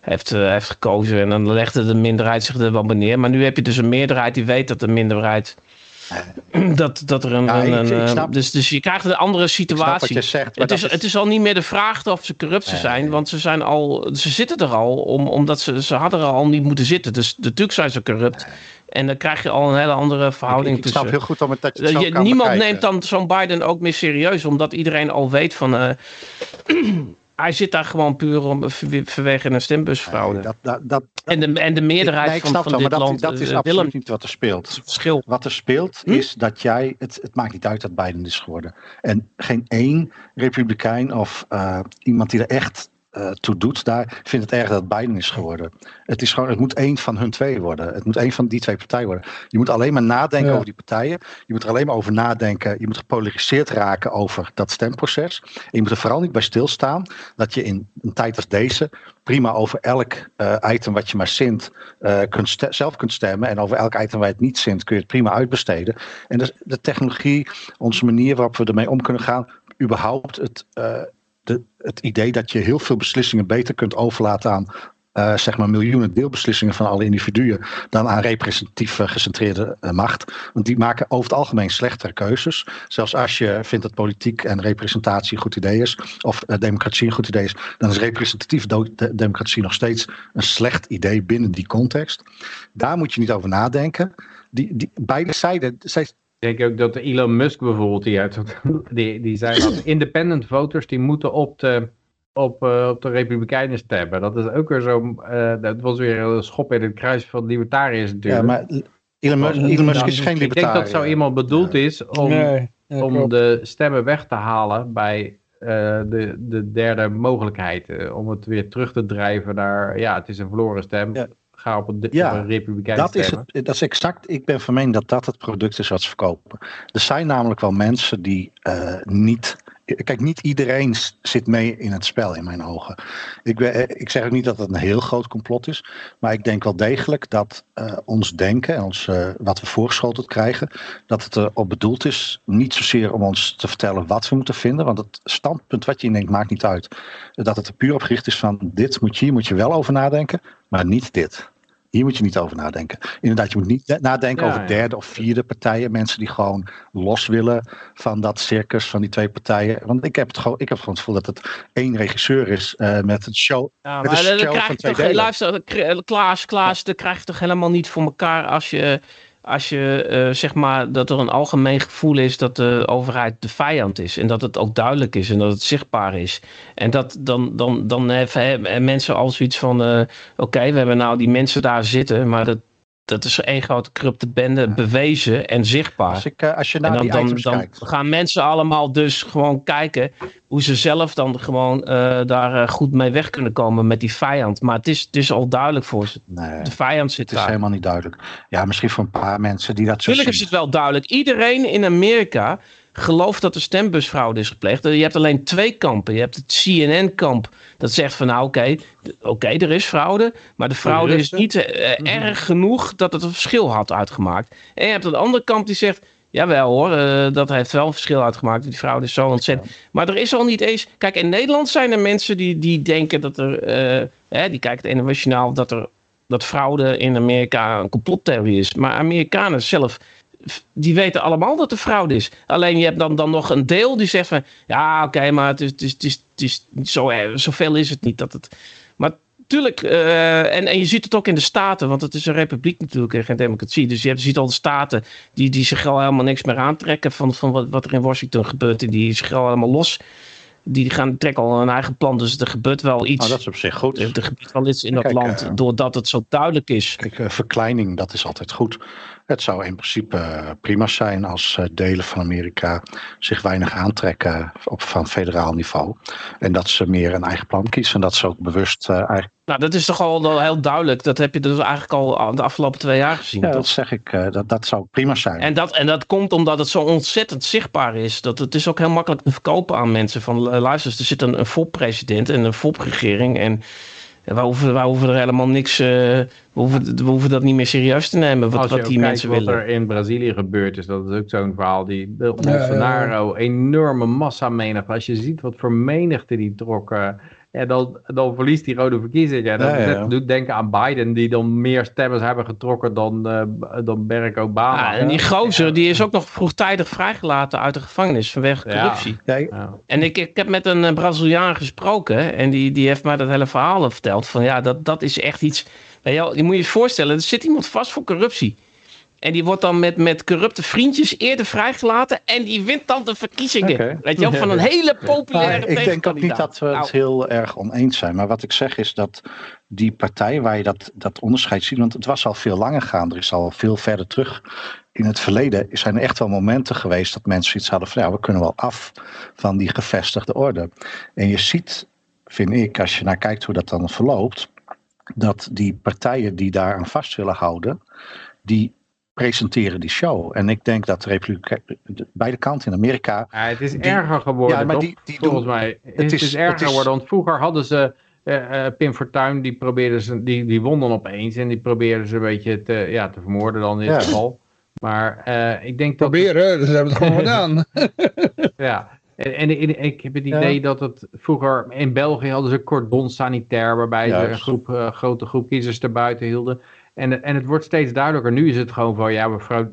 heeft, heeft gekozen. En dan legde de minderheid zich er wel neer. Maar nu heb je dus een meerderheid die weet dat de minderheid dat, dat er een. Ja, een, ik, ik snap, dus, dus je krijgt een andere situatie. Zegt, het, is, is, het is al niet meer de vraag of ze corrupt nee, zijn, want ze zijn al. Ze zitten er al, om, omdat ze, ze hadden er al niet moeten zitten. Dus natuurlijk zijn ze corrupt. Nee. En dan krijg je al een hele andere verhouding ik, ik snap heel goed om het dat je, het je Niemand bekijken. neemt dan zo'n Biden ook meer serieus, omdat iedereen al weet van. Uh, hij zit daar gewoon puur om, vanwege een stembusfraude. Nee, dat, dat, dat, en, de, en de meerderheid nee, van, van wel, dit dat, land... dat is uh, absoluut niet wat er speelt. Verschil. Wat er speelt hm? is dat jij... Het, het maakt niet uit dat Biden is geworden. En geen één republikein of uh, iemand die er echt uh, toe doet daar, vindt het erg dat Biden is geworden. Het, is gewoon, het moet één van hun twee worden. Het moet één van die twee partijen worden. Je moet alleen maar nadenken ja. over die partijen. Je moet er alleen maar over nadenken. Je moet gepolariseerd raken over dat stemproces. En je moet er vooral niet bij stilstaan dat je in een tijd als deze prima over elk uh, item wat je maar zint uh, kunt zelf kunt stemmen. En over elk item waar je het niet zint kun je het prima uitbesteden. En dus de technologie, onze manier waarop we ermee om kunnen gaan, überhaupt het het idee dat je heel veel beslissingen beter kunt overlaten aan uh, zeg maar miljoenen deelbeslissingen van alle individuen dan aan representatief gecentreerde uh, macht. Want die maken over het algemeen slechtere keuzes. Zelfs als je vindt dat politiek en representatie een goed idee is, of democratie een goed idee is, dan is representatieve de democratie nog steeds een slecht idee binnen die context. Daar moet je niet over nadenken. Die, die, beide zijden, zij, denk ook dat Elon Musk bijvoorbeeld, die, uit, die, die zei dat independent voters die moeten op de, op, uh, op de Republikeinen stemmen. Dat is ook weer zo, uh, dat was weer een schop in het kruis van libertariërs natuurlijk. Ja, maar Elon Musk, Elon Musk is geen libertariër. Ik denk dat zo iemand bedoeld ja. is om, nee, ja, om de stemmen weg te halen bij uh, de, de derde mogelijkheid. om het weer terug te drijven naar, ja, het is een verloren stem. Ga op een, ja, een republikein dat is, het, dat is exact, ik ben van mening dat dat het product is wat ze verkopen. Er zijn namelijk wel mensen die uh, niet, kijk niet iedereen zit mee in het spel in mijn ogen. Ik, ben, ik zeg ook niet dat het een heel groot complot is, maar ik denk wel degelijk dat uh, ons denken en ons, uh, wat we voorgeschoteld krijgen, dat het erop bedoeld is, niet zozeer om ons te vertellen wat we moeten vinden, want het standpunt wat je indenkt maakt niet uit. Dat het er puur op gericht is van dit moet je, hier moet je wel over nadenken, maar niet dit. Hier moet je niet over nadenken. Inderdaad, je moet niet nadenken ja, over derde of vierde partijen. Mensen die gewoon los willen van dat circus van die twee partijen. Want ik heb het gewoon, ik heb gewoon het gevoel dat het één regisseur is uh, met het show. Ja, met maar show van twee toch, luister, Klaas, Klaas, dat krijg je toch helemaal niet voor elkaar als je als je eh, zeg maar dat er een algemeen gevoel is dat de overheid de vijand is. En dat het ook duidelijk is en dat het zichtbaar is. En dat dan, dan, dan hebben mensen al zoiets van: eh, oké, we hebben nou die mensen daar zitten, maar dat, dat is één grote corrupte bende, bewezen en zichtbaar. Als, ik, eh, als je naar en dan, die dan, items dan kijkt. gaan mensen allemaal dus gewoon kijken hoe ze zelf dan gewoon eh, daar eh, goed mee weg kunnen komen met die vijand. Maar het is, het is al duidelijk voor ze. Nee, De vijand zit het is daar. helemaal niet duidelijk. Ja, misschien voor een paar mensen die dat zo Tuurlijk is zien. het wel duidelijk. Iedereen in Amerika gelooft dat er stembusfraude is gepleegd. Je hebt alleen twee kampen. Je hebt het CNN-kamp dat zegt van nou oké, oké er is fraude. Maar de fraude is niet eh, erg genoeg dat het een verschil had uitgemaakt. En je hebt een andere kamp die zegt... Jawel hoor, eh, dat heeft wel een verschil uitgemaakt. Die fraude is zo ontzettend. Maar er is al niet eens... Kijk, in Nederland zijn er mensen die, die denken dat er... eh, hè, die kijken het internationaal dat er... Dat fraude in Amerika een complottheorie is. Maar Amerikanen zelf die weten allemaal dat er fraude is. Alleen je hebt dan, dan nog een deel die zegt van... Ja, oké, maar het is, het is, het is, het is niet zo, zoveel is het niet. Dat het, maar tuurlijk, eh, en, en je ziet het ook in de staten... want het is een republiek natuurlijk en geen democratie. Dus je hebt, ziet al de staten die, die zich al helemaal niks meer aantrekken... van, van wat, wat er in Washington gebeurt. En die zich al helemaal los... Die gaan trekken al een eigen plan. Dus er gebeurt wel iets. Nou, dat is op zich goed. er, er gebeurt wel iets in dat Kijk, land. eh, doordat het zo duidelijk is. Kijk, eh, verkleining, dat is altijd goed. Het zou in principe eh, prima zijn als eh, delen van Amerika zich weinig aantrekken op, van federaal niveau. En dat ze meer een eigen plan kiezen. En dat ze ook bewust eh, eigenlijk. Nou, dat is toch al heel duidelijk. Dat heb je dus eigenlijk al de afgelopen twee jaar gezien. Ja, toch? dat zeg ik, eh, dat, dat zou prima zijn. En dat, en dat komt omdat het zo ontzettend zichtbaar is. Dat het is ook heel makkelijk te verkopen aan mensen. Van eh, luister, er zit een, een FOP-president en een FOP-regering. En wij hoeven, hoeven er helemaal niks. eh, we, hoeven, we hoeven dat niet meer serieus te nemen. Wat, Als je wat ook die kijkt mensen wat willen. er in Brazilië gebeurd is, dat is ook zo'n verhaal. Die de Bolsonaro, enorme massamenigte. Als je ziet wat voor menigte die trok, eh, ja, dan, dan verliest die rode verkiezingen. Ja, dat, Ja, ja, doet denken aan Biden, die dan meer stemmen hebben getrokken dan, eh, dan Barack Obama. Ja, en die gozer die is ook nog vroegtijdig vrijgelaten uit de gevangenis vanwege corruptie. Ja, ik- Ja. En ik, ik heb met een eh, Braziliaan gesproken en die, die heeft mij dat hele verhaal verteld. Van ja, dat, dat is echt iets. Weet je, wel, je moet je eens voorstellen, er zit iemand vast voor corruptie. En die wordt dan met, met corrupte vriendjes eerder vrijgelaten. En die wint dan de verkiezingen. Weet je wel, van een hele populaire Maar ik denk ook niet dat we het Nou, heel erg oneens zijn. Maar wat ik zeg is dat die partij waar je dat, dat onderscheid ziet. Want het was al veel langer gaan. Er is al veel verder terug. In het verleden zijn er echt wel momenten geweest dat mensen iets hadden van ja, we kunnen wel af van die gevestigde orde. En je ziet, vind ik, als je naar kijkt hoe dat dan verloopt, dat die partijen die daar aan vast willen houden, die presenteren die show. En ik denk dat de Republike, beide kanten in Amerika Ja, het is Die- erger geworden, Ja, maar toch? die- die volgens doen- mij. Het, het is, is- erger het is- geworden, want vroeger hadden ze... eh, eh, Pim Fortuyn, die probeerden ze, die, die won dan opeens en die probeerden ze een beetje te, ja, te vermoorden dan in dit Ja. geval. Maar eh, ik denk dat... Proberen, dus ze hebben het gewoon gedaan. Ja, en, en, en ik heb het idee dat het vroeger in België hadden ze cordon sanitair waarbij ze een groep, eh, grote groep kiezers erbuiten hielden. En, en het wordt steeds duidelijker. Nu is het gewoon van ja, we,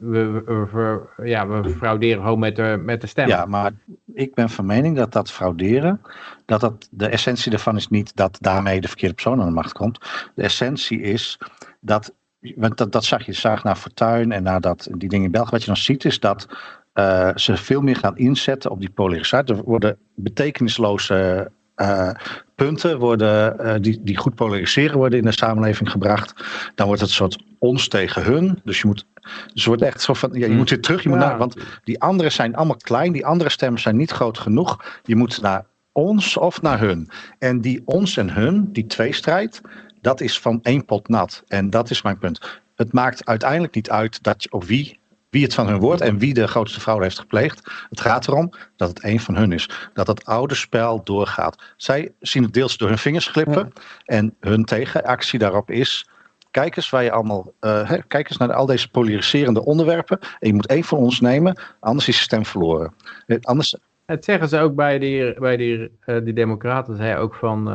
we, ja, we frauderen gewoon met de, met de stem. Ja, maar ik ben van mening dat dat frauderen, dat dat de essentie daarvan is niet dat daarmee de verkeerde persoon aan de macht komt. De essentie is dat, want dat, dat zag je, zag naar Fortuyn en naar dat, die dingen in België. Wat je dan ziet is dat eh, ze veel meer gaan inzetten op die polarisatie. Er worden betekenisloze eh, punten worden, eh, die, die goed polariseren worden in de samenleving gebracht. Dan wordt het een soort ons tegen hun. Dus je moet, dus het wordt echt zo van, ja, je Hmm. moet weer terug. Je moet Ja. naar, want die anderen zijn allemaal klein. Die andere stemmen zijn niet groot genoeg. Je moet naar ons of naar hun. En die ons en hun, die tweestrijd, dat is van één pot nat. En dat is mijn punt. Het maakt uiteindelijk niet uit dat je, of wie, wie het van hun wordt en wie de grootste fraude heeft gepleegd. Het gaat erom dat het één van hun is. Dat het oude spel doorgaat. Zij zien het deels door hun vingers glippen. En hun tegenactie daarop is. Kijk eens waar je allemaal. hè, kijk eens naar al deze polariserende onderwerpen. En je moet één van ons nemen, anders is je stem verloren. Eh, Anders, Het zeggen ze ook bij die, bij die, eh, die democraten, zei ook van,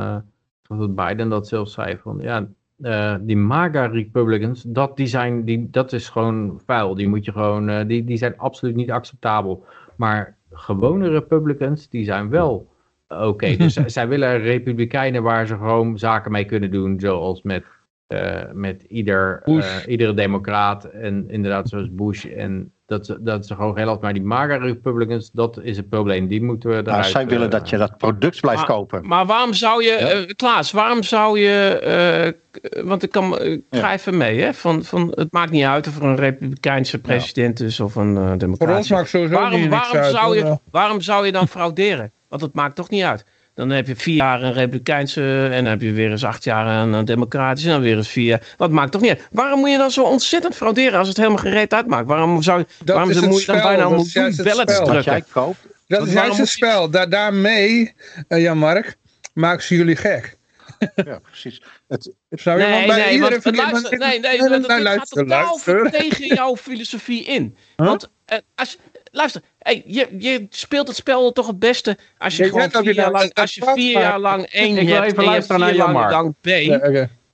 dat Biden dat zelfs zei, van ja, eh, die MAGA Republicans, dat, die zijn, die, dat is gewoon vuil. Die moet je gewoon, eh, die, die zijn absoluut niet acceptabel. Maar gewone Republicans, die zijn wel oké. Dus zij- zij willen republikeinen waar ze gewoon zaken mee kunnen doen, zoals met eh, met ieder, eh, iedere democraat en inderdaad zoals Bush en dat, ze- dat ze gewoon heel maar die MAGA Republicans, dat is het probleem. Die moeten we Nou, eruit. zij willen eh, dat je dat product blijft Maar- kopen. Maar waarom zou je, Ja. eh, Klaas, waarom zou je, eh, want ik kan, ik Ja. ga even mee, hè, van, van, het maakt niet uit of er een republikeinse president is of een eh Voor ons maakt sowieso Waarom, waarom, uit, zou hoor. je, waarom zou je dan frauderen? Want het maakt toch niet uit. Dan heb je vier jaar een republikeinse en dan heb je weer eens acht jaar een, democratische en dan weer eens vier jaar. Dat maakt toch niet uit. Waarom moet je dan zo ontzettend frauderen als het helemaal gereed uitmaakt? Waarom, zou, je- Dat waarom is het moet je dan bijna. Wat drukken? jij koopt, Dat Want is juist het je- spel. Da daarmee, eh, Jan-Mark, maken ze jullie gek. ja, precies. Het, Zou je Nee, want bij nee, iedere want, luister, nee, nee, nee, dat, nee, tegen jouw filosofie in. Eh, luister, hey, je, je speelt het spel toch het beste als je gewoon vier jaar lang, als je vier jaar lang één Ik hebt en je vier jaar lang B.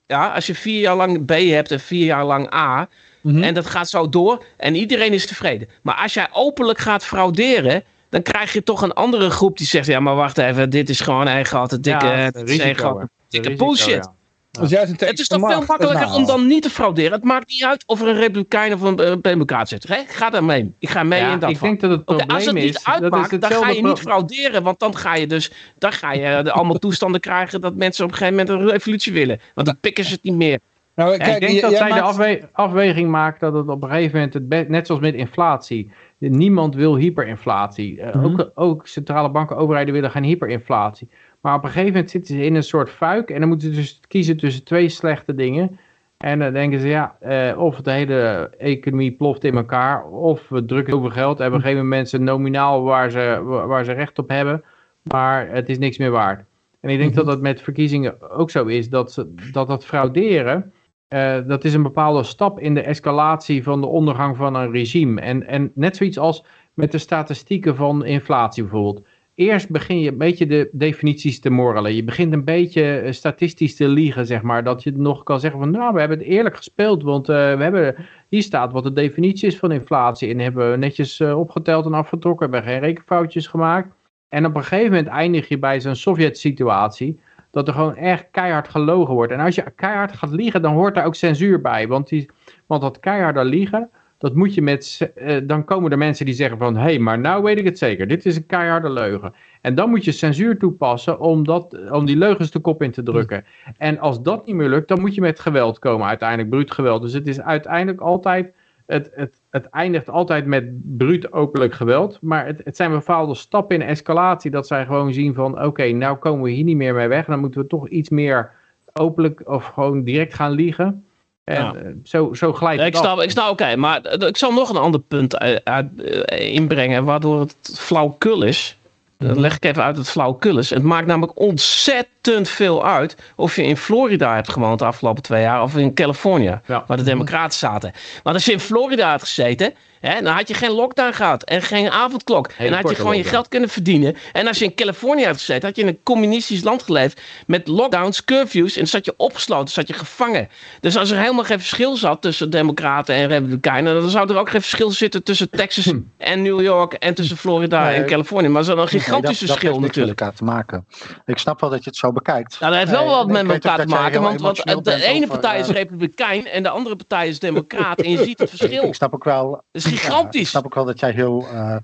Ja, als je vier jaar lang B hebt en vier jaar lang A. Mhm. En dat gaat zo door en iedereen is tevreden. Maar als jij openlijk gaat frauderen, dan krijg je toch een andere groep die zegt: ja, maar wacht even, dit is gewoon één grote dikke, Ja, risico, hè. dikke bullshit. ja. Dat is juist een Het is toch veel makkelijker Nou. om dan niet te frauderen. Het maakt niet uit of er een republikein of een eh, democraat zit. Hè? Ik ga daar mee. Ik ga mee Ja, in dat ik van. denk dat het probleem als het niet is, dat is uitmaakt, dan ga je niet frauderen. Want dan ga je dus dan ga je allemaal toestanden krijgen dat mensen op een gegeven moment een revolutie willen. Want dan pikken ze het niet meer. Nou, ik kijk, denk j- dat zij de maakt- afwe- afweging maakt dat het op een gegeven moment, het net zoals met inflatie, niemand wil hyperinflatie. Eh, Mhm. ook, ook centrale banken, overheden willen geen hyperinflatie. Maar op een gegeven moment zitten ze in een soort fuik en dan moeten ze dus kiezen tussen twee slechte dingen. En dan denken ze, ja, eh, of de hele economie ploft in elkaar, of we drukken over geld en we geven mensen nominaal waar ze, waar ze recht op hebben, maar het is niks meer waard. En ik denk dat dat met verkiezingen ook zo is, dat ze, dat, dat frauderen, eh, dat is een bepaalde stap in de escalatie van de ondergang van een regime. En, en net zoiets als met de statistieken van inflatie bijvoorbeeld. Eerst begin je een beetje de definities te morrelen. Je begint een beetje eh, statistisch te liegen, zeg maar. Dat je nog kan zeggen van, nou, we hebben het eerlijk gespeeld. Want eh, we hebben, hier staat wat de definitie is van inflatie. En hebben we netjes eh, opgeteld en afgetrokken. Hebben geen rekenfoutjes gemaakt. En op een gegeven moment eindig je bij zo'n Sovjet-situatie. Dat er gewoon echt keihard gelogen wordt. En als je keihard gaat liegen, dan hoort daar ook censuur bij. Want, die, want dat keiharde liegen, dat moet je met. eh, dan komen er mensen die zeggen van. Hé, hey, maar nou weet ik het zeker. Dit is een keiharde leugen. En dan moet je censuur toepassen om, dat, om die leugens de kop in te drukken. En als dat niet meer lukt, dan moet je met geweld komen. Uiteindelijk bruut geweld. Dus het is uiteindelijk altijd. Het, het, het eindigt altijd met bruut openlijk geweld. Maar het, het zijn bepaalde stappen in escalatie. Dat zij gewoon zien van. Oké, nou komen we hier niet meer mee weg. Dan moeten we toch iets meer openlijk of gewoon direct gaan liegen. En Ja. eh, zo, zo glijdt Ik het af. snap, ik snap oké, maar eh, ik zal nog een ander punt uit, uit- eh, inbrengen waardoor het flauwkul is. Dan leg ik even uit wat flauwkul is. Het maakt namelijk ontzettend veel uit of je in Florida hebt gewoond de afgelopen twee jaar of in Californië, Ja. waar de democraten zaten. Want als je in Florida had gezeten, hè, dan had je geen lockdown gehad en geen avondklok. en dan had je gewoon je geld kunnen verdienen. En als je in Californië had gezeten, had je in een communistisch land geleefd met lockdowns, curfews en dan zat je opgesloten, zat je gevangen. Dus als er helemaal geen verschil zat tussen democraten en republikeinen, dan zou er ook geen verschil zitten tussen Texas en New York en tussen Florida Nee. en Californië. Maar er is een Nee, gigantisch dat- dat verschil heeft niks met natuurlijk. elkaar te maken. Ik snap wel dat je het zo bekijkt. Nou, dat heeft wel Nee, wat met elkaar te dat maken, want, want de ene partij is eh, republikein en de andere partij is democraat. En je ziet het verschil. Ik snap ook wel. Dat is Ja, ik gigantisch. snap ook wel dat jij heel eh,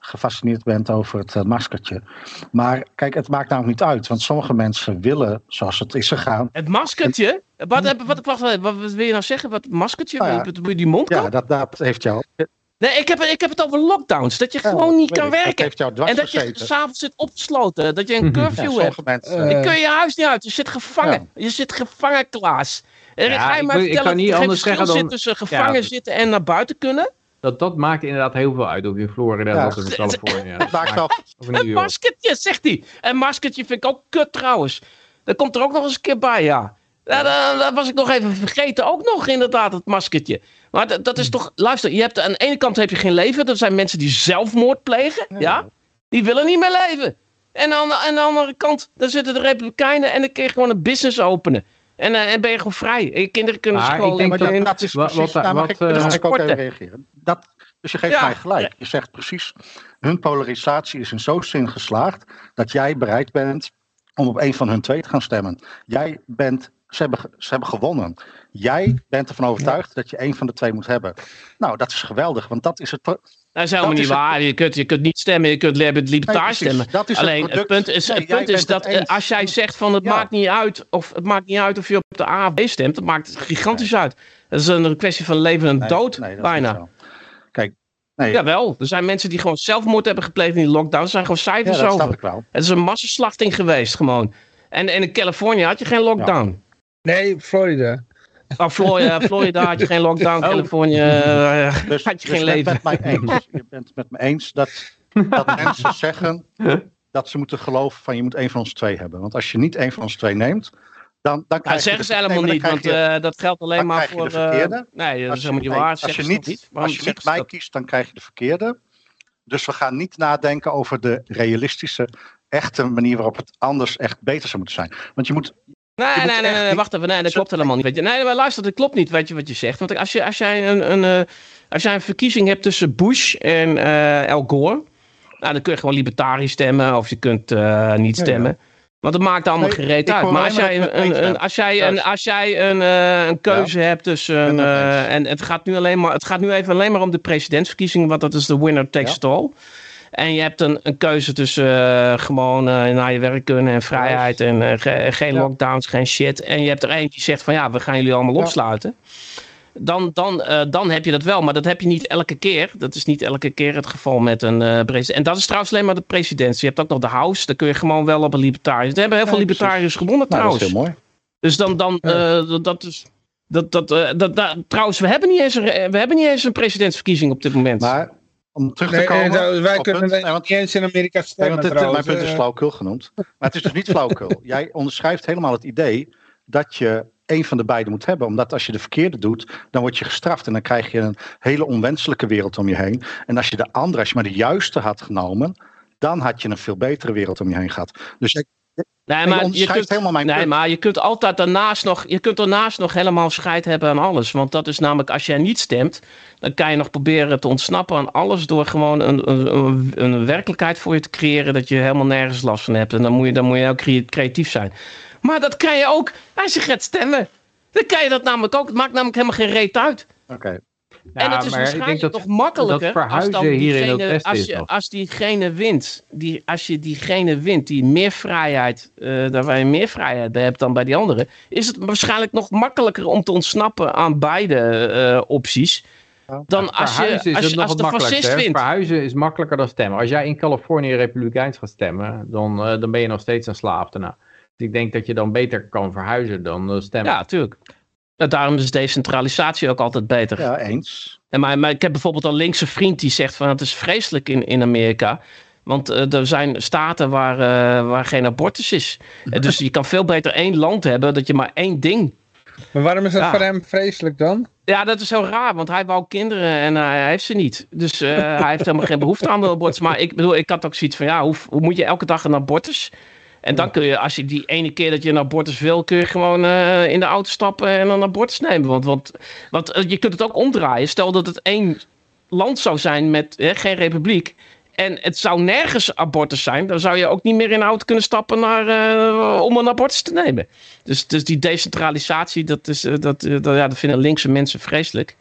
gefascineerd bent over het eh, maskertje. Maar kijk, het maakt namelijk niet uit. Want sommige mensen willen, zoals het is gegaan. Het maskertje? Wat, heb- wat, wacht, wat, wat wil je nou zeggen? Wat maskertje? Nou ja. Je- je die mond Ja, dat, dat heeft jou. Nee, ik heb, ik heb het over lockdowns. Dat je Ja, gewoon niet kan ik, Dat werken. heeft jou dwars En dat je gezeten. s'avonds zit opgesloten. Dat je een Mhm. Ja, curfew hebt. sommige mensen. Eh, Dan kun je je huis niet uit. Je zit gevangen. Je zit gevangen, Klaas. En Ja, ga je ik wil- ik vertellen kan dat niet er geen anders verschil zeggen dan- zit tussen gevangen Ja. zitten en naar buiten kunnen? Dat, dat maakt inderdaad heel veel uit of je in Florida Ja. of in Californië. het maakt Een York. maskertje, zegt hij. Een maskertje vind ik ook kut trouwens. Dat komt er ook nog eens een keer bij, ja. Ja, dat, dat was ik nog even vergeten. Ook nog inderdaad, het maskertje. Maar dat, dat is toch... Luister, je hebt, aan de ene kant heb je geen leven. Dat zijn mensen die zelfmoord plegen. Ja. Die willen niet meer leven. En aan, de- aan de andere kant, daar zitten de republikeinen... en dan kun je gewoon een business openen. En, eh, en ben je gewoon vrij. Je kinderen kunnen Maar ik school denk dat- dat, is Wat- precies. wat- nou, mag wat, ik, dan eh, ik ook even reageren. Dat, dus je geeft Ja. mij gelijk. Je zegt precies. Hun polarisatie is in zo'n zin geslaagd. dat jij bereid bent om op een van hun twee te gaan stemmen. Jij bent ze hebben, ze hebben gewonnen. Jij bent ervan overtuigd dat je één van de twee moet hebben. Nou, dat is geweldig, want dat is het. Pro- Dat is helemaal Dat niet is het- waar. Je kunt, je kunt niet stemmen, je kunt lib- libertair Nee, stemmen. Dat is Alleen het, het, product. punt is, Nee, het punt is dat het eh, eens. als jij zegt van het Ja. maakt niet uit of het maakt niet uit of je op de A of B stemt, dat maakt het gigantisch uit. Dat is een kwestie van leven en Nee, dood nee, dat is bijna. Kijk, nee, Jawel, er zijn mensen die gewoon zelfmoord hebben gepleegd in die lockdown. Er zijn gewoon ja, cijfers dat snap over. ik wel. Het is een massaslachting geweest gewoon. En, en in Californië had je geen lockdown. Nee, Florida. Oh, Florida, Florida had je geen lockdown. Californië eh, Dus, had je dus geen bent leven. met mij eens. Je bent het met me eens dat, dat mensen zeggen dat ze moeten geloven van je moet één van ons twee hebben. Want als je niet één van ons twee neemt, dan, dan Dat krijg je zeggen de- ze helemaal niet, want je- eh, dat geldt alleen maar voor... de eh, verkeerde. nee, dat als is je, helemaal niet waar. als je dat niet, als je niet mij dat? kiest, dan krijg je de verkeerde. Dus we gaan niet nadenken over de realistische, echte manier waarop het anders echt beter zou moeten zijn. Want je moet Nee, nee, nee, nee, wacht even. Nee, dat klopt helemaal niet. Weet je. Nee, maar luister, dat klopt niet, weet je wat je zegt. Want als, je, als, jij, een, een, eh, als jij een verkiezing hebt tussen Bush en eh Al Gore... Nou, dan kun je gewoon libertarisch stemmen of je kunt eh, niet stemmen. Want dat maakt allemaal Nee, gereed uit. Maar als jij, een, als jij, een, als jij een, een keuze hebt tussen... en het gaat, nu alleen maar, het gaat nu even alleen maar om de presidentsverkiezingen... want dat is de winner takes Ja. it all. En je hebt een, een keuze tussen eh, gewoon eh, naar je werk kunnen en vrijheid en eh, ge- geen Ja. lockdowns, geen shit. En je hebt er één die zegt van ja, we gaan jullie allemaal Ja. opsluiten. Dan, dan, eh, dan heb je dat wel, maar dat heb je niet elke keer. Dat is niet elke keer het geval met een eh president. En dat is trouwens alleen maar de presidentie. Je hebt ook nog de House, daar kun je gewoon wel op een libertariër. Er hebben heel veel Ja, libertariërs gewonnen Nou, dat is trouwens. heel mooi. Dus dan, dan eh, dat- dat is... Dat, dat, eh, dat, dat- trouwens, we hebben, niet eens een, we hebben niet eens een presidentsverkiezing op dit moment. Maar om terug te Nee, komen. nee, nou, wij op kunnen nee, nee, want- niet eens in Amerika Nee, stemmen want dit, trouwens. mijn punt is Eh, flauwekul genoemd. Maar het is dus niet flauwekul. Jij onderschrijft helemaal het idee dat je één van de beide moet hebben. Omdat als je de verkeerde doet, dan word je gestraft. En dan krijg je een hele onwenselijke wereld om je heen. En als je de andere, als je maar de juiste had genomen, dan had je een veel betere wereld om je heen gehad. Dus jij, nee, maar je kunt, helemaal mijn Nee, punt. maar je kunt altijd daarnaast nog, je kunt daarnaast nog helemaal scheid hebben aan alles. Want dat is namelijk, als jij niet stemt, dan kan je nog proberen te ontsnappen aan alles door gewoon een, een, een, werkelijkheid voor je te creëren dat je helemaal nergens last van hebt. En dan moet je, dan moet je ook crea- creatief zijn. Maar dat kan je ook als je gaat stemmen. Dan kan je dat namelijk ook. Het maakt namelijk helemaal geen reet uit. Oké. En het is waarschijnlijk nog makkelijker dat als, dan verhuizen hier in het diegene, als, je, als diegene wint, die, als je diegene wint die meer vrijheid, eh daar waar je meer vrijheid bij hebt dan bij die anderen, is het waarschijnlijk nog makkelijker om te ontsnappen aan beide eh, opties. Dan als, je, Verhuizen is als, het je, nog als het de fascist makkelijkste. hè? wint. Verhuizen is makkelijker dan stemmen. Als jij in Californië republikeins gaat stemmen, dan, eh, dan ben je nog steeds een slaaf daarna. Dus ik denk dat je dan beter kan verhuizen dan stemmen. Ja, natuurlijk. Daarom is decentralisatie ook altijd beter. Ja, eens. En maar, maar ik heb bijvoorbeeld een linkse vriend die zegt van het is vreselijk in, in Amerika. Want eh, er zijn staten waar, eh, waar geen abortus is. Eh, dus je kan veel beter één land hebben dat je maar één ding. Maar waarom is dat Ja. voor hem vreselijk dan? Ja, dat is zo raar, want hij wou kinderen en hij heeft ze niet. Dus hij heeft helemaal geen behoefte aan de abortus. Maar ik bedoel, ik had ook zoiets van, ja, hoe, hoe moet je elke dag een abortus? En dan kun je, als je die ene keer dat je een abortus wil, kun je gewoon eh, in de auto stappen en een abortus nemen. Want, want, want eh, je kunt het ook omdraaien. Stel dat het één land zou zijn met eh, geen republiek. En het zou nergens abortus zijn. Dan zou je ook niet meer in de auto kunnen stappen naar, eh, om een abortus te nemen. Dus, dus die decentralisatie, dat, is, dat, dat, ja, dat vinden linkse mensen vreselijk.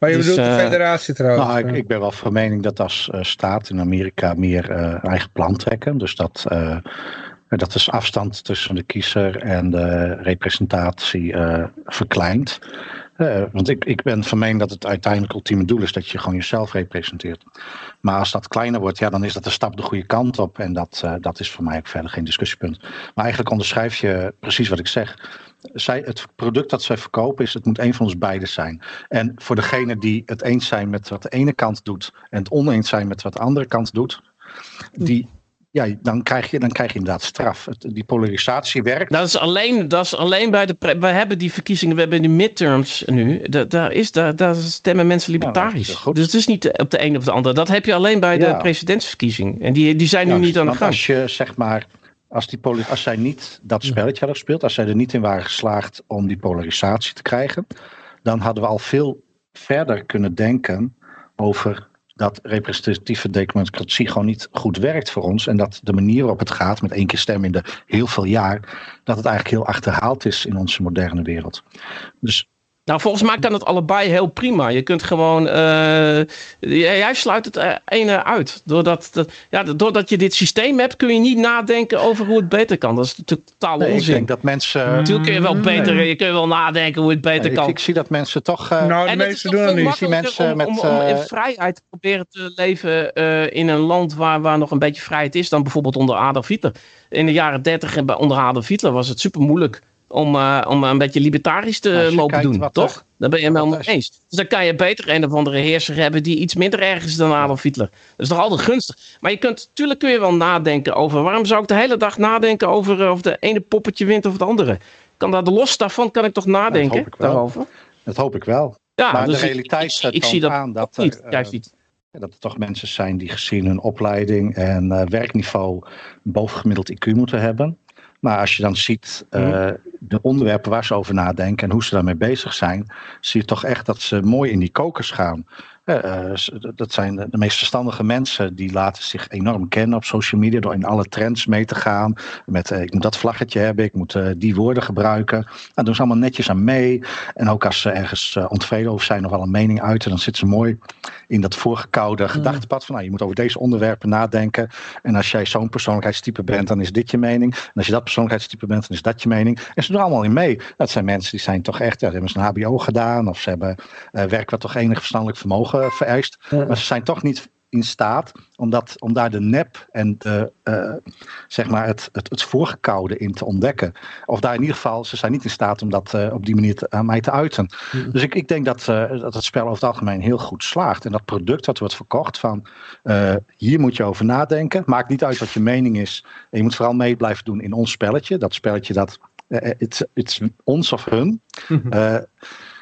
Maar je Dus, bedoelt de eh, federatie trouwens. Nou, ik, ik ben wel van mening dat als eh, staat in Amerika meer eh, eigen plan trekken. Dus dat, dat is afstand tussen de kiezer en de representatie verkleint. Want ik, ik ben van mening dat het uiteindelijk ultieme doel is dat je gewoon jezelf representeert. Maar als dat kleiner wordt, ja, dan is dat een stap de goede kant op. En dat, dat is voor mij ook verder geen discussiepunt. Maar eigenlijk onderschrijf je precies wat ik zeg. Zij, het product dat zij verkopen is, het moet een van ons beiden zijn. En voor degene die het eens zijn met wat de ene kant doet en het oneens zijn met wat de andere kant doet, die, ja, dan, krijg je, dan krijg je inderdaad straf. Het, die polarisatie werkt. Dat is alleen, dat is alleen bij de. We hebben die verkiezingen, we hebben die midterms nu. Da- Daar, is, daar, daar stemmen mensen libertarisch. dus het is niet op de een of de ander. Dat heb je alleen bij de Ja. presidentsverkiezing. En die, die zijn nu niet aan de gang. Als je zeg maar, als, die als zij niet dat spelletje hadden gespeeld, als zij er niet in waren geslaagd om die polarisatie te krijgen, dan hadden we al veel verder kunnen denken over dat representatieve democratie gewoon niet goed werkt voor ons. En dat de manier waarop het gaat, met één keer stem in de heel veel jaar, dat het eigenlijk heel achterhaald is in onze moderne wereld. Dus nou, volgens mij kan het allebei heel prima. Je kunt gewoon. Uh, jij sluit het uh, ene uit. Doordat, dat, ja, doordat je dit systeem hebt, kun je niet nadenken over hoe het beter kan. Dat is natuurlijk totaal nee, onzin. Ik denk dat mensen. Natuurlijk kun je wel beter. Nee. Je kunt wel nadenken hoe het beter nee, kan. Ik, ik, zie dat mensen toch. Uh, nou, de meeste doen dat niet. Ik zie mensen om, met. Om, om, in vrijheid te proberen te leven in een land waar, waar nog een beetje vrijheid is, dan bijvoorbeeld onder Adolf Hitler. In de jaren 30 onder Adolf Hitler was het super moeilijk om, uh, om een beetje libertarisch te lopen doen, toch? Er, Daar ben je het mee eens. Dus dan kan je beter een of andere heerser hebben die iets minder erg is dan Adolf Hitler. Dat is toch altijd gunstig. Maar je kunt, natuurlijk kun je wel nadenken over, waarom zou ik de hele dag nadenken over uh, of de ene poppetje wint of het andere? Kan daar, los daarvan kan ik toch nadenken dat daarover? Dat hoop ik wel. Ja, maar dus de realiteit ik, ik, ik zie dat aan dat niet, er, juist niet. dat er toch mensen zijn die gezien hun opleiding en werkniveau bovengemiddeld IQ moeten hebben. Maar als je dan ziet uh, de onderwerpen waar ze over nadenken en hoe ze daarmee bezig zijn, zie je toch echt dat ze mooi in die kokers gaan. Uh, dat zijn de meest verstandige mensen die laten zich enorm kennen op social media door in alle trends mee te gaan. Met uh, ik moet dat vlaggetje hebben, ik moet uh, die woorden gebruiken. Daar doen ze allemaal netjes aan mee. En ook als ze ergens ontevreden over zijn of wel een mening uiten, dan zitten ze mooi in dat voorgekoude gedachtenpad van nou, je moet over deze onderwerpen nadenken. En als jij zo'n persoonlijkheidstype bent, dan is dit je mening. En als je dat persoonlijkheidstype bent, dan is dat je mening. En ze doen allemaal in mee. Dat zijn mensen die zijn toch echt, ja, ze hebben een HBO gedaan of ze hebben werk wat toch enig verstandelijk vermogen vereist. Ja. Maar ze zijn toch niet in staat om, dat, om daar de nep en de, uh, zeg maar het, het, het voorgekoude in te ontdekken. Of daar in ieder geval, ze zijn niet in staat om dat uh, op die manier te, aan mij te uiten. Mm. Dus ik, ik denk dat, uh, dat het spel over het algemeen heel goed slaagt. En dat product dat wordt verkocht van hier moet je over nadenken. Maakt niet uit wat je mening is. En je moet vooral mee blijven doen in ons spelletje. Dat spelletje dat, it's, it's ons of hun. Mm -hmm.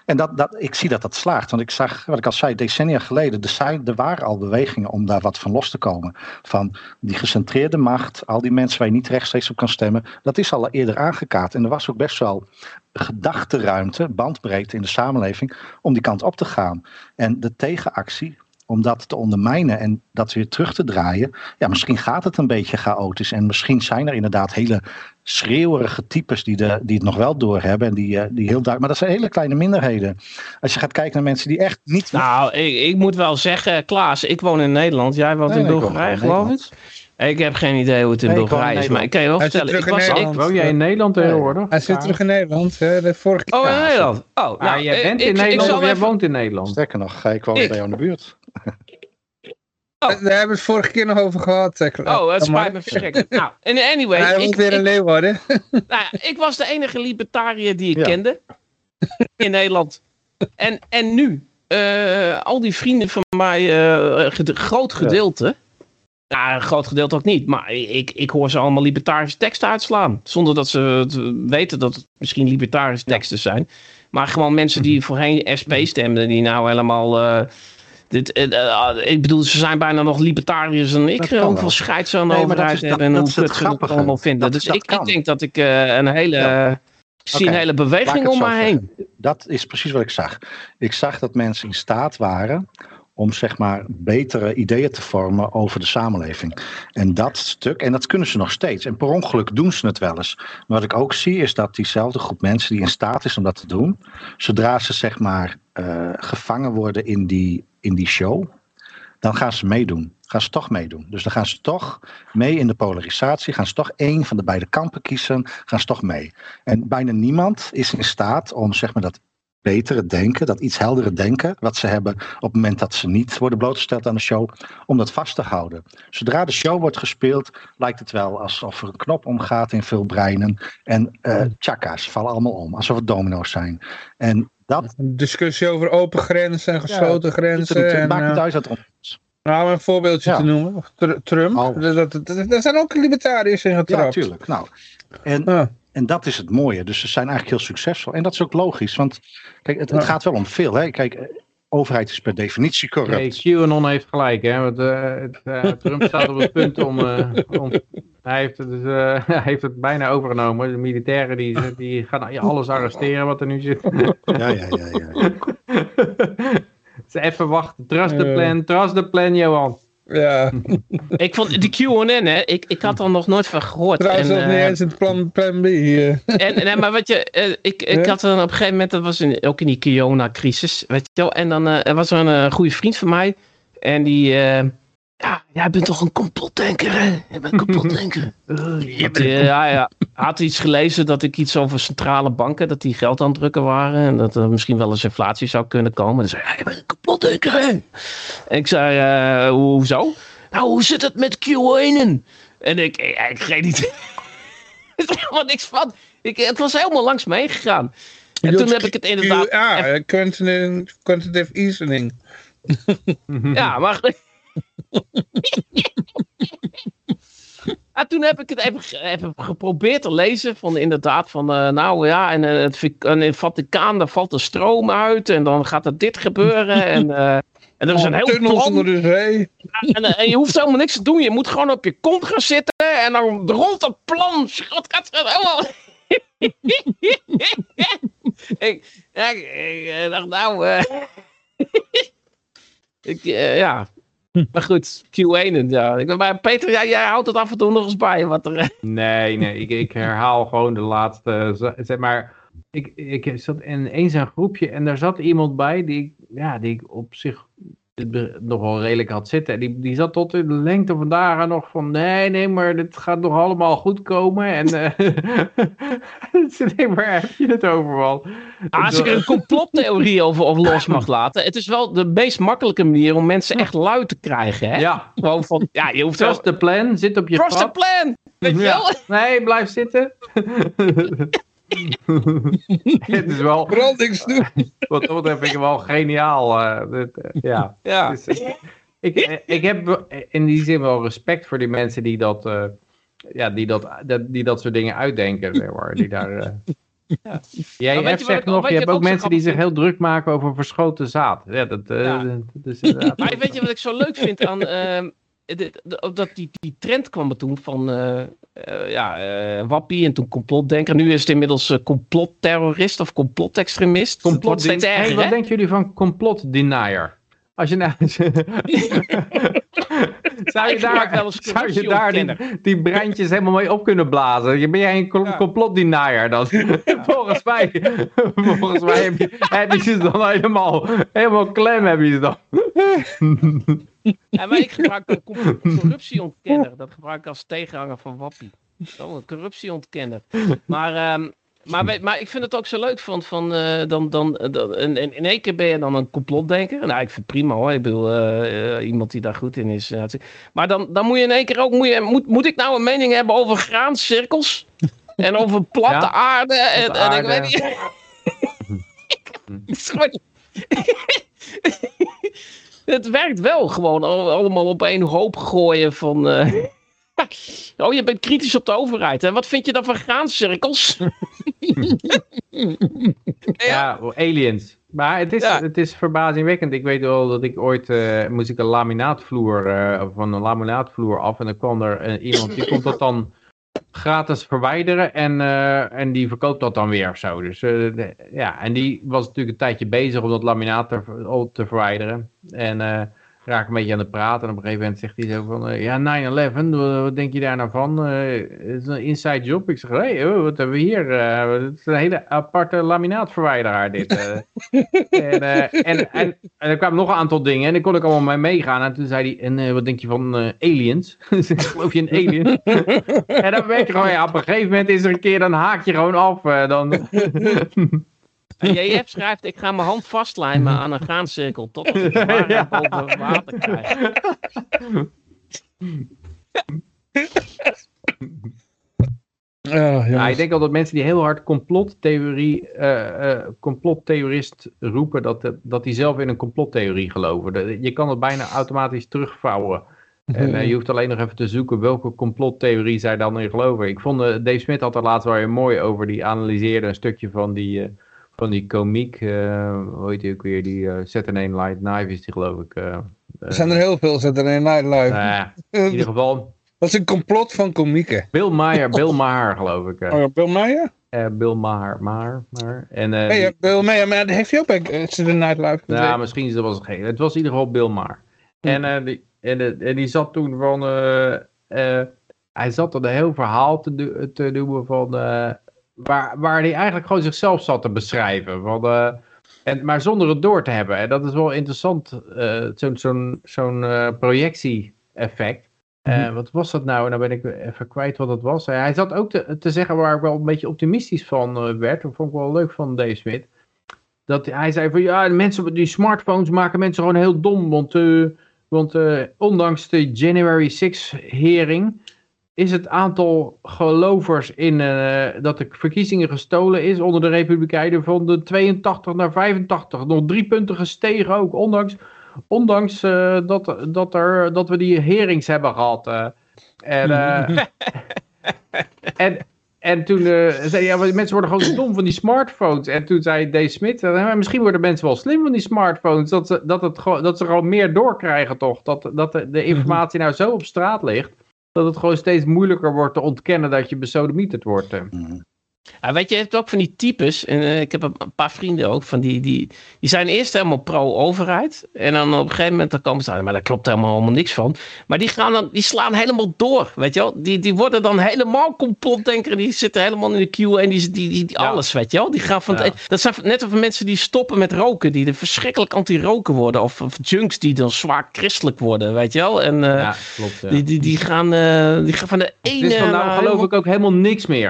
En dat, dat, ik zie dat dat slaagt. Want ik zag, wat ik al zei, decennia geleden, er, waren al bewegingen om daar wat van los te komen. Van die gecentreerde macht, al die mensen waar je niet rechtstreeks op kan stemmen, dat is al eerder aangekaart. En er was ook best wel gedachtenruimte, bandbreedte in de samenleving om die kant op te gaan. En de tegenactie, om dat te ondermijnen en dat weer terug te draaien. Ja, misschien gaat het een beetje chaotisch. En misschien zijn er inderdaad hele schreeuwerige types die, de, die het nog wel doorhebben. En die, uh, die heel duidelijk. Maar dat zijn hele kleine minderheden. Als je gaat kijken naar mensen die echt niet. Nou, ik, ik moet wel zeggen, Klaas, ik woon in Nederland. Jij woont nee, in Bulgarije, geloof ik. Ik heb geen idee hoe het in nee, Bulgarije is, maar ik kan je wel Hij vertellen. Ik was, ik, woon jij in Nederland tegenwoordig? Hij zit terug in Nederland. Hè, de vorige keer. Oh, in Nederland. Oh, nou, ah, jij bent in Nederland of jij woont in Nederland? Sterker nog, ik woon bij jou in de buurt. Oh. Daar hebben we het vorige keer nog over gehad. Oh, het spijt me verschrikkelijk. nou, anyway. Hij moet weer een leeuw worden. nou ja, ik was de enige libertariër die ik ja. kende. In Nederland. En, en nu, uh, al die vrienden van mij, uh, ged groot gedeelte. Ja. een groot gedeelte ook niet. Maar ik, ik hoor ze allemaal libertarische teksten uitslaan. Zonder dat ze weten dat het misschien libertarische teksten zijn. Maar gewoon mensen die voorheen SP stemden, die nou helemaal... Uh, dit, uh, uh, ik bedoel, ze zijn bijna nog libertariërs dan ik. Hoeveel scheids aan de nee, overheid hebben en hoe het allemaal vinden. Dus ik, ik, denk dat ik uh, een hele... Ja. Ik zie okay. een hele beweging om me heen. Dat is precies wat ik zag. Ik zag dat mensen in staat waren om zeg maar betere ideeën te vormen over de samenleving. En dat stuk, en dat kunnen ze nog steeds. En per ongeluk doen ze het wel eens. Maar wat ik ook zie is dat diezelfde groep mensen die in staat is om dat te doen, zodra ze zeg maar uh, gevangen worden in die, in die show, dan gaan ze meedoen. Gaan ze toch meedoen. Dus dan gaan ze toch mee in de polarisatie. Gaan ze toch één van de beide kampen kiezen. Gaan ze toch mee. En bijna niemand is in staat om zeg maar dat betere denken, dat iets heldere denken, wat ze hebben op het moment dat ze niet worden blootgesteld aan de show, om dat vast te houden. Zodra de show wordt gespeeld, lijkt het wel alsof er een knop omgaat in veel breinen en uh, vallen allemaal om, alsof het domino's zijn. En dat... Een discussie over open grenzen en gesloten ja, grenzen. Het, het maakt en, niet uit wat nou, een voorbeeldje ja. te noemen. Trump. Oh. Dat, dat, dat, daar zijn ook libertariërs in getrapt. Ja, tuurlijk. Nou, en, ja. en dat is het mooie. Dus ze zijn eigenlijk heel succesvol. En dat is ook logisch. Want kijk, het, het gaat wel om veel. Hè? Kijk, overheid is per definitie corrupt. Nee, QAnon heeft gelijk. Hè? Want, uh, het, uh, Trump staat op het punt om... Uh, om hij, heeft het, dus, hij heeft het bijna overgenomen. De militairen die, die gaan alles arresteren wat er nu zit. Ja, ja, ja. ja. Dus even wachten. Trust the Ja. plan, trust the plan, Johan. Ja, Ik vond die QAnon, hè, ik, ik had er nog nooit van gehoord. trouwens En, nog niet eh, eens het plan, plan B. eh. En, nee, maar wat je, eh, ik, ik Ja? had dan op een gegeven moment, dat was in, ook in die Kiona-crisis, weet je wel. En dan er was er een goede vriend van mij. En die, ja, jij bent toch een complotdenker, hè? Je bent een complotdenker. Had eh, ja, ja, had iets gelezen dat ik iets over centrale banken, dat die geld aan het drukken waren. En dat er misschien wel eens inflatie zou kunnen komen. Dan zei hij, ja, je bent een complotdenker, hè? En ik zei, eh, hoezo? Nou, hoe zit het met QAnon? En ik, ik, ik geen idee. Er is helemaal niks van. Ik, het was helemaal langs me heen gegaan. En toen heb ik het inderdaad... Ja, quantitative, quantitative easing. Ja, maar... Ja, toen heb ik het even, even geprobeerd te lezen. Van inderdaad, van eh, nou ja, en, eh, het, en in het Vaticaan, daar valt de stroom uit. En dan gaat er dit gebeuren. En, eh, en er is een heel Tunnels onder de zee. En, en je hoeft helemaal niks te doen. Je moet gewoon op je kont gaan zitten. En dan rolt het plan. Schot, gaat het helemaal... ik, ja, ik, ik, dacht, nou... ik, ja... Maar goed, Q1. Ja. Ik, maar Peter, jij, jij houdt het af en toe nog eens bij. Wat er, eh, Nee, nee, ik, ik herhaal gewoon de laatste, z- zeg maar, ik, ik zat in eens een groepje en daar zat iemand bij die ja, die ik op zich nog wel redelijk had zitten. En die, die zat tot in de lengte van dagen nog van, nee, nee, maar dit gaat nog allemaal goed komen. En ze nee, waar heb je het over, man? Ah, als ik er een complottheorie over, over los mag laten. Het is wel de meest makkelijke manier om mensen echt luid te krijgen. Hè? Ja, Gewoon van, ja, je hoeft wel... trust the plan, zit op je Trust the gat. plan! Weet je Ja. wel? Nee, blijf zitten. het is wel, Brandingssnoep. wat dat betreft vind ik wel geniaal. eh, dit, eh, ja. Ja. Dus, eh, ik, ik heb in die zin wel respect voor die mensen die dat, eh, ja, die dat, dat, die dat soort dingen uitdenken. Zeg maar, die daar, eh, Ja. Jij Maar weet hebt je wat zegt ik- nog, je je hebt ook mensen die zich heel druk maken over verschoten zaad. Ja, dat, eh, Ja. dat is. Maar weet je wat ik zo leuk vind aan... dat die, die trend kwam er toen van... eh, ja, eh, wappie en toen complotdenker. Nu is het inmiddels complotterrorist of complotextremist. Hey, erger, wat denken jullie van complot denier? Als je nou... zou je daar, wel eens zou je daar die, die breintjes helemaal mee op kunnen blazen? Je- Ben jij een co- Ja. complot denier dan? volgens mij, volgens mij heb je, heb je ze dan helemaal, helemaal klem heb je ze dan. Ja, maar ik gebruik com- corruptieontkenner. Dat gebruik ik als tegenhanger van wappie. Zo, een corruptieontkenner. Maar... ehm, maar, maar ik vind het ook zo leuk van, van eh, dan, dan, eh, dan in, één keer ben je dan een complotdenker. Nou, ik vind het prima hoor. Ik bedoel, eh, iemand die daar goed in is. maar dan, dan moet je in één keer ook, moet, je, moet, moet ik nou een mening hebben over graancirkels? En over platte Ja, aarde? En, en ik weet niet. Het werkt wel gewoon al- allemaal op één hoop gooien van... Oh, je bent kritisch op de overheid. En wat vind je dan van graancirkels? Ja, aliens. Maar het is, Ja. het is verbazingwekkend. Ik weet wel dat ik ooit eh, moest ik een laminaatvloer eh, van een laminaatvloer af en dan kwam er eh, iemand die komt dat dan gratis verwijderen en, en die verkoopt dat dan weer zo. Dus de- ja, en die was natuurlijk een tijdje bezig om dat laminaat te, te verwijderen. En raak een beetje aan het praten en op een gegeven moment zegt hij zo van, eh, ja 9-11, wat, denk je daar nou van? Eh, het is een inside job. Ik zeg, hé, hey, oh, wat hebben we hier? Eh, het is een hele aparte laminaatverwijderaar dit. en, en, en, en er kwamen nog een aantal dingen en daar kon ik allemaal mee meegaan. En toen zei hij, en wat denk je van aliens? Dus ik, Geloof je in aliens? en dan weet je gewoon, ja, op een gegeven moment is er een keer, dan haak je gewoon af. dan... En JF schrijft, ik ga mijn hand vastlijmen aan een graancirkel totdat ik de waarheid Ja. boven water krijg. Oh, Ja, ik denk al dat mensen die heel hard complottheorie, eh, eh, complottheorist roepen, dat, dat die zelf in een complottheorie geloven. De- Je kan het bijna automatisch terugvouwen. En eh, je hoeft alleen nog even te zoeken welke complottheorie zij dan in geloven. Ik vond, eh, Dave Smith had er laatst wel weer mooi over. Die analyseerde een stukje van die, eh, van die komiek, eh, hoe heet die ook weer, die uh, Saturday Night Live is die geloof ik. eh, Er eh, zijn er heel veel, er in Nightlife. nou in ieder geval, Dat is een complot van komieken. Bill Maher, Bill Maher geloof ik. Oh ja, Bill Meijer? eh, Bill Maher. Maher, Maher. En, Bill Maher, maar heeft hij ook bij uh, Saturday Night Live nou, misschien is dat was het geen. Het was in ieder geval Bill Maher. En, eh, die, en, en die zat toen van... hij zat er een heel verhaal te, do- te doen van... waar, waar hij eigenlijk gewoon zichzelf zat te beschrijven. Eh, en, maar zonder het door te hebben. En dat is wel interessant. eh, Zo'n zo'n zo'n eh, projectie-effect. Eh, Wat was dat nou? Nou ben ik even kwijt wat het was. hij zat ook te, te zeggen waar ik wel een beetje optimistisch van werd. Dat vond ik wel leuk van Dave Smith. Dat hij zei van ja, mensen die smartphones maken mensen gewoon heel dom. Want, eh, want ondanks de January 6 hering is het aantal gelovers in eh, dat de verkiezingen gestolen is onder de Republikeinen van de 82 naar 85. Nog drie punten gestegen ook, ondanks, ondanks eh, dat, dat, er, dat we die herings hebben gehad. eh. en, en, en toen zei ja, mensen worden gewoon dom van die smartphones. En toen zei eh, maar misschien worden mensen wel slim van die smartphones. Dat ze, dat het, gewoon- dat ze gewoon meer doorkrijgen toch. Dat, dat de, de informatie nou zo op straat ligt. Dat het gewoon steeds moeilijker wordt te ontkennen dat je besodemieterd wordt. eh. Ja, weet je, je hebt ook van die types, en eh, ik heb een paar vrienden ook, van die, die, die zijn eerst helemaal pro-overheid. En dan op een gegeven moment dan komen ze aan, maar daar klopt helemaal, helemaal niks van. Maar die, gaan dan, die slaan helemaal door, weet je wel. Die, die worden dan helemaal complotdenker, die zitten helemaal in de queue en die, die, die, die Ja. alles, weet je wel. Die gaan van Ja. dat zijn net of mensen die stoppen met roken, die er verschrikkelijk anti-roken worden. Of, of junks die dan zwaar christelijk worden, weet je wel. En eh, ja, klopt. die, die, die, gaan, eh, die gaan van de ene... Dus van nou geloof ik ook helemaal niks meer.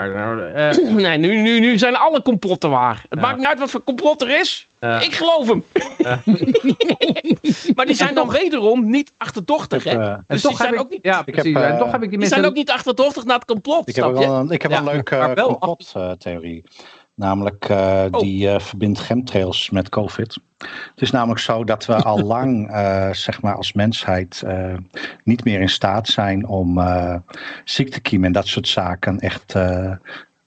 Nee, nu, nu, nu zijn alle complotten waar. Het Ja. maakt niet uit wat voor complot er is. Ja. Ik geloof hem. maar die zijn dan wederom niet achterdochtig, hè? Eh, en Dus toch die zijn heb ook ik, niet- ja, precies. eh, en toch heb ik die Die mensen... zijn ook niet achterdochtig naar het complot, Ik heb, snap je? wel een, ik heb Ja, een leuke complottheorie. Namelijk, eh, Oh. die eh, verbindt chemtrails met COVID. Het is namelijk zo dat we al lang, eh, zeg maar als mensheid, eh, niet meer in staat zijn om eh ziektekiemen en dat soort zaken echt eh,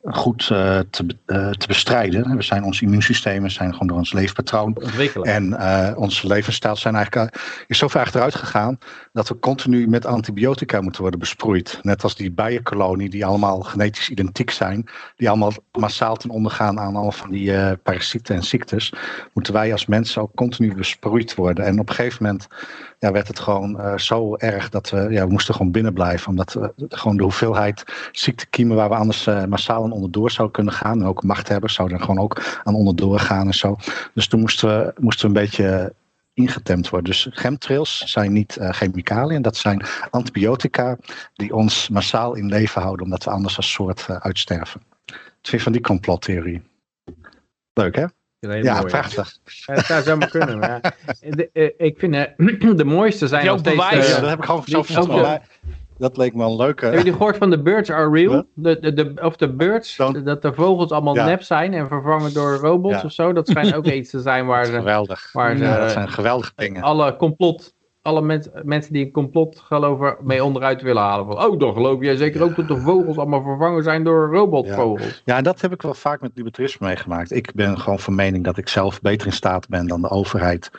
goed eh, te, eh, te bestrijden. We zijn ons immuunsysteem, zijn gewoon door ons leefpatroon ontwikkelen. en eh, onze levensstijl zijn eigenlijk, is zo ver achteruit gegaan dat we continu met antibiotica moeten worden besproeid. Net als die bijenkolonie die allemaal genetisch identiek zijn, die allemaal massaal ten onder gaan aan allemaal van die parasieten en ziektes, moeten wij als mensen ook continu besproeid worden. En op een gegeven moment ja, werd het gewoon eh, zo erg dat we, ja, we moesten gewoon binnen blijven, omdat we gewoon de hoeveelheid ziektekiemen waar we anders eh, massaal aan onderdoor zouden kunnen gaan, en ook machthebbers zouden er gewoon ook aan onderdoor gaan en zo. Dus toen moesten we, moesten we een beetje ingetemd worden. Dus chemtrails zijn niet eh, chemicaliën, dat zijn antibiotica die ons massaal in leven houden, omdat we anders als soort uitsterven. Het vind van die complottheorie. Leuk hè? Ja, mooi, prachtig. Ja, het zou zomaar kunnen. Maar de, eh, ik vind eh, de mooiste zijn nog ook steeds... bewijs? eh, ja, dat heb ik gewoon zo Dat leek me een leuke. Heb je gehoord van de birds are real? De, de, de, of de birds, dat de vogels allemaal Ja. nep zijn en vervangen door robots Ja. of zo. Dat schijnt ook iets te zijn waar ze, Geweldig. waar ze Ja, dat zijn geweldige eh, dingen. alle complot, alle mens- mensen die een complot geloven mee onderuit willen halen. Van, oh, dan geloof jij zeker ook dat de vogels allemaal vervangen zijn door robotvogels. Ja, en dat heb ik wel vaak met libertarisme meegemaakt. Ik ben gewoon van mening dat ik zelf beter in staat ben dan de overheid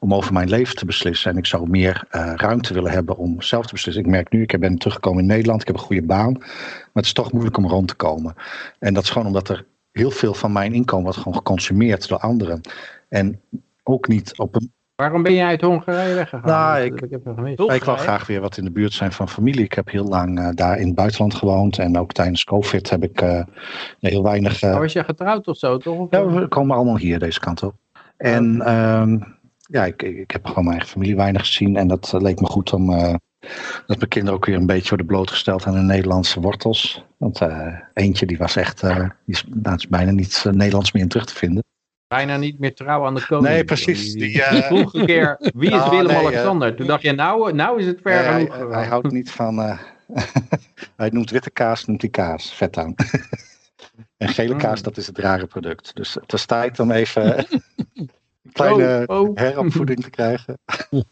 om over mijn leven te beslissen. En ik zou meer eh, ruimte willen hebben om zelf te beslissen. Ik merk nu, ik ben teruggekomen in Nederland, ik heb een goede baan. Maar het is toch moeilijk om rond te komen. En dat is gewoon omdat er heel veel van mijn inkomen wordt gewoon geconsumeerd door anderen. En ook niet op een Waarom ben jij uit Hongarije weggegaan? Nou, Dat ik- heb ik gemist. Ik wil graag weer wat in de buurt zijn van familie. Ik heb heel lang eh, daar in het buitenland gewoond. En ook tijdens COVID heb ik eh, heel weinig. eh, Maar was je getrouwd of zo, toch? Of- ja, we komen allemaal hier deze kant op. En ehm, ja, ik, ik ik heb gewoon mijn eigen familie weinig gezien. En dat leek me goed om. eh, dat mijn kinderen ook weer een beetje worden blootgesteld aan de Nederlandse wortels. Want eh, eentje die was echt. eh, die is, nou, is bijna niet Nederlands meer in terug te vinden. Bijna niet meer trouw aan de koning. Nee, precies. Die, Die, eh, vroeg een keer, wie is Ah, Willem-Alexander? Toen dacht je, nou, nou is het ver Nee, hij, genoeg. gegaan. hij houdt niet van. eh, hij noemt witte kaas, noemt hij kaas. Vet aan. en gele kaas, Mm. dat is het rare product. Dus het is tijd om even een kleine Oh, oh. heropvoeding te krijgen. Ja,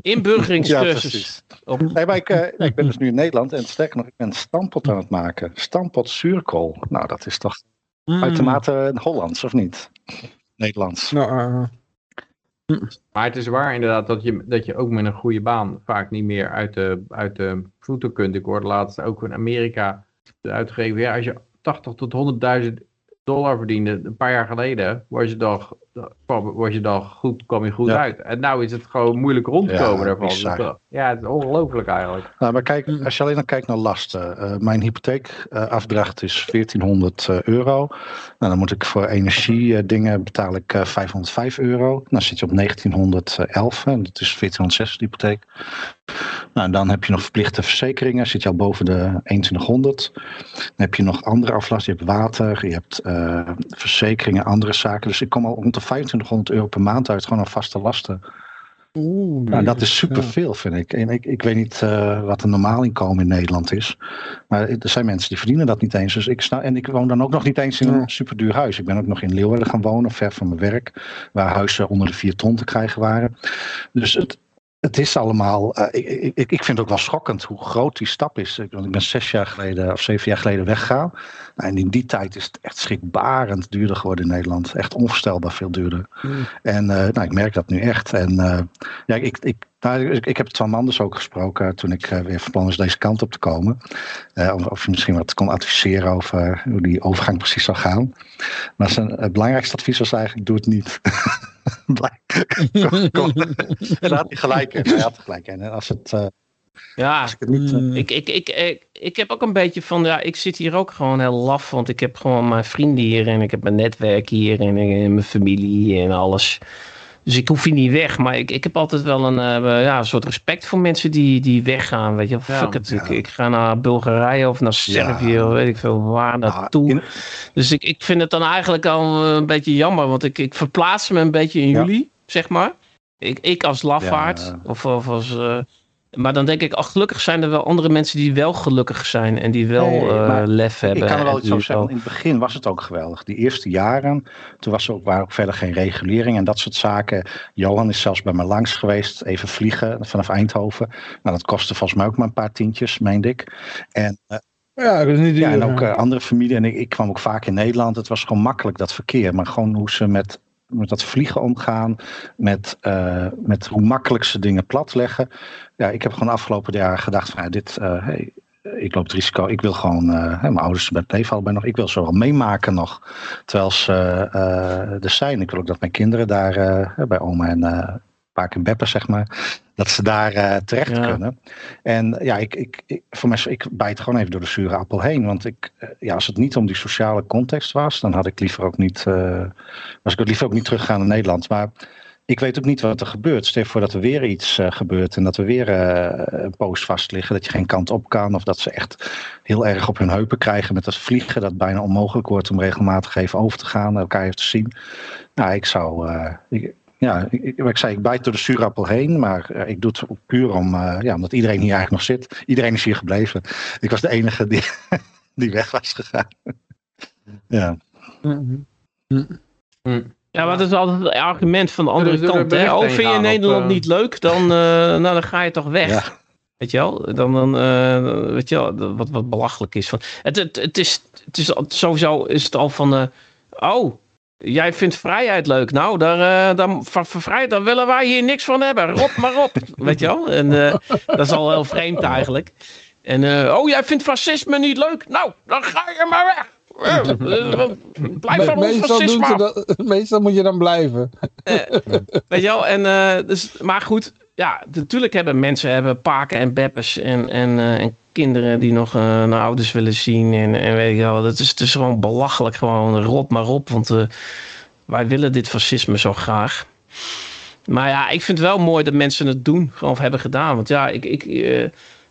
Inburgeringscursus. precies. Op- Nee, maar ik, eh, ik ben dus nu in Nederland en sterker nog, ik ben stampot aan het maken. Stampot zuurkool. Nou, dat is toch Mm. uitermate Hollands, of niet? Nederlands. Nou, eh, Maar het is waar inderdaad dat je, dat je ook met een goede baan vaak niet meer uit de, uit de voeten kunt. Ik hoorde laatst ook in Amerika de uitgever, ja, als je 80 tot 100.000 dollar verdiende een paar jaar geleden, was je dan, kwam, was je dan goed, kwam je goed Ja. uit. En nou is het gewoon moeilijk rondkomen Ja, daarvan. Dus, uh, ja, het is ongelooflijk eigenlijk. Nou, maar kijk, als je alleen dan kijkt naar lasten. eh, mijn hypotheekafdracht is 1400 eh, euro. Nou, dan moet ik voor energiedingen betaal ik eh, 505 euro. Dan zit je op 1911. En dat is 1406 de hypotheek. Nou, en dan heb je nog verplichte verzekeringen. Zit je al boven de 2100. Dan heb je nog andere aflasten. Je hebt water, je hebt eh, verzekeringen, andere zaken. Dus ik kom al rond de 2500 euro per maand uit. Gewoon aan vaste lasten. Oeh, Nou, dat is superveel, vind ik. En ik, ik weet niet eh, wat een normaal inkomen in Nederland is. Maar er zijn mensen die verdienen dat niet eens. Dus ik sta, en ik woon dan ook nog niet eens in een superduur huis. Ik ben ook nog in Leeuwarden gaan wonen, ver van mijn werk. Waar huizen onder de vier ton te krijgen waren. Dus het, het is allemaal. eh, ik, ik, ik vind het ook wel schokkend hoe groot die stap is. Ik, want ik ben zes jaar geleden of zeven jaar geleden weggegaan. En in die tijd is het echt schrikbarend duurder geworden in Nederland. Echt onvoorstelbaar veel duurder. Mm. En eh, nou, ik merk dat nu echt. En eh, ja, ik, ik, nou, ik, ik heb Twan Manders ook gesproken toen ik eh, weer van plan was deze kant op te komen. Eh, of, of je misschien wat kon adviseren over hoe die overgang precies zou gaan. Maar zijn eh, belangrijkste advies was eigenlijk: doe het niet. Kom, kom. Daar had hij gelijk in. Hij had gelijk in. En als het, eh, Ja, als ik het niet. eh, Mm. ik, ik, ik, ik, ik heb ook een beetje van, ja, ik zit hier ook gewoon heel laf, want ik heb gewoon mijn vrienden hier en ik heb mijn netwerk hier en, en mijn familie en alles. Dus ik hoef hier niet weg, maar ik, ik heb altijd wel een, eh, ja, een soort respect voor mensen die, die weggaan. Weet je, Ja, fuck it, ik, ja. ik ga naar Bulgarije of naar Servië, Ja. of weet ik veel waar naartoe. in- Dus ik, ik vind het dan eigenlijk al een beetje jammer, want ik, ik verplaats me een beetje in jullie, zeg maar. Ik, ik als lafaard, of, of als... eh, maar dan denk ik, ach, gelukkig zijn er wel andere mensen die wel gelukkig zijn en die wel Nee, eh, lef hebben. Ik kan er wel iets over zeggen. In het begin was het ook geweldig. Die eerste jaren, toen was er ook, waren ook verder geen regulering en dat soort zaken. Johan is zelfs bij me langs geweest, even vliegen vanaf Eindhoven. Nou, dat kostte volgens mij ook maar een paar tientjes, meende ik. En, eh, Ja, dat is niet duur. ja, en ook eh, andere familie. En ik, ik kwam ook vaak in Nederland. Het was gewoon makkelijk, dat verkeer. Maar gewoon hoe ze met, met dat vliegen omgaan. Met, eh, met hoe makkelijk ze dingen platleggen. Ja, ik heb gewoon de afgelopen jaren gedacht van ja, dit... eh, hey, ik loop het risico. Ik wil gewoon, eh, mijn ouders bij het leven allebei nog. Ik wil ze wel meemaken nog. Terwijl ze er zijn. Ik wil ook dat mijn kinderen daar bij oma en eh Paak en Beppe, zeg maar. Dat ze daar eh, terecht Ja. kunnen. En ja, ik, ik, ik, voor mij, ik bijt gewoon even door de zure appel heen. Want ik, eh, ja, als het niet om die sociale context was, dan had ik liever ook niet, eh, was ik liever ook niet teruggaan naar Nederland. Maar ik weet ook niet wat er gebeurt. Stel voor dat er weer iets gebeurt en dat we weer een post vast liggen, dat je geen kant op kan. Of dat ze echt heel erg op hun heupen krijgen met dat vliegen, dat bijna onmogelijk wordt om regelmatig even over te gaan, elkaar even te zien. Nou, ik zou, ik, ja, ik, ik, wat ik zei, ik bijt door de zuurappel heen, maar eh, ik doe het puur om, eh, ja, omdat iedereen hier eigenlijk nog zit. Iedereen is hier gebleven. Ik was de enige die, die weg was gegaan. ja. Hm. Ja, maar dat is altijd het argument van de andere er kant. Hè? Oh, vind je Nederland op, eh, niet leuk? Dan, eh, nou, dan ga je toch weg. Ja. Weet je wel? Dan, dan eh, weet je wel, wat, wat belachelijk is. Van, het, het, het, is, het is al- sowieso is het al van, eh, oh, jij vindt vrijheid leuk. Nou, daar, eh, dan, van, van vrijheid, daar willen wij hier niks van hebben. Rot maar op. weet je wel? En eh, dat is al heel vreemd eigenlijk. En, eh, oh, jij vindt fascisme niet leuk? Nou, dan ga je maar weg. Blijf van ons fascisme dat, meestal moet je dan blijven. Weet je wel, en, dus, maar goed, ja, natuurlijk hebben mensen hebben paken en beppers en, en, eh, en kinderen die nog eh naar ouders willen zien. En, en weet je wel, dat is, het is gewoon belachelijk, gewoon rot maar op, want eh, wij willen dit fascisme zo graag. Maar ja, ik vind het wel mooi dat mensen het doen, gewoon hebben gedaan. Want ja, ik, ik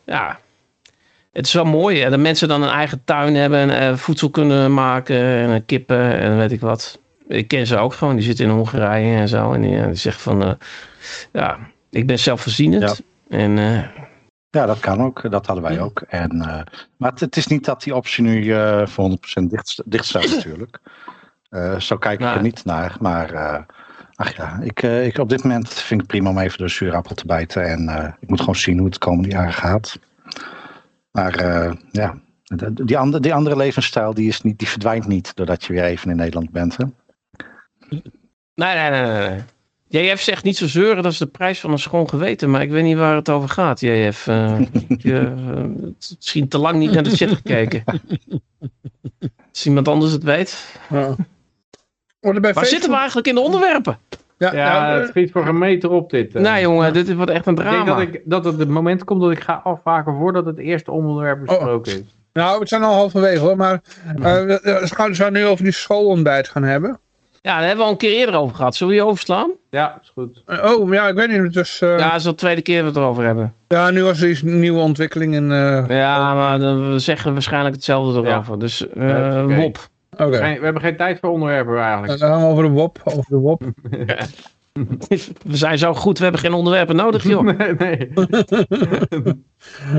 ja, het is wel mooi hè, dat mensen dan een eigen tuin hebben en voedsel kunnen maken en kippen en weet ik wat. Ik ken ze ook gewoon, die zitten in Hongarije en zo. En die, die zegt van, ja, ik ben zelfvoorzienend. En eh, ja, dat kan ook. Dat hadden wij Ja. ook. En, eh, maar het, het is niet dat die optie nu eh, voor 100% dicht, dicht staat natuurlijk. Zo kijk ik Nou. er niet naar. Maar ach ja, ik, ik, op dit moment vind ik het prima om even de zuurappel te bijten. En ik moet gewoon zien hoe het de komende jaren gaat. Maar ja, die, andere, die andere levensstijl die, is niet, die verdwijnt niet doordat je weer even in Nederland bent. Hè? nee, nee, nee, nee. JF zegt niet zo zeuren, dat is de prijs van een schoon geweten. Maar ik weet niet waar het over gaat, JF. Eh, je, eh, misschien te lang niet naar de chat gekeken. Als iemand anders het weet. Ja. Waar zitten we eigenlijk in de onderwerpen? Ja, Ja, nou, het schiet voor een meter op dit. eh. Nee jongen, dit wordt echt een Ik denk drama. dat, ik, dat het het moment komt dat ik ga afwaken voordat het eerste onderwerp besproken is. nou, we zijn al halverwege hoor, maar eh, we, we gaan we nu over die schoolontbijt gaan hebben. Ja, daar hebben we al een keer eerder over gehad. Zullen we die overslaan? Ja, is goed. Eh, oh, ja, ik weet niet, dus eh, Ja, ja. dat is al de tweede keer dat we het erover hebben. nu was er iets een nieuwe ontwikkeling in, eh, Ja, maar dan, we zeggen waarschijnlijk hetzelfde Ja. erover. Dus Ja, eh. Wop. oké. We hebben geen tijd voor onderwerpen Dan eigenlijk. gaan we over de WOP, over de WOP. We zijn zo goed, we hebben geen onderwerpen nodig joh. nee, nee.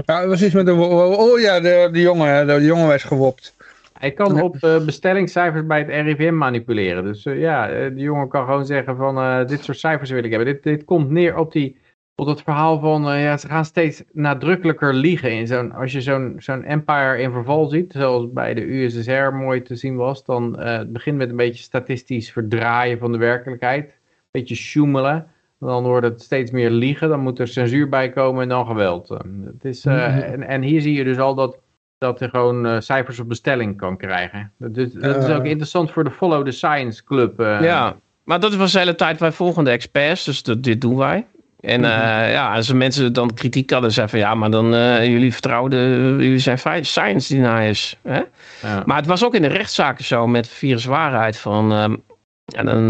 Ja, het was iets met de Oh ja, de, de jongen, hè, de, jongen werd gewopt. Hij kan op eh, bestellingscijfers bij het RIVM manipuleren. Dus eh, ja, eh, de jongen kan gewoon zeggen van dit soort cijfers wil ik hebben. Dit, dit komt neer op, die, op dat verhaal van ja, ze gaan steeds nadrukkelijker liegen. In zo'n, als je zo'n zo'n empire in verval ziet, zoals bij de USSR mooi te zien was, dan het begint met een beetje statistisch verdraaien van de werkelijkheid. Een beetje sjoemelen. Dan wordt het steeds meer liegen, dan moet er censuur bij komen en dan geweld. Het is, Mhm. en, en hier zie je dus al dat dat je gewoon eh, cijfers op bestelling kan krijgen. Dat, dus, dat is Eh. ook interessant voor de Follow the Science Club. eh. Ja, maar dat was de hele tijd wij volgen de experts, dus dat, dit doen wij. En Mhm. ja, als er mensen dan kritiek hadden, zeiden van ja, maar dan jullie vertrouwen, de, jullie zijn science deniers. Hè? Ja. Maar het was ook in de rechtszaken zo met viruswaarheid van, ehm, ja, dan,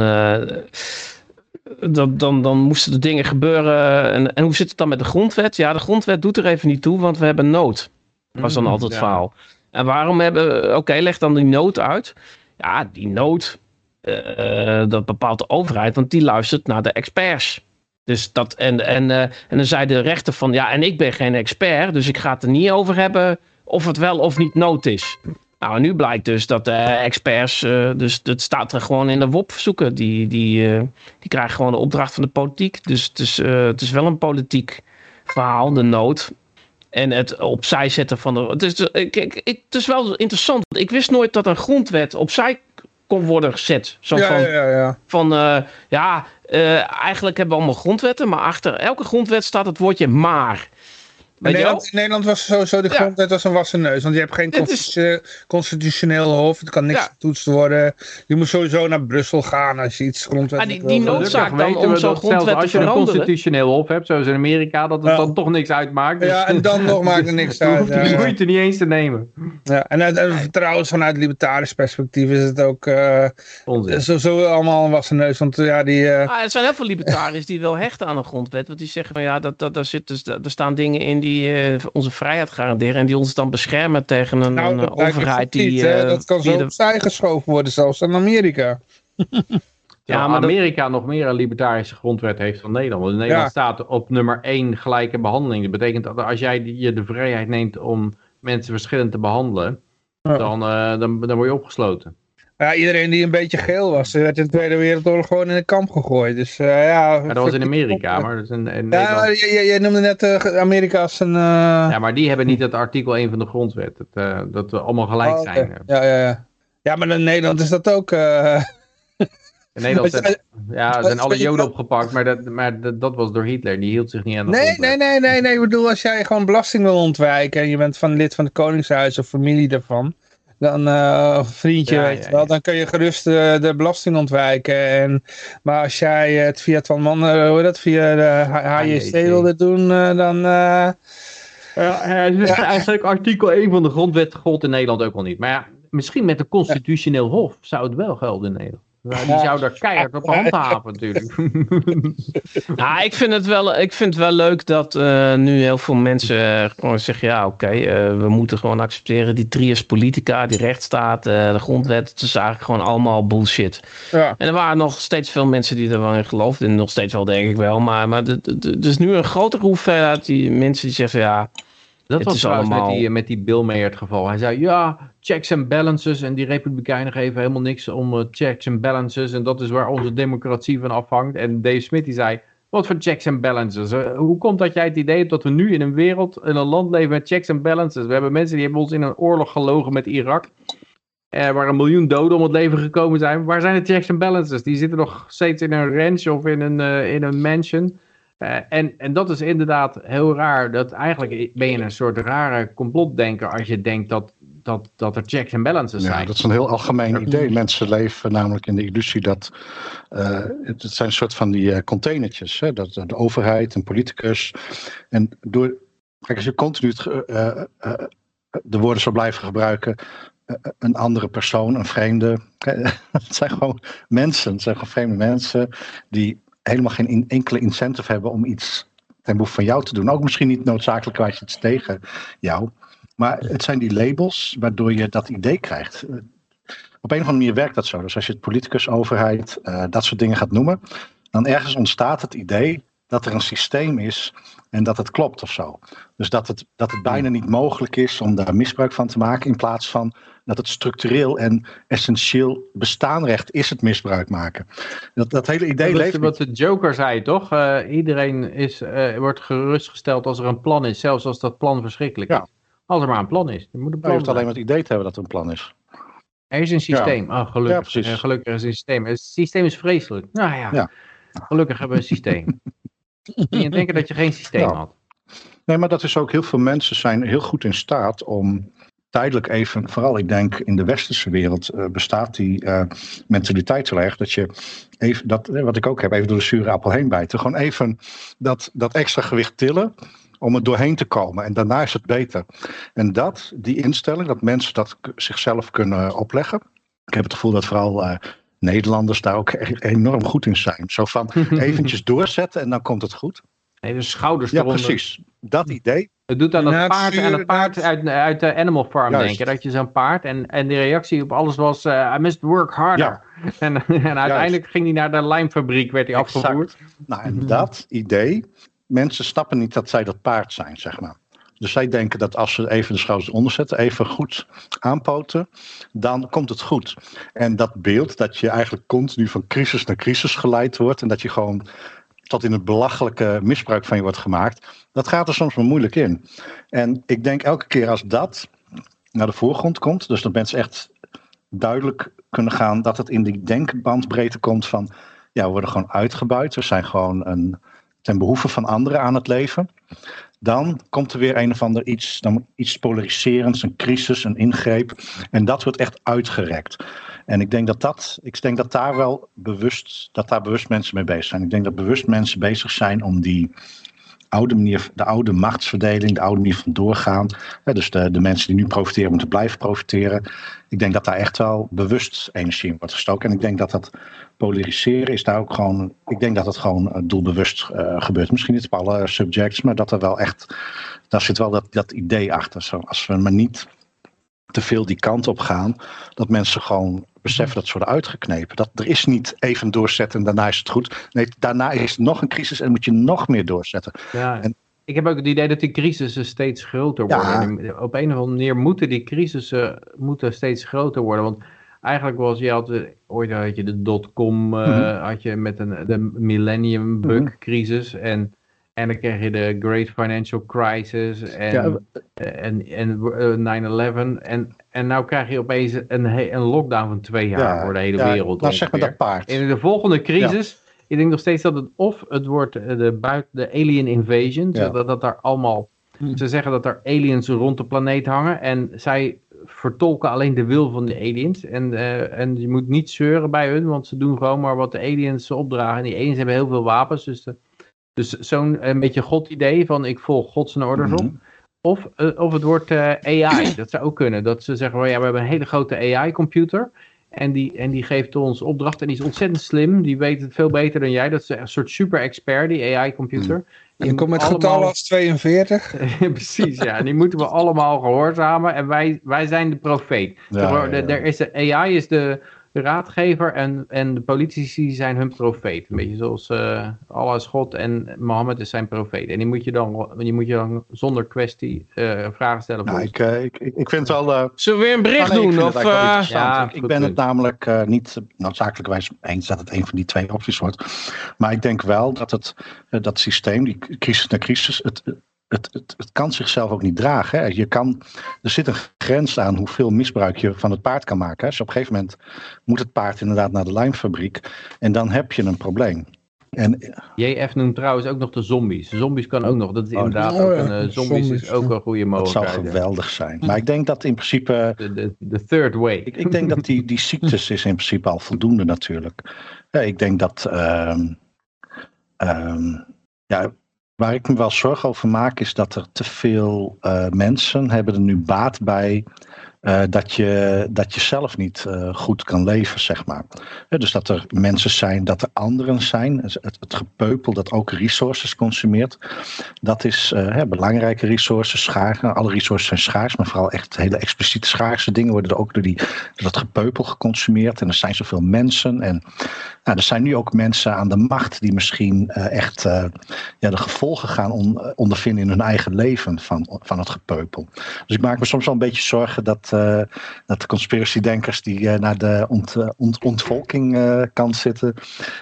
dan, dan, dan moesten er dingen gebeuren. En, en hoe zit het dan met de grondwet? Ja, de grondwet doet er even niet toe, want we hebben nood. Was dan Mhm, altijd het ja. verhaal. En waarom hebben, oké, leg dan die nood uit. Ja, die nood, eh, dat bepaalt de overheid, want die luistert naar de experts. Dus dat, en, en, eh, en dan zei de rechter van, ja, en ik ben geen expert, dus ik ga het er niet over hebben of het wel of niet nood is. Nou, en nu blijkt dus dat de experts, eh, dus het staat er gewoon in de WOP-verzoeken, die, die, eh, die krijgen gewoon de opdracht van de politiek. Dus het is, het is wel een politiek verhaal, de nood. En het opzij zetten van de. Het is, ik, ik, het is wel interessant. Ik wist nooit dat een grondwet opzij kon worden gezet. Zo Ja, van, ja, ja, ja. van eh, ja, eh, eigenlijk hebben we allemaal grondwetten, maar achter elke grondwet staat het woordje maar. Nederland, in Nederland was sowieso de Ja. grondwet als een wassen neus. Want je hebt geen is- constitu- constitutioneel hof. Het kan niks Ja. getoetst worden. Je moet sowieso naar Brussel gaan als je iets grondwet Maar die- wil. die doen. noodzaak- dan weten om we zo'n grondwet te als je een constitutioneel hof hebt, zoals in Amerika, dat het Ja. dan toch niks uitmaakt. Dus Ja, en dan nog maakt er niks je uit. hoeft Ja, die ja. moeite niet eens te nemen. Ja, en, uit- en trouwens, vanuit libertarisch perspectief is het ook uh, Onzin. sowieso allemaal een wassen neus. Want ja, die... eh, Ah, er zijn heel veel libertariërs die wel hechten aan een grondwet. Want die zeggen van ja, dat, dat, daar, zit dus, er staan dingen in die eh, onze vrijheid garanderen. En die ons dan beschermen tegen een, nou, een overheid niet, die. hè. eh, dat kan zo de- opzij geschoven worden, zelfs in Amerika. Ja, Ja, maar dat- Amerika nog meer een libertarische grondwet heeft dan Nederland. Want Nederland Ja. staat op nummer 1 gelijke behandeling. Dat betekent dat als jij die- je de vrijheid neemt om mensen verschillend te behandelen, Ja. dan, eh, dan, dan word je opgesloten. Ja, iedereen die een beetje geel was, werd in de Tweede Wereldoorlog gewoon in een kamp gegooid. Dus eh, ja... Maar dat was in Amerika, maar dat is in, in Ja, maar jij, noemde net eh, Amerika als een... eh, Ja, maar die hebben niet het artikel 1 van de grondwet. Dat, dat we allemaal gelijk oh, zijn. Ja, ja, ja. Ja, maar in Nederland is dat ook... In Nederland zijn, ja, er zijn alle joden opgepakt, maar, dat, maar dat, dat was door Hitler. Die hield zich niet aan de Nee, nee, nee, nee, nee. Ik bedoel, als jij gewoon belasting wil ontwijken en je bent van lid van het Koningshuis of familie daarvan, dan, eh, of een vriendje, Ja, weet ja, wel, ja. dan kun je gerust eh, de belasting ontwijken. En, maar als jij het via het van man, eh, hoe heet dat, via de HJC wilde doen, eh, dan... eh, Ja, eigenlijk artikel 1 van de grondwet gold in Nederland ook al niet. Maar ja, misschien met een constitutioneel hof zou het wel gelden in Nederland. Nou, die Ja. zou daar keihard op handhaven natuurlijk. Nou, ik vind het wel, ik vind het wel leuk dat eh, nu heel veel mensen eh, gewoon zeggen: ja, oké, eh, we moeten gewoon accepteren die trias politica, die rechtsstaat, eh, de grondwet. Het is eigenlijk gewoon allemaal bullshit. ja. En er waren nog steeds veel mensen die er wel in geloofden. En nog steeds wel, denk ik wel. Maar, maar er is nu een grotere hoeveelheid die mensen die zeggen: ja, Dat Het was trouwens allemaal- met, die, met die Bill Mayer het geval. Hij zei, ja, checks and balances. En die republikeinen geven helemaal niks om eh, checks and balances. En dat is waar onze democratie van afhangt. En Dave Smith die zei, wat voor checks and balances? Eh, hoe komt dat jij het idee hebt dat we nu in een wereld, in een land leven met checks and balances? We hebben mensen die hebben ons in een oorlog gelogen met Irak. Eh, waar een miljoen doden om het leven gekomen zijn. Waar zijn de checks and balances? Die zitten nog steeds in een ranch of in een, eh, in een mansion. Eh, en, en dat is inderdaad heel raar. Dat eigenlijk ben je een soort rare complotdenker als je denkt dat, dat, dat er checks en balances Ja, zijn. dat is een heel algemeen idee. Mensen leven namelijk in de illusie dat eh, het, het zijn een soort van die eh, containertjes. Hè? Dat de overheid, een politicus. En door, kijk, als je continu eh, eh, de woorden zou blijven gebruiken. een andere persoon, een vreemde. Het zijn gewoon mensen. Het zijn gewoon vreemde mensen die helemaal geen enkele incentive hebben om iets ten behoeve van jou te doen. Ook misschien niet noodzakelijk je iets tegen jou. Maar het zijn die labels waardoor je dat idee krijgt. Eh, Op een of andere manier werkt dat zo. Dus als je het politicus, overheid, eh, dat soort dingen gaat noemen, dan ergens ontstaat het idee dat er een systeem is en dat het klopt of zo. Dus dat het, dat het bijna niet mogelijk is om daar misbruik van te maken, in plaats van dat het structureel en essentieel bestaanrecht is het misbruik maken. Dat, dat hele idee Dat is wat de Joker zei, toch? Eh, iedereen is, eh, wordt gerustgesteld als er een plan is, zelfs als dat plan verschrikkelijk Ja. is. Als er maar een plan is. Er moet een Je hoeft alleen maar het idee te hebben dat er een plan is. Er is een systeem. Oh, gelukkig. Ja. Eh, gelukkig is een systeem. Het systeem is vreselijk. Nou ja, Ja. gelukkig hebben we een systeem. je denken dat je geen systeem had. Nee, maar dat is ook heel veel mensen zijn heel goed in staat om tijdelijk even, vooral ik denk in de westerse wereld eh, bestaat die eh, mentaliteit zo erg dat je even, dat, eh, wat ik ook heb, even door de zure appel heen bijten. Gewoon even dat, dat extra gewicht tillen om er doorheen te komen. En daarna is het beter. En dat, die instelling, dat mensen dat zichzelf kunnen opleggen. Ik heb het gevoel dat vooral Nederlanders daar ook e- enorm goed in zijn. Zo van eventjes doorzetten en dan komt het goed. Nee, de schouders Ja, eronder. precies. Dat idee. Het doet aan het paard, aan vuur, het paard uit, uit de Animal Farm Juist. denken. Dat je zo'n paard en, en de reactie op alles was, eh, I must work harder. En, en uiteindelijk ging hij naar de lijmfabriek, werd hij Exact. afgevoerd. Nou, en dat idee, mensen snappen niet dat zij dat paard zijn, zeg maar. Dus zij denken dat als ze even de schouders onder zetten, even goed aanpoten, dan komt het goed. En dat beeld dat je eigenlijk continu van crisis naar crisis geleid wordt en dat je gewoon tot in het belachelijke misbruik van je wordt gemaakt, dat gaat er soms wel moeilijk in. En ik denk elke keer als dat naar de voorgrond komt, dus dat mensen echt duidelijk kunnen gaan dat het in die denkbandbreedte komt van ja, we worden gewoon uitgebuit. We zijn gewoon een, ten behoeve van anderen aan het leven. Dan komt er weer een of ander iets, dan iets polariserends, een crisis, een ingreep. En dat wordt echt uitgerekt. En ik denk dat, dat, ik denk dat daar wel bewust, dat daar bewust mensen mee bezig zijn. Ik denk dat bewust mensen bezig zijn om die oude manier, de oude machtsverdeling, de oude manier van doorgaan. Hè, dus de, de mensen die nu profiteren moeten blijven profiteren. Ik denk dat daar echt wel bewust energie in wordt gestoken. En ik denk dat dat polariseren is daar ook gewoon. Ik denk dat het gewoon eh, doelbewust eh, gebeurt. Misschien niet op alle subjects, maar dat er wel echt. Daar zit wel dat, dat idee achter. Zo, als we maar niet te veel die kant op gaan, dat mensen gewoon beseffen dat ze worden uitgeknepen. Dat er is niet even doorzetten en daarna is het goed. Nee, daarna is er nog een crisis en moet je nog meer doorzetten. Ja. En- ik heb ook het idee dat die crisissen steeds groter worden. En Op een of andere manier moeten die crisissen moeten steeds groter worden. Want eigenlijk was je had eh, ooit had je de dotcom eh, Mhm. had je met een de millennium bug crisis en en dan kreeg je de Great Financial Crisis en, Ja, en, en eh, 9-11. En, en nou krijg je opeens een, een lockdown van twee jaar voor de hele ja, wereld. Nou, zeg maar dat paard. In de volgende crisis, ik denk nog steeds dat het of het wordt eh, de, buit, de alien invasion, Ja. zodat dat daar allemaal, ze zeggen dat er aliens rond de planeet hangen en zij vertolken alleen de wil van de aliens en, eh, en je moet niet zeuren bij hun, want ze doen gewoon maar wat de aliens opdragen en die aliens hebben heel veel wapens, dus, de- dus zo'n een beetje god-idee van ik volg God zijn orders op. Of, eh, of het wordt eh, AI. Dat zou ook kunnen. Dat ze zeggen, well, ja, we hebben een hele grote AI-computer. En die, en die geeft ons opdrachten. En die is ontzettend slim. Die weet het veel beter dan jij. Dat is een soort super-expert, die AI-computer. En die komt met allemaal- getallen als 42. Precies, ja. En die moeten we allemaal gehoorzamen. En wij, wij zijn de profeet. Ja, Zeg maar, ja, ja. de- er is de, AI is de, de raadgever en, en de politici zijn hun profeet. Een beetje zoals eh Allah is God en Mohammed is zijn profeet. En die moet je dan, die moet je dan zonder kwestie eh, vragen stellen. Nou, ik, eh, ik, ik, ik vind het wel. Zullen we weer een bericht Ah, nee, ik doen? vind Of, ja, ik, ik ben het namelijk eh, niet noodzakelijkwijs eens dat het een van die twee opties wordt. Maar ik denk wel dat het, dat systeem, die crisis na crisis, het, het, het, het kan zichzelf ook niet dragen. Hè. Je kan, er zit een grens aan hoeveel misbruik je van het paard kan maken. Hè. Dus op een gegeven moment moet het paard inderdaad naar de lijmfabriek. En dan heb je een probleem. En JF noemt trouwens ook nog de zombies. Zombies kan ook nog. Dat is Oh, inderdaad oh ook een... eh, zombies, zombies, is ook een goede dat zou mogelijkheid. ja. geweldig zijn. Maar ik denk dat in principe De, third way. Ik, ik denk dat die, die ziektes is in principe al voldoende natuurlijk. Ja, ik denk dat, ehm, ehm, ja, waar ik me wel zorgen over maak, is dat er te veel eh, mensen hebben er nu baat bij eh, dat, je, dat je zelf niet eh, goed kan leven, zeg maar. Dus dat er mensen zijn, dat er anderen zijn. Het, het gepeupel dat ook resources consumeert. Dat is eh, hè, belangrijke resources, schaars. Alle resources zijn schaars, maar vooral echt hele expliciete schaarse dingen worden er ook door, die, dat gepeupel geconsumeerd. En er zijn zoveel mensen. En nou, er zijn nu ook mensen aan de macht die misschien echt ja, de gevolgen gaan on- ondervinden in hun eigen leven van, van het gepeupel. Dus ik maak me soms wel een beetje zorgen dat, eh, dat de conspiracy-denkers die eh, naar de ont, eh, ont, ontvolking kant zitten,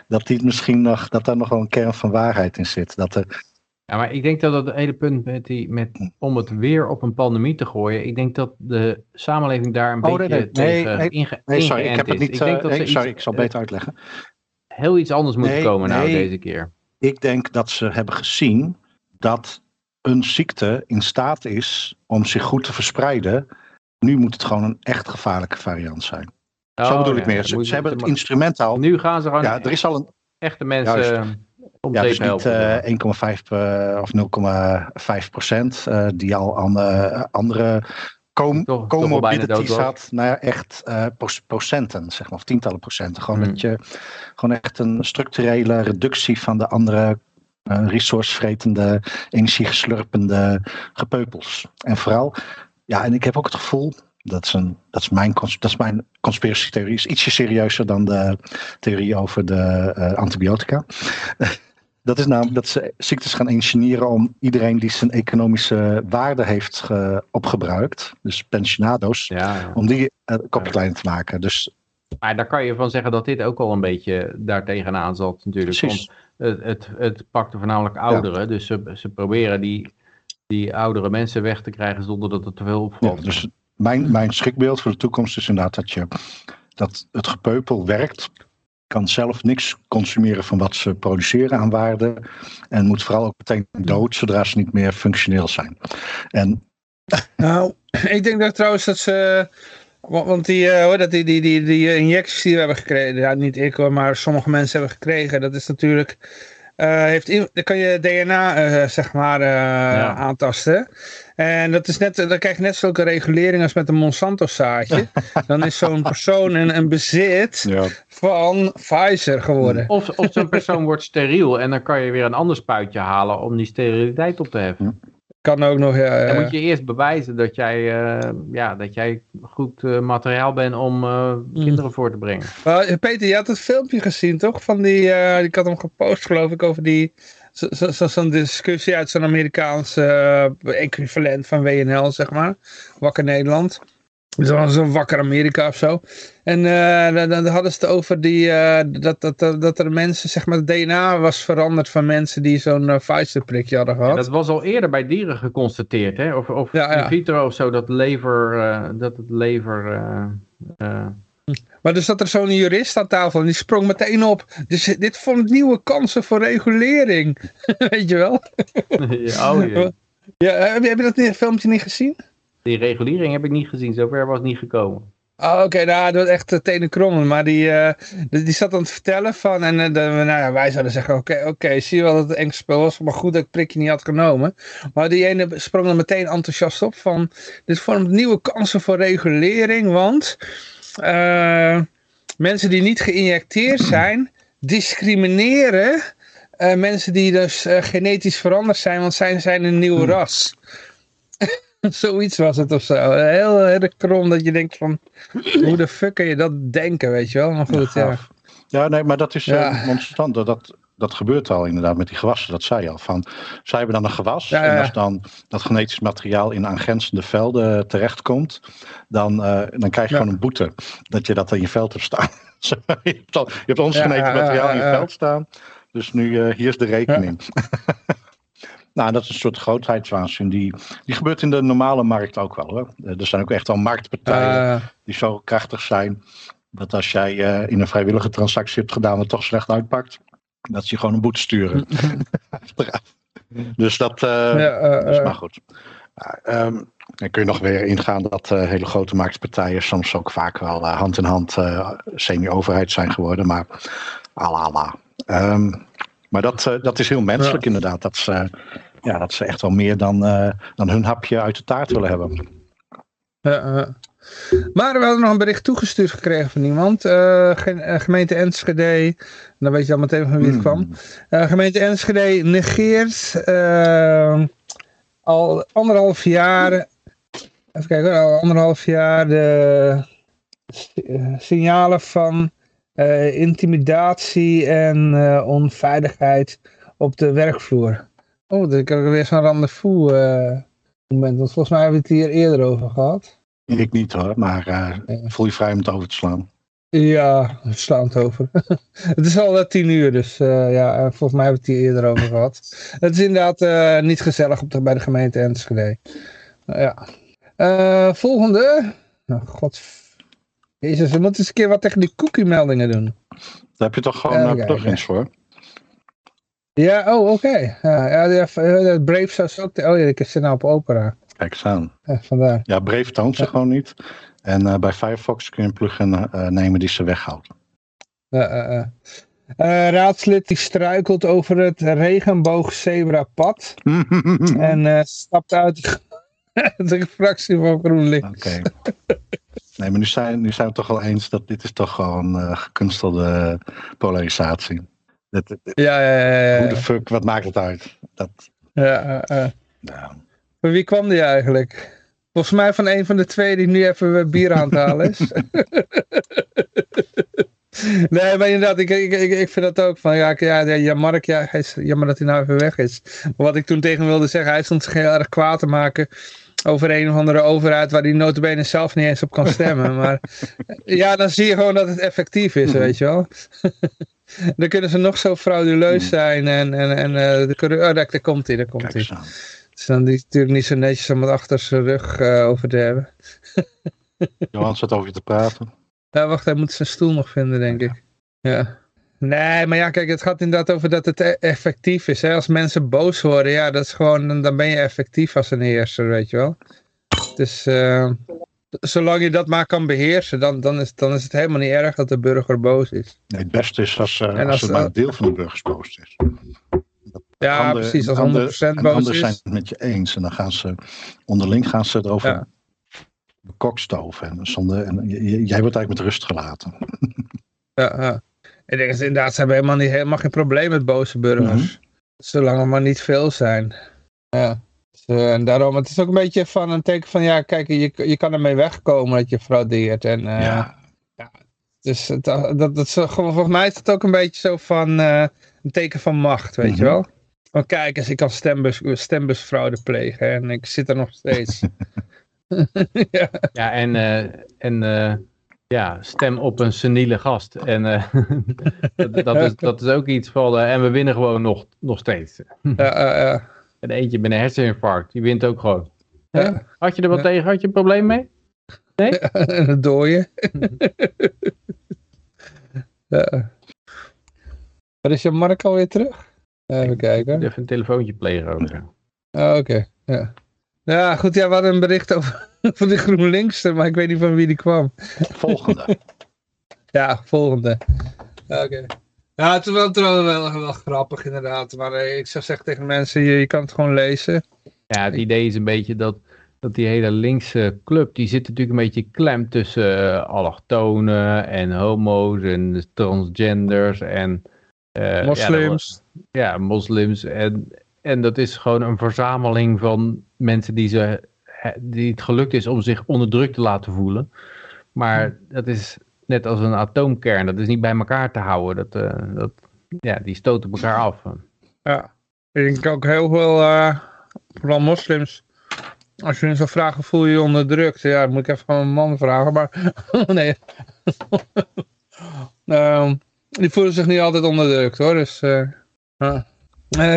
dat, die misschien nog, dat daar nog wel een kern van waarheid in zit. Dat er, Ja, maar ik denk dat het hele punt met die, met, om het weer op een pandemie te gooien, ik denk dat de samenleving daar een Oh, beetje nee, nee, tegen nee, inge, nee, sorry, ik heb het niet. Ik denk dat ze nee, iets, sorry, ik zal beter uitleggen. heel iets anders Nee, komen nou deze keer. Ik denk dat ze hebben gezien dat een ziekte in staat is om zich goed te verspreiden. Nu moet het gewoon een echt gevaarlijke variant zijn. Zo Oh, bedoel ja, ik meer. Ze, hebben het maar instrument al. Nu gaan ze gewoon Ja, er is al een. echte mensen Juist. om Ja, dus niet helpen. eh, 1,5 eh, of 0,5 procent eh, die al aan andere com Toch- dood comorbidities had. Nou ja, echt proc- procenten, zeg maar, of tientallen procenten. Gewoon Hmm. dat je gewoon echt een structurele reductie van de andere resourcevretende, energiegeslurpende gepeupels. En vooral, ja, en ik heb ook het gevoel. Dat is, een, dat, is mijn, dat is mijn conspiracy-theorie. Is ietsje serieuzer dan de theorie over de eh, antibiotica. Dat is namelijk dat ze ziektes gaan engineeren om iedereen die zijn economische waarde heeft ge- opgebruikt, dus pensionado's, Ja, ja. om die uh, kopje kleiner te maken. Dus Maar daar kan je van zeggen dat dit ook al een beetje daartegenaan zat natuurlijk. Precies. Het, het, het pakte voornamelijk ouderen. Dus ze, ze proberen die, die oudere mensen weg te krijgen zonder dat het te veel ja, opvalt. dus mijn, mijn schrikbeeld voor de toekomst is inderdaad dat, je, dat het gepeupel werkt, kan zelf niks consumeren van wat ze produceren aan waarde en moet vooral ook meteen dood zodra ze niet meer functioneel zijn. En Nou, ik denk dat trouwens dat ze... wa- Want die, eh, hoor, dat die, die, die, die injecties die we hebben gekregen, ja, niet ik hoor, maar sommige mensen hebben gekregen, dat is natuurlijk, eh, heeft, dan kan je DNA eh, zeg maar eh, aantasten. En dat is net, dan krijg je net zulke regulering als met een Monsanto zaadje. dan is zo'n persoon in een bezit ja, van Pfizer geworden. Of, of zo'n persoon wordt steriel en dan kan je weer een ander spuitje halen om die steriliteit op te heffen. Kan ook nog, ja. Dan eh, moet je eerst bewijzen dat jij, eh, ja, dat jij goed eh, materiaal bent om eh, kinderen voor te brengen. Peter, je had het filmpje gezien, toch? Van die, ik had hem gepost, geloof ik, over die, zo- zo- zo- zo'n discussie uit zo'n Amerikaanse equivalent van WNL, zeg maar. Wakker Nederland. Dus dat was een wakker Amerika of zo. En eh, dan, hadden ze het over die, eh, dat, dat, dat, er mensen, zeg maar, het DNA was veranderd van mensen die zo'n uh, Pfizer-prikje hadden gehad. Ja, dat was al eerder bij dieren geconstateerd, hè? Of, of Ja, ja. in vitro of zo, dat, lever, eh, dat het lever... eh, eh, Maar er zat er zo'n jurist aan tafel en die sprong meteen op. Dus dit vormt nieuwe kansen voor regulering. Weet je wel? ja, oh, jee. Ja, heb, je, heb je dat filmpje niet gezien? Die regulering heb ik niet gezien, zover was het niet gekomen. Oh, oké, nou, dat was echt uh, tenen krommen. Maar die, eh, die, die zat aan het vertellen van, en eh, de, nou ja, wij zouden zeggen, oké, oké, zie je wel dat het eng spel was, maar goed dat ik het prikje niet had genomen. Maar die ene sprong er meteen enthousiast op van, dit vormt nieuwe kansen voor regulering, want eh, mensen die niet geïnjecteerd zijn, discrimineren eh, mensen die dus eh, genetisch veranderd zijn, want zij zijn een nieuw ras. Zoiets was het of zo. Heel erg krom dat je denkt van, hoe de fuck kun je dat denken, weet je wel? Maar goed, ja. Ja, nee, maar dat is Ja. uh, Monsanto. Dat, dat gebeurt al inderdaad met die gewassen, dat zei je al. Van, zij hebben dan een gewas Ja, ja, en ja. als dan dat genetisch materiaal in aangrenzende velden terechtkomt, dan, eh, dan krijg je Ja. gewoon een boete dat je dat in je veld hebt staan. je, hebt al, je hebt ons Ja, genetisch ja, ja, materiaal in je ja. veld staan, dus nu eh, hier is de rekening. Nou, dat is een soort grootheidswaanzin. Die, die gebeurt in de normale markt ook wel hoor. Eh, Er zijn ook echt al marktpartijen Eh, die zo krachtig zijn. Dat als jij eh, in een vrijwillige transactie hebt gedaan, het toch slecht uitpakt. Dat ze je gewoon een boete sturen. Dus dat, Ja, is maar goed. Um, dan kun je nog weer ingaan dat uh, hele grote marktpartijen soms ook vaak wel uh, hand in hand uh, semi-overheid zijn geworden. Maar ala ala. Um, maar dat, dat is heel menselijk ja. inderdaad. Dat ja, dat ze echt wel meer dan, dan hun hapje uit de taart willen hebben. Maar we hadden nog een bericht toegestuurd gekregen van iemand. Uh, gemeente Enschede. Dan weet je al meteen van wie het kwam. Uh, gemeente Enschede negeert uh, al anderhalf jaar. Even kijken, al anderhalf jaar de signalen van intimidatie en onveiligheid op de werkvloer. Oh, ik heb weer zo'n rendezvous moment. Want volgens mij hebben we het hier eerder over gehad. Ik niet hoor, maar uh, ja. voel je vrij om het over te slaan. Ja, we slaan het over. het is al tien uur, dus uh, ja, volgens mij hebben we het hier eerder over gehad. Het is inderdaad niet gezellig op de, bij de gemeente Enschede. ja. volgende. Nou, god. Jezus, we moeten eens een keer wat tegen die cookie meldingen doen. Daar heb je toch gewoon plugins voor? Ja, oh, oké. Okay. Ja, Brave zou ook... Oh ja, ik zit nou op Opera. Kijk eens aan. Ja, vandaar. Ja, Brave toont ze ja. gewoon niet. En uh, bij Firefox kun je een plugin uh, nemen die ze weghoudt. Uh, raadslid die struikelt over het regenboog-zebra-pad. en stapt uit de fractie van GroenLinks. Oké. Okay. Nee, maar nu zijn, nu zijn we toch wel eens dat dit is toch gewoon gekunstelde polarisatie. Dat, dat, ja, ja, ja, ja, Hoe de fuck, wat maakt het uit? Dat, ja, nou. Van wie kwam die eigenlijk? Volgens mij van een van de twee die nu even bier aan het halen is. nee, maar inderdaad, ik, ik, ik, ik vind dat ook van, ja, ja, ja Mark, ja, hij is, jammer dat hij nou even weg is. Maar wat ik toen tegen hem wilde zeggen, hij stond zich heel erg kwaad te maken over een of andere overheid waar hij notabene zelf niet eens op kan stemmen. Maar ja, dan zie je gewoon dat het effectief is, weet je wel. dan kunnen ze nog zo frauduleus zijn en, en, en uh, kunnen, oh, daar, daar komt hij, daar komt hij. Het is dan natuurlijk niet zo netjes om het achter zijn rug uh, over te hebben. Johan zat over je te praten. Ja, wacht, hij moet zijn stoel nog vinden, denk ik. Ja. Nee, maar ja, kijk, het gaat inderdaad over dat het effectief is. Hè? Als mensen boos worden, ja, dat is gewoon, dan ben je effectief als een heerser, weet je wel. Dus uh, zolang je dat maar kan beheersen, dan, dan, is, dan is het helemaal niet erg dat de burger boos is. Nee, het beste is als, uh, als, als er maar een deel van de burgers boos is. Ja, Ander, precies, als 100% ander, boos en anders is. zijn het met je eens. En dan gaan ze, onderling gaan ze erover ja. bekokstoven. En, zonder, en jij wordt eigenlijk met rust gelaten. Ja, ja. Ik denk dat inderdaad, ze hebben helemaal, niet, helemaal geen probleem met boze burgers. Mm -hmm. Zolang er maar niet veel zijn. Ja. Uh, en daarom, het is ook een beetje van een teken van, ja, kijk, je, je kan ermee wegkomen dat je fraudeert. En, uh, ja. ja. Dus het, dat, dat, dat, volgens mij is het ook een beetje zo van uh, een teken van macht, weet mm -hmm. je wel. Van kijk eens, ik kan stembus, stembusfraude plegen en ik zit er nog steeds. ja. ja, en, en ja, stem op een seniele gast. En uh, dat, dat, is, dat is ook iets van, uh, en we winnen gewoon nog, nog steeds. ja, uh, ja. En eentje met een herseninfarct, die wint ook gewoon. Ja. Had je er wat tegen? Had je een probleem mee? Nee? En het dooien. ja. Wat is je Mark alweer terug? Even kijken. Even een telefoontje plegen ook. Oh, Oké, okay. ja. Ja, goed, ja, we hadden een bericht over van de GroenLinkster, maar ik weet niet van wie die kwam. Volgende. ja, volgende. Oké. Okay. Ja, het is wel, wel, wel, wel, grappig inderdaad, maar eh, ik zou zeggen tegen mensen, je, je kan het gewoon lezen. Ja, het idee is een beetje dat, dat die hele linkse club, die zit natuurlijk een beetje klem tussen uh, allochtonen en homo's en transgenders en... Uh, moslims. Ja, ja, moslims en... En dat is gewoon een verzameling van mensen die, ze, die het gelukt is om zich onderdrukt te laten voelen. Maar dat is net als een atoomkern, dat is niet bij elkaar te houden. Dat, uh, dat, ja, die stoten elkaar af. Ja, ik denk ook heel veel, uh, vooral moslims, als je hun vragen, voel je je onderdrukt? Ja, moet ik even van een man vragen, maar nee. uh, die voelen zich niet altijd onderdrukt hoor, dus... Uh,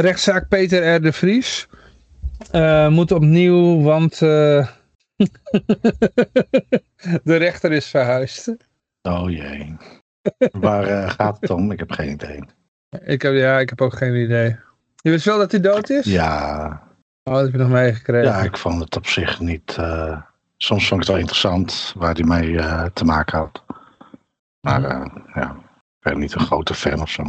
rechtszaak Peter R. de Vries. Moet opnieuw, want de rechter is verhuisd. Oh jee. Waar gaat het om? Ik heb geen idee. Ik heb, ja, ik heb ook geen idee. Je wist wel dat hij dood is? Ja, Oh, dat heb je nog meegekregen. ja, ik vond het op zich niet... eh, soms vond ik het wel interessant waar hij mee eh, te maken had. Maar eh, ja, ik ben niet een grote fan of zo.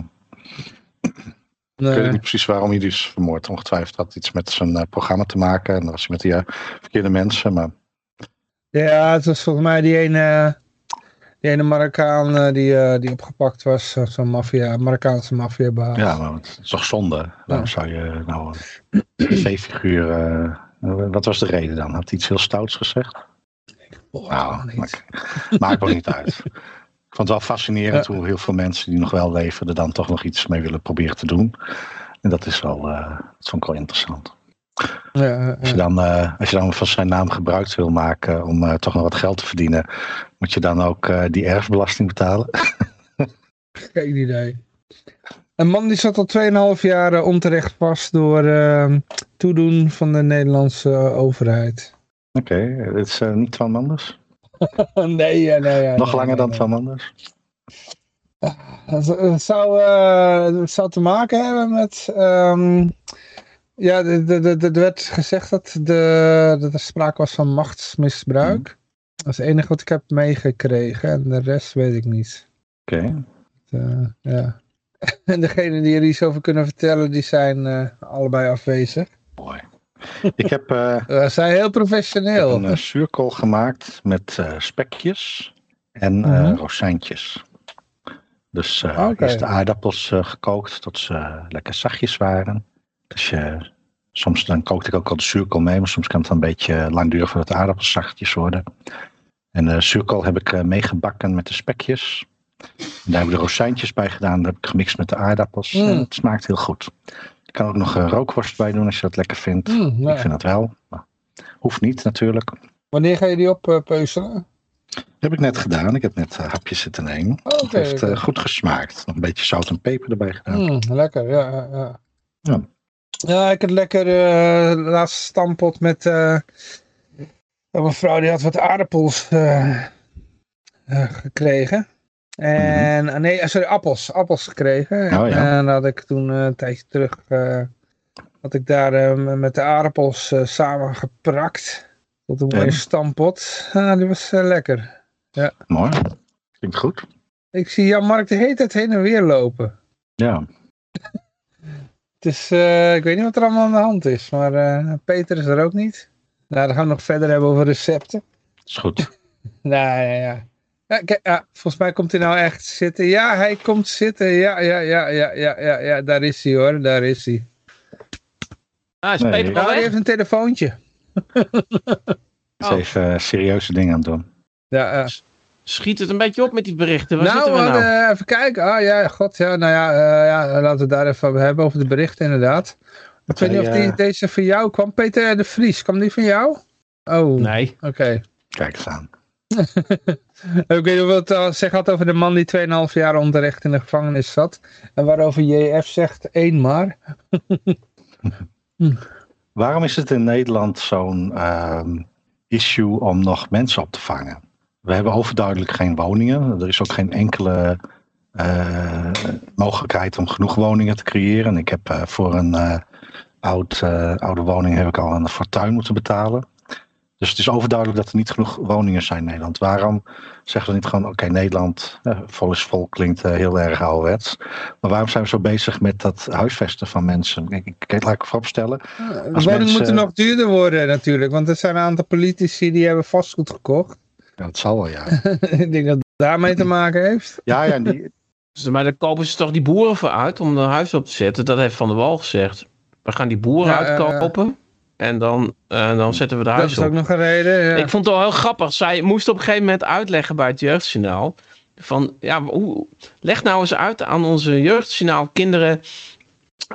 Ik weet niet precies waarom hij is vermoord. Ongetwijfeld had iets met zijn eh, programma te maken. En dan was hij met die eh, verkeerde mensen. Maar Ja, het was volgens mij die ene, die ene Marokkaan eh, die, eh, die opgepakt was. zo- Zo'n maffia, Marokkaanse maffiabaas. ja, maar het is toch zonde. Waarom zou je nou een tv-figuur... eh, wat was de reden dan? Had hij iets heel stouts gezegd? Oh, Nou, niet. maakt, maakt ook niet uit. Ik vond het wel fascinerend hoe heel veel mensen die nog wel leven er dan toch nog iets mee willen proberen te doen. En dat is wel, eh, dat vond ik wel interessant. Ja, ja, Als je, dan, eh, als je dan van zijn naam gebruik wil maken om eh, toch nog wat geld te verdienen, moet je dan ook eh, die erfbelasting betalen? geen idee. Een man die zat al 2,5 jaar onterecht vast door eh, toedoen van de Nederlandse overheid. Oké, dit is niet Twan Manders. nee, ja, nee, ja, nog nee, langer nee, dan. Twan Manders. Het het zou, zou te maken hebben met. ehm, ja, er werd gezegd dat, de, dat er sprake was van machtsmisbruik. Dat is het enige wat ik heb meegekregen en de rest weet ik niet. Oké, Eh, ja. En degene die er iets over kunnen vertellen, die zijn eh, allebei afwezig. mooi. Ik heb eh, We zijn heel professioneel. een zuurkool gemaakt met eh, spekjes en eh, Mhm. rozijntjes. Dus eh Oké. eerst de aardappels eh, gekookt tot ze eh, lekker zachtjes waren. Dus je, soms dan kookte ik ook al de zuurkool mee, maar soms kan het een beetje lang duren voordat de aardappels zachtjes worden. En de zuurkool heb ik eh, meegebakken met de spekjes. En daar heb ik de rozijntjes bij gedaan. Dat heb ik gemixt met de aardappels. Mm. En het smaakt heel goed. Je kan ook nog een rookworst bij doen als je dat lekker vindt. Hmm, nou, Ik vind dat wel. Maar hoeft niet natuurlijk. Wanneer ga je die oppeuzelen? Dat heb ik net gedaan. Ik heb net eh, hapjes zitten nemen. Oké, het heeft eh, goed gesmaakt. Nog een beetje zout en peper erbij gedaan. Mm, lekker, ja. ja, ja. Ja. Ja, ik had lekker eh laatste stampot met eh, een vrouw die had wat aardappels eh, gekregen. En, ah, nee, sorry, appels, appels gekregen. Mhm. Oh, ja. En dat had ik toen een tijdje terug, had ik daar met de aardappels samen geprakt. Tot een mooie Ja. stampot. Ah, die was lekker. Mooi. Klinkt goed. Ik zie Jan Mark de hele tijd heen en weer lopen. Ja. Dus eh, ik weet niet wat er allemaal aan de hand is. Maar eh, Peter is er ook niet. Nou, dan gaan we nog verder hebben over recepten. Is goed. Nou, ja, ja. Ja, kijk, ja, volgens mij komt hij nou echt zitten. Ja, hij komt zitten. Ja, ja, ja, ja, ja, ja, ja. Daar is hij hoor, daar is hij. Ah, is Nee. Peter al Nou, hij heeft een telefoontje. Is Oh. even eh, serieuze dingen aan het doen. Ja, ja. Schiet het een beetje op met die berichten. Waar nou, zitten we nou? hadden, even kijken. Ah ja, god, ja, nou ja, eh, ja, laten we het daar even over hebben, over de berichten inderdaad. Ik weet niet of die, eh, deze van jou kwam. Peter de Vries, kwam die van jou? Oh, Nee. oké. Kijk eens aan. Ik weet niet of het zeg had over de man die 2,5 jaar onterecht in de gevangenis zat. En waarover JF zegt één maar. Waarom is het in Nederland zo'n ehm, issue om nog mensen op te vangen? We hebben overduidelijk geen woningen. Er is ook geen enkele eh, mogelijkheid om genoeg woningen te creëren. En ik heb eh, voor een eh, oud, oude woning heb ik al een fortuin moeten betalen. Dus het is overduidelijk dat er niet genoeg woningen zijn in Nederland. Waarom zeggen we niet gewoon, oké, Nederland, vol is vol, klinkt heel erg ouderwets. Maar waarom zijn we zo bezig met dat huisvesten van mensen? Ik, ik, laat ik vooropstellen. Als woningen mensen- moeten nog duurder worden natuurlijk. Want er zijn een aantal politici die hebben vastgoed gekocht. Ja, dat zal wel, ja. ik denk dat het daarmee te maken heeft. Ja, ja, die, Dus, Maar dan kopen ze toch die boeren voor uit om een huis op te zetten. Dat heeft Van der Wal gezegd. We gaan die boeren Ja, eh, uitkopen. En dan, eh, dan zetten we de Dat huis is op. ook nog een reden. Ja. Ik vond het wel heel grappig. Zij moest op een gegeven moment uitleggen bij het jeugdjournaal. Van, ja, hoe, leg nou eens uit aan onze jeugdjournaal kinderen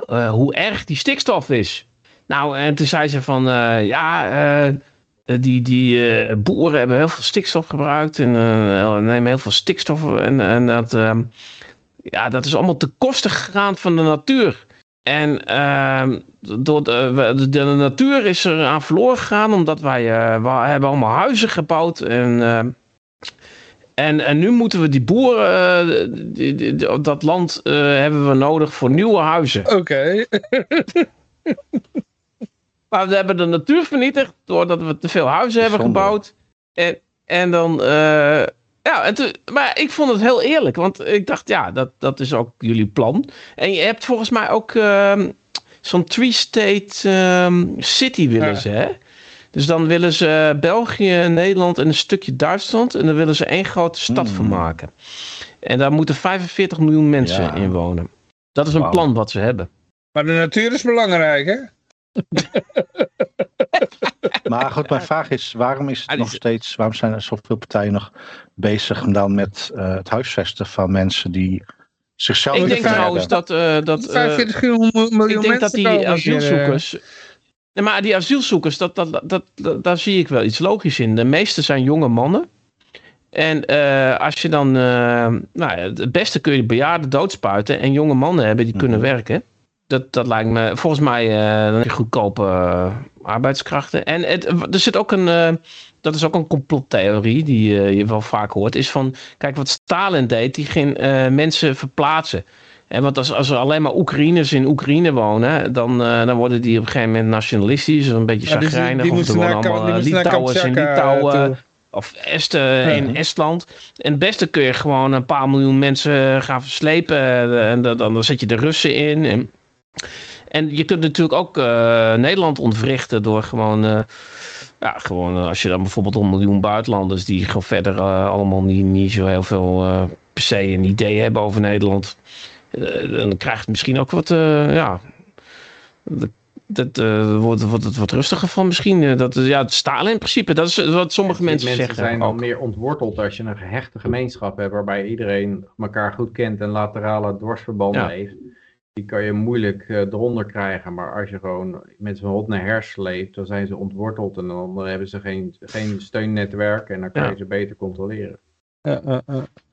eh, hoe erg die stikstof is. Nou, en toen zei ze van, eh, ja, eh, die, die eh, boeren hebben heel veel stikstof gebruikt en eh, nemen heel veel stikstof. En, en dat, ehm, ja, dat is allemaal te kosten gegaan van de natuur. En ehm, door de, de, natuur is er aan verloren gegaan, omdat wij, eh, we hebben allemaal huizen gebouwd. En, ehm, En, en nu moeten we die boeren, eh, die- dat land eh, hebben we nodig voor nieuwe huizen. Oké. Maar we hebben de natuur vernietigd doordat we te veel huizen hebben Zonde. gebouwd. En, en dan, eh, ja, en toen- maar ik vond het heel eerlijk, want ik dacht, ja, dat, dat is ook jullie plan. En je hebt volgens mij ook ehm, zo'n three-state ehm, city willen Ja. ze, hè? Dus dan willen ze België, Nederland en een stukje Duitsland. En dan willen ze één grote stad Hmm. van maken. En daar moeten 45 miljoen mensen Ja. in wonen. Dat is een plan wat ze hebben. Maar de natuur is belangrijk, hè? Maar goed, mijn vraag is, waarom is het Ah, nog steeds, waarom zijn er zoveel partijen nog bezig dan met eh, het huisvesten van mensen die zichzelf Ik denk trouwens dat... eh, dat eh, 45 miljoen ik denk dat mensen die eh. asielzoekers. Nee, maar die asielzoekers, dat, dat, dat, dat, daar zie ik wel iets logisch in. De meeste zijn jonge mannen. En eh, als je dan. eh, nou, ja, het beste kun je bejaarden doodspuiten en jonge mannen hebben die kunnen Mhm. werken. Dat, dat lijkt me. Volgens mij eh, dan heb je goedkope eh, arbeidskrachten. En het, er zit ook een. eh, dat is ook een complottheorie die je wel vaak hoort. Is van. Kijk, wat Stalin deed, die ging mensen verplaatsen. En want als, als er alleen maar Oekraïners in Oekraïne wonen, dan, dan worden die op een gegeven moment nationalistisch, een beetje Ja, die of er Kam- allemaal Litouwers in Litouwen, of Esten in. Estland. En het beste kun je gewoon een paar miljoen mensen gaan verslepen. En dan, dan zet je de Russen in. En, en je kunt natuurlijk ook eh, Nederland ontwrichten door gewoon... eh, ja, gewoon eh, als je dan bijvoorbeeld een miljoen buitenlanders... die gewoon verder allemaal niet, niet zo heel veel per se een idee hebben over Nederland... dan krijgt het misschien ook wat... ja, dat, wordt, wordt het wat rustiger van misschien. Dat, ja, het Stalin in principe, dat is wat sommige mensen, zeggen. zijn dan ook. meer ontworteld als je een gehechte gemeenschap hebt waarbij iedereen elkaar goed kent en laterale dwarsverbanden Ja. heeft. Die kan je moeilijk eh, eronder krijgen, maar als je gewoon met zo'n hot naar hers sleept, dan zijn ze ontworteld en dan, hebben ze geen, geen steunnetwerk en dan kan Ja. je ze beter controleren. Ja,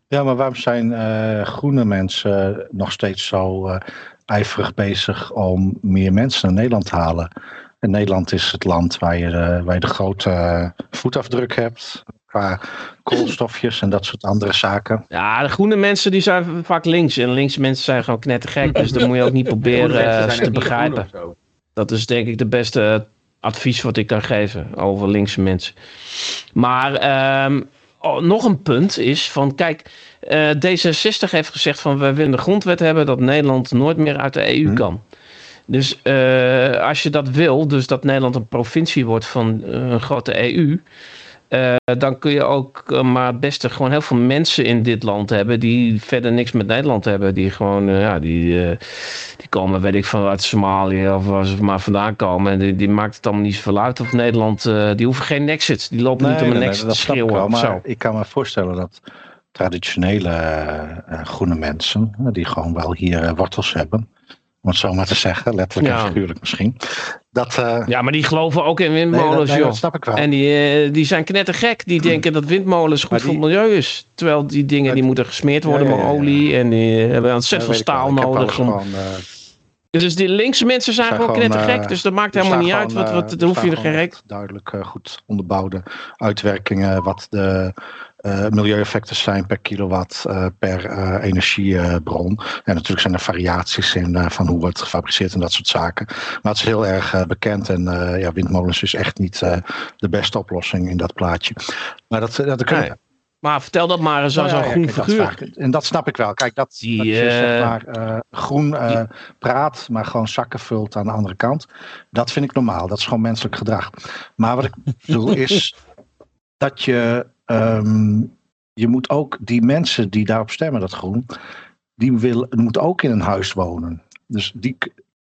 ja, maar waarom zijn eh, groene mensen nog steeds zo eh, ijverig bezig om meer mensen naar Nederland te halen? En Nederland is het land waar je de, waar je de grote eh, voetafdruk hebt qua koolstofjes en dat soort andere zaken. Ja, de groene mensen die zijn vaak links. En linkse mensen zijn gewoon knettergek. Dus dan moet je ook niet proberen eh, te begrijpen. Dat is denk ik de beste advies wat ik kan geven over linkse mensen. Maar ehm, oh, nog een punt is van, kijk, eh, D66 heeft gezegd van we willen een grondwet hebben dat Nederland nooit meer uit de EU Hm. kan. Dus eh, als je dat wil, dus dat Nederland een provincie wordt van eh, een grote EU, eh, dan kun je ook eh, maar best gewoon heel veel mensen in dit land hebben die verder niks met Nederland hebben. Die gewoon, eh, ja, die, die komen, weet ik van uit Somalië of waar ze maar vandaan komen. En die, die maakt het allemaal niet zoveel uit of Nederland, die hoeven geen nexit. Die lopen niet om een nexit te snap ik schreeuwen wel. Maar zo. ik kan me voorstellen dat traditionele groene mensen, die gewoon wel hier wortels hebben, om het zo maar te zeggen, letterlijk Ja. en figuurlijk misschien, dat, eh, Ja, maar die geloven ook in windmolens, nee, joh. dat snap ik wel. En die, eh, die zijn knettergek. Die denken dat windmolens goed voor het milieu is. Terwijl die dingen die moeten gesmeerd worden ja, met ja, olie. En die hebben ontzettend veel staal nodig. Om... gewoon, eh, Dus die linkse mensen zijn zijn gewoon knettergek. dus dat maakt helemaal niet uit. Wat, wat, dan hoef je er geen Duidelijk goed onderbouwde uitwerkingen, wat de eh, milieueffecten zijn per kilowatt eh, per eh, energiebron. En natuurlijk zijn er variaties in van hoe wordt gefabriceerd en dat soort zaken. Maar het is heel erg bekend en ja, windmolens is echt niet de beste oplossing in dat plaatje. Maar dat, dat, Nee. Maar vertel dat maar eens aan zo'n ja, groen dat figuur. En dat snap ik wel. Kijk, dat, Die, dat je zeg maar groen praat, maar gewoon zakken vult aan de andere kant. Dat vind ik normaal. Dat is gewoon menselijk gedrag. Maar wat ik bedoel is dat je, ehm, je moet ook die mensen die daarop stemmen, dat groen, die wil, moeten ook in een huis wonen. Dus die,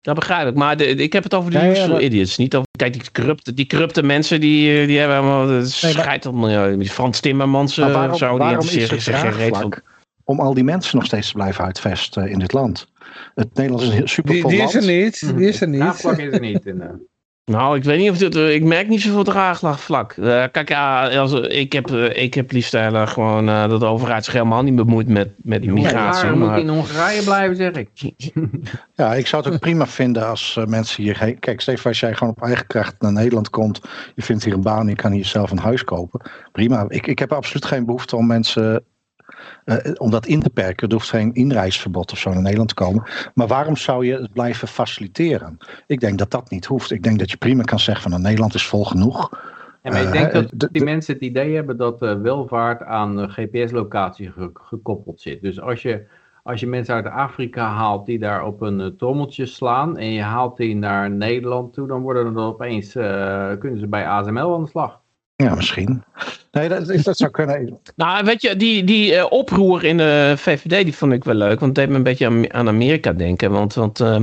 Dat begrijp ik. Maar de, ik heb het over de Ja, ja, idiots. Niet over, kijk, die corrupte, die corrupte mensen die, eh, die hebben helemaal... Nee, milieu. Die Frans Timmermans eh, waarom, of zo. Die zich geen reet van. draagvlak om al die mensen nog steeds te blijven uitvesten in dit land? Het Nederland is een Die, supervol die land. is er niet. Die is er niet. Draagvlak is er niet. In, eh, Nou, ik weet niet of dit. eh, Ik merk niet zoveel draagvlak. Eh kijk, ja, als, ik, heb, eh, ik heb liefst eh, gewoon eh, dat de overheid zich helemaal niet bemoeit met, met migratie. Ja, moet maar- in Hongarije blijven, zeg ik. Ja, ik zou het ook prima vinden als eh, mensen hierheen... Kijk, Stefan, als jij gewoon op eigen kracht naar Nederland komt... je vindt hier een baan, je kan hier zelf een huis kopen. Prima. Ik, ik heb absoluut geen behoefte om mensen... eh, om dat in te perken. Er hoeft geen inreisverbod of zo naar Nederland te komen. Maar waarom zou je het blijven faciliteren? Ik denk dat dat niet hoeft. Ik denk dat je prima kan zeggen van... Nou, Nederland is vol genoeg. Ja, maar ik Eh, denk dat die mensen het idee hebben dat eh, welvaart aan GPS-locatie ge- gekoppeld zit. Dus als je, als je mensen uit Afrika haalt die daar op een trommeltje slaan en je haalt die naar Nederland toe, dan worden er opeens, kunnen ze bij ASML aan de slag. Ja, misschien. Nee, dat, dat zou kunnen. Nou, weet je, die, die eh, oproer in de VVD, die vond ik wel leuk. Want het deed me een beetje aan, aan Amerika denken. Want, want eh,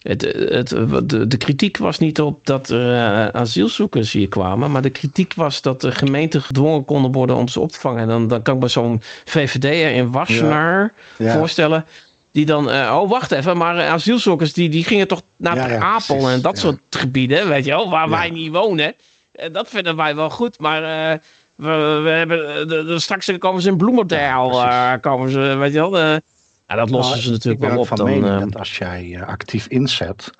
het, het, de, de kritiek was niet op dat er eh, asielzoekers hier kwamen. Maar de kritiek was dat de gemeenten gedwongen konden worden om ze op te vangen. En dan, dan kan ik me zo'n VVD'er in Wassenaar Ja. voorstellen. Die dan, oh wacht even, maar asielzoekers die, die gingen toch naar Ja, Ter ja, Apel precies, en dat ja. soort gebieden, weet je wel, waar wij niet wonen. En dat vinden wij wel goed, maar eh, we, we hebben, eh, de, de, straks komen ze in Bloemendaal, Ja, eh, komen ze, weet je wel. ja, dat lossen Nou, ze natuurlijk wel op. van Dan, mening dat als jij actief inzet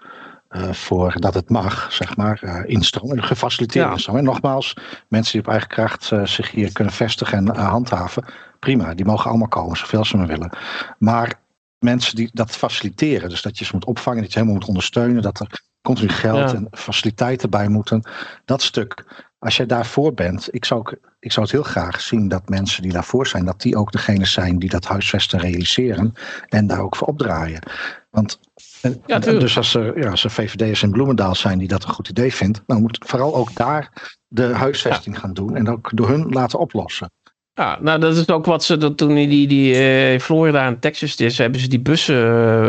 eh, voor dat het mag, zeg maar, eh instroom, gefaciliteerd Ja. En nogmaals, mensen die op eigen kracht zich hier kunnen vestigen en handhaven, prima, die mogen allemaal komen, zoveel ze maar willen. Maar mensen die dat faciliteren, dus dat je ze moet opvangen, dat je helemaal moet ondersteunen, dat er continu geld Ja. en faciliteiten bij moeten, dat stuk. Als jij daarvoor bent, ik zou, ook- ik zou het heel graag zien dat mensen die daarvoor zijn, dat die ook degene zijn die dat huisvesten realiseren en daar ook voor opdraaien. Want en- Ja, dus als er, ja, als er VVD'ers in Bloemendaal zijn die dat een goed idee vindt, dan moet vooral ook daar de huisvesting gaan doen en ook door hun laten oplossen. Ja, nou dat is ook wat ze dat toen in die, die eh, in Florida en Texas is, hebben ze die bussen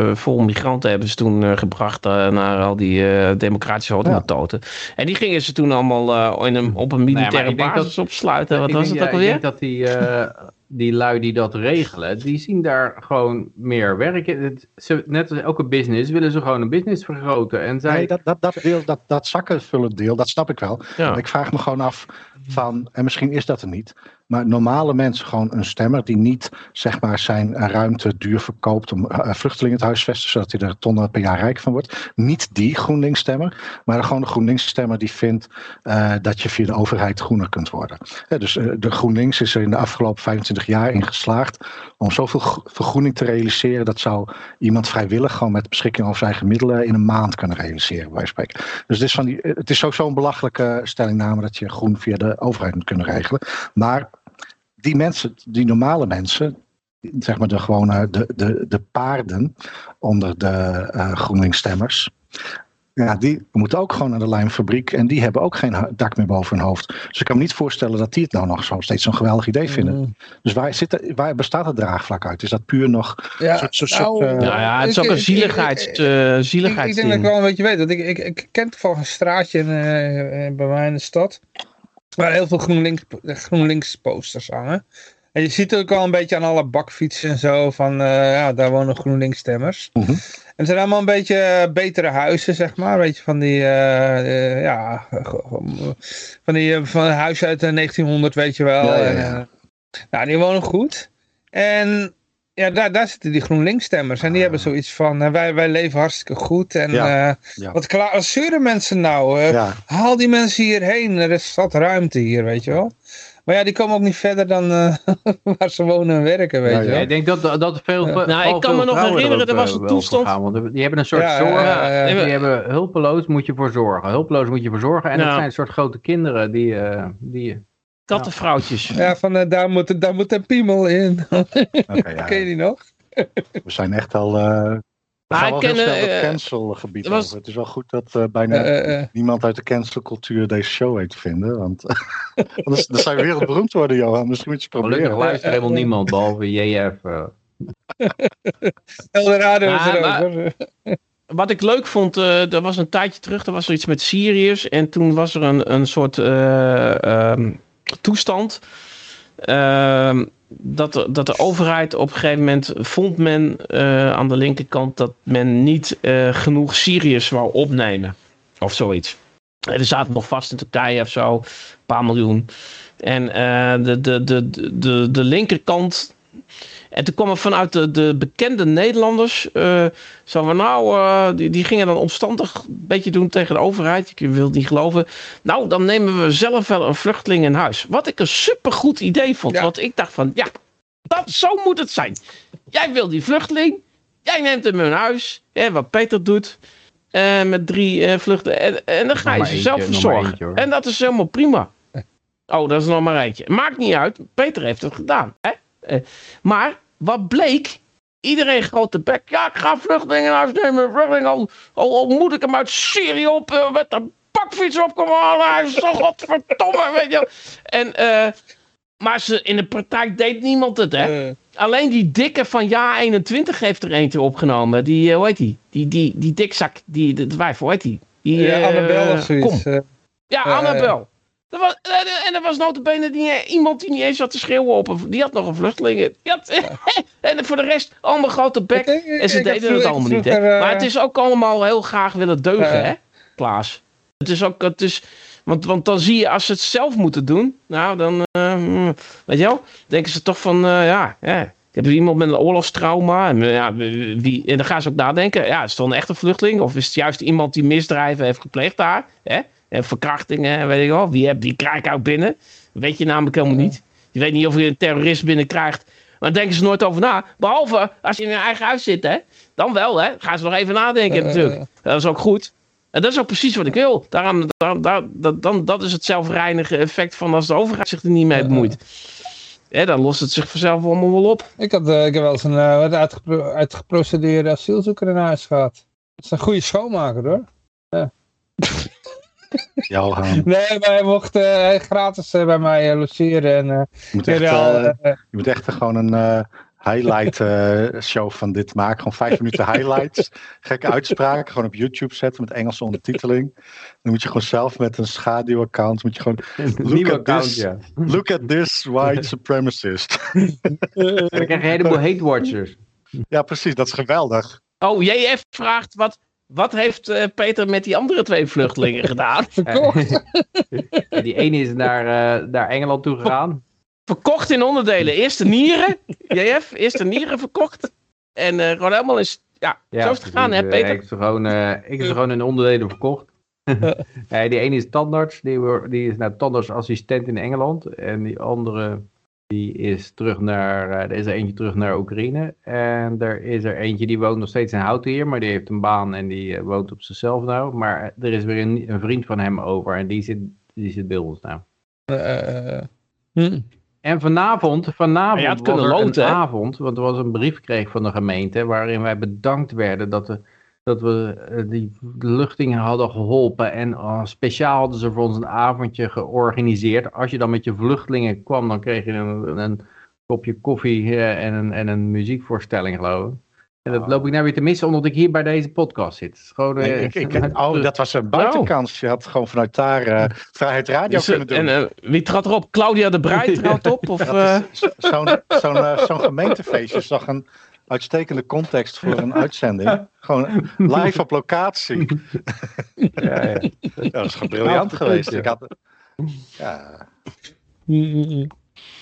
eh, vol migranten hebben ze toen eh, gebracht naar al die eh, democratische hotomototen. En die gingen ze toen allemaal eh, in een, op een militaire ik denk basis dat- opsluiten. Wat Ik was denk, het ook alweer? Ik denk dat die, eh, die lui die dat regelen, die zien daar gewoon meer werk in. Het- ze- Net als elke business willen ze gewoon een business vergroten. En zij, Nee, dat, dat, dat, deel, dat, dat zakkenvullend deel, dat snap ik wel. Ja. Ik vraag me gewoon af van, en misschien is dat er niet, maar normale mensen gewoon een stemmer die niet zeg maar zijn ruimte duur verkoopt om eh, vluchtelingen te huisvesten, zodat hij er tonnen per jaar rijk van wordt. Niet die GroenLinks stemmer, maar gewoon de GroenLinks stemmer die vindt eh, dat je via de overheid groener kunt worden. Dus eh, de GroenLinks is er in de afgelopen 25 jaar in geslaagd om zoveel gro- vergroening te realiseren. Dat zou iemand vrijwillig gewoon met beschikking over zijn middelen in een maand kunnen realiseren, bij spreken. Dus het is, van die, het is sowieso een belachelijke stellingname dat je groen via de overheid moet kunnen regelen. Maar die mensen, die normale mensen, zeg maar de gewone, de, de, de paarden onder de eh GroenLinks-stemmers. Ja, die moeten ook gewoon naar de lijmfabriek en die hebben ook geen dak meer boven hun hoofd. Dus ik kan me niet voorstellen dat die het nou nog zo steeds zo'n geweldig idee vinden. Mm. Dus waar, zit waar bestaat het draagvlak uit? Is dat puur nog Ja, soort- soort- nou, soort, eh, Nou ja, het is ik- ook een ik- zieligheids, ik- eh, Ik, ik denk dat ik wel een beetje weet. Want ik, ik, ik ken toevallig een straatje in, bij mij in de stad. Waar heel veel GroenLinks, GroenLinks posters hangen. En je ziet ook al een beetje aan alle bakfietsen en zo. Van eh, ja, daar wonen GroenLinks stemmers. Mhm. En het zijn allemaal een beetje eh, betere huizen, zeg maar. Weet je, van die, eh, ja, van die van huizen uit de 1900, weet je wel. Ja, ja, ja. En, nou, die wonen goed. En ja, daar, daar zitten die GroenLinks-stemmers. En die hebben zoiets van, eh, wij, wij leven hartstikke goed. En Ja, eh, ja. wat, klaar, zeuren mensen nou? Eh, ja, Haal die mensen hierheen, er is zat ruimte hier, weet je wel. Maar ja, die komen ook niet verder dan eh, waar ze wonen en werken, weet je ja. wel. ik denk dat, dat veel, Nou, ik kan veel me nog vrouwen herinneren, er was een wel toestand- gaan, want die hebben een soort Ja, zorg. ja, ja, ja. Die hebben hulpeloos moet je voor zorgen. Hulpeloos moet je voor zorgen. En Ja. het zijn een soort grote kinderen die, eh, die Kattenvrouwtjes. Ja, van eh, daar, moet, daar moet een piemel in. oké, ja. Ken je die nog? We zijn echt al. eh we gaan wel ken, snel het eh, cancelgebied was- over. Het is wel goed dat eh, bijna Eh, eh, niemand uit de cancelcultuur deze show weet te vinden. Want anders dan zou je wereldberoemd worden, Johan. Misschien moet je het gelukkig proberen. luistert helemaal niemand behalve JF. eh. Eldorado is er hoor. Wat ik leuk vond, eh er was een tijdje terug, er was er iets met Syriërs. En toen was er een, een soort eh, ehm, toestand. ehm, dat, dat de overheid op een gegeven moment vond men eh, aan de linkerkant dat men niet eh, genoeg Syriërs wou opnemen. Of zoiets. Er zaten nog vast in Turkije of zo, een paar miljoen. En uh, de, de, de, de, de linkerkant. En toen kwam er vanuit de, de bekende Nederlanders. Uh, zo van nou, uh, die, die gingen dan omstandig een beetje doen tegen de overheid. Ik wil het niet geloven. Nou, dan nemen we zelf wel een vluchteling in huis. Wat ik een supergoed idee vond. Ja. Want ik dacht van ja, dat, zo moet het zijn. Jij wil die vluchteling. Jij neemt hem in huis. Hè, wat Peter doet. Uh, met drie vluchten. En, en, dan ga je ze zelf verzorgen. En dat is helemaal prima. Oh, dat is nog maar eentje. Maakt niet uit. Peter heeft het gedaan. Hè? Maar wat bleek. Iedereen grote bek. Ja, ik ga vluchtelingen in huis nemen. Vluchteling, al, al, al, moet ik hem uit Syrië op met een bakfiets opkomen halen. Hij is zo godverdomme. Weet je. En, maar ze, in de praktijk deed niemand het, hè? Alleen die dikke van Ja 21 heeft er eentje opgenomen. Die, uh, hoe heet die? Die, die, die dikzak, die, de wijf, hoe heet die? die ja, Annabel of zoiets. Kom. ja, Annabel. Dat was, en er was notabene die, iemand die niet eens had te schreeuwen op. Die had nog een vluchteling. Had, en voor de rest allemaal grote bek. Ik, ik, en ze deden het allemaal niet. Hè? Maar het is ook allemaal heel graag willen deugen, hè, Klaas? Het is ook, het is, want, want dan zie je, als ze het zelf moeten doen, nou dan, uh, weet je wel, denken ze toch van, uh, ja, ja, ik heb iemand met een oorlogstrauma. En, ja, wie, en dan gaan ze ook nadenken, ja, is het dan echt een vluchteling? Of is het juist iemand die misdrijven heeft gepleegd daar? Hè? En verkrachtingen, weet ik wel. Wie, heb, die krijg ik ook binnen? Dat weet je namelijk helemaal niet. Je weet niet of je een terrorist binnenkrijgt. Maar daar denken ze nooit over na. Behalve als je in je eigen huis zit, hè. Dan wel, hè. Gaan ze nog even nadenken natuurlijk. Dat is ook goed. En dat is ook precies wat ik wil. Daarom, daar, daar, dat, dan, dat is het zelfreinige effect van als de overheid zich er niet mee bemoeit. Ja, dan lost het zich vanzelf allemaal wel op. Ik, had, uh, ik heb wel eens een uh, uitgepro uitgeprocedeerde asielzoeker in huis gehad. Dat is een goede schoonmaker hoor. Ja. Johan. Nee, maar hij mocht uh, gratis bij mij logeren. En, je, moet echt, je moet echt gewoon een highlight uh, show van dit maken. Gewoon vijf minuten highlights. Gekke uitspraken. Gewoon op YouTube zetten met Engelse ondertiteling. Dan moet je gewoon zelf met een schaduwaccount. Moet je gewoon. Look, at, account, this, ja. look at this white supremacist. dan krijg je een heleboel hate watchers. Ja, precies. Dat is geweldig. Oh, JF vraagt wat. Wat heeft uh, Peter met die andere twee vluchtelingen gedaan? Verkocht. die ene is naar, uh, naar Engeland toe gegaan verkocht in onderdelen. Eerst de nieren, JF, eerst de nieren verkocht. En uh, gewoon helemaal is, ja, ja zo is het gegaan, hè Peter? Ik heb ze gewoon, uh, ik heb ze gewoon in onderdelen verkocht. die ene is tandarts, die, die is nou tandartsassistent in Engeland. En die andere, die is terug naar, uh, er is er eentje terug naar Oekraïne. En er is er eentje, die woont nog steeds in Houten hier, maar die heeft een baan en die woont op zichzelf nou. Maar er is weer een, een, vriend van hem over en die zit, die zit bij ons nou. Hm. En vanavond, vanavond ja, was er loten, een avond, want er was een brief gekregen van de gemeente waarin wij bedankt werden dat we, dat we eh, die luchtingen hadden geholpen. En uh, speciaal hadden ze voor ons een avondje georganiseerd. Als je dan met je vluchtelingen kwam, dan kreeg je een, een kopje koffie uh, en, een, en een muziekvoorstelling geloof ik. En dat loop ik nou weer te missen omdat ik hier bij deze podcast zit. Gewoon, ik, ik, oh, dat was een buitenkans. Je had gewoon vanuit daar uh, Vrijheid Radio kunnen doen. En uh, wie trad erop? Claudia de Breij trad op? Of, Zo'n zo zo gemeentefeestje is toch een uitstekende context voor een uitzending. Gewoon live op locatie. ja, ja. ja, dat is gewoon briljant geweest. Ik had, ja.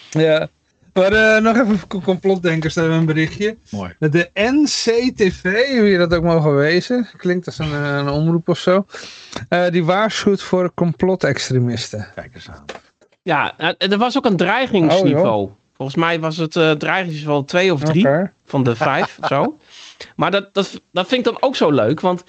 ja. Maar uh, nog even voor complotdenkers, daar hebben we een berichtje. Mooi. De NCTV, hoe je dat ook mogen wezen, klinkt als een, eh, een omroep of zo. Uh, die waarschuwt voor complotextremisten. Kijk eens aan. Ja, er was ook een dreigingsniveau. Oh, Volgens mij was het uh, dreigingsniveau 2 of 3 okay. van de 5 zo. Maar dat, dat, dat vind ik dan ook zo leuk, want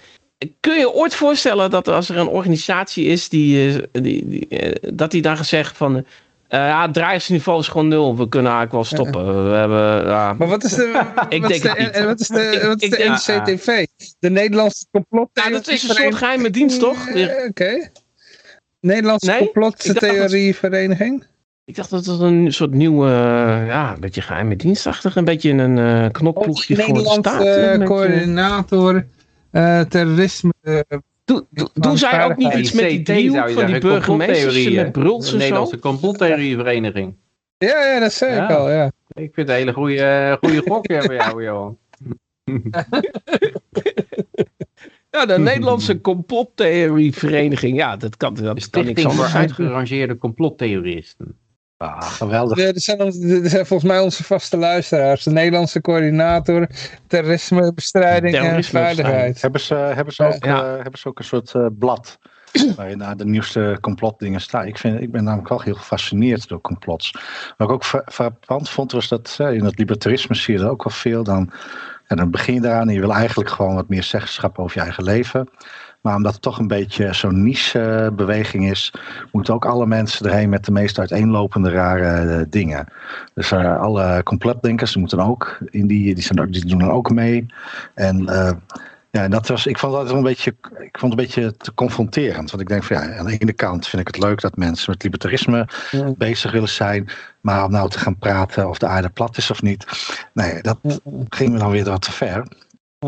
kun je ooit voorstellen dat als er een organisatie is die, die, die dat die dan gezegd van uh, ja, het dreigingsniveau is gewoon nul. We kunnen eigenlijk wel stoppen. We hebben, ja. Maar wat is de, ik wat denk is de, wat is de, wat is de ik, NCTV? De Nederlandse complottheorie. Ja, dat is een soort geheime dienst, toch? Oké. Okay. Nederlandse nee? complottheorievereniging? Ik dacht dat het een soort nieuwe, ja, een beetje geheime dienstachtig, een beetje een uh, knopploegje voor de staat. Nederlandse coördinator terrorisme Doe, doen zij ook niet iets met die driehoek van die burgemeesters met Bruls en Nederlandse complottheorievereniging. Ja, ja, dat zei ik al, ja. Ik vind het een hele goede, goede gok bij jou, Johan. Ja, de Nederlandse complottheorievereniging. Ja, dat kan, dat kan niks voor anders uitgerangeerde complottheoristen. Ah, geweldig. Ja, er, zijn, er volgens mij onze vaste luisteraars. De Nederlandse coördinator terrorismebestrijding en veiligheid. Hebben ze, hebben, ze ook, Ja. eh, hebben ze ook een soort eh, blad waarin daar de nieuwste complotdingen staan? Ik, vind, ik ben namelijk wel heel gefascineerd door complots. Wat ik ook fra- frappant vond was dat eh, in het libertarisme zie je er ook wel veel. Dan, en dan begin je eraan en je wil eigenlijk gewoon wat meer zeggenschap over je eigen leven. Maar omdat het toch een beetje zo'n niche-beweging is, moeten ook alle mensen erheen met de meest uiteenlopende rare eh, dingen. Dus eh, alle complotdenkers moeten ook in die, die, zijn, ook- die doen dan ook mee. En eh, ja, dat was, ik vond dat een beetje, ik vond het een beetje te confronterend. Want ik denk van ja, aan de ene kant vind ik het leuk dat mensen met libertarisme Ja. bezig willen zijn. Maar om nou te gaan praten of de aarde plat is of niet. Nee, dat ging me dan weer wat te ver.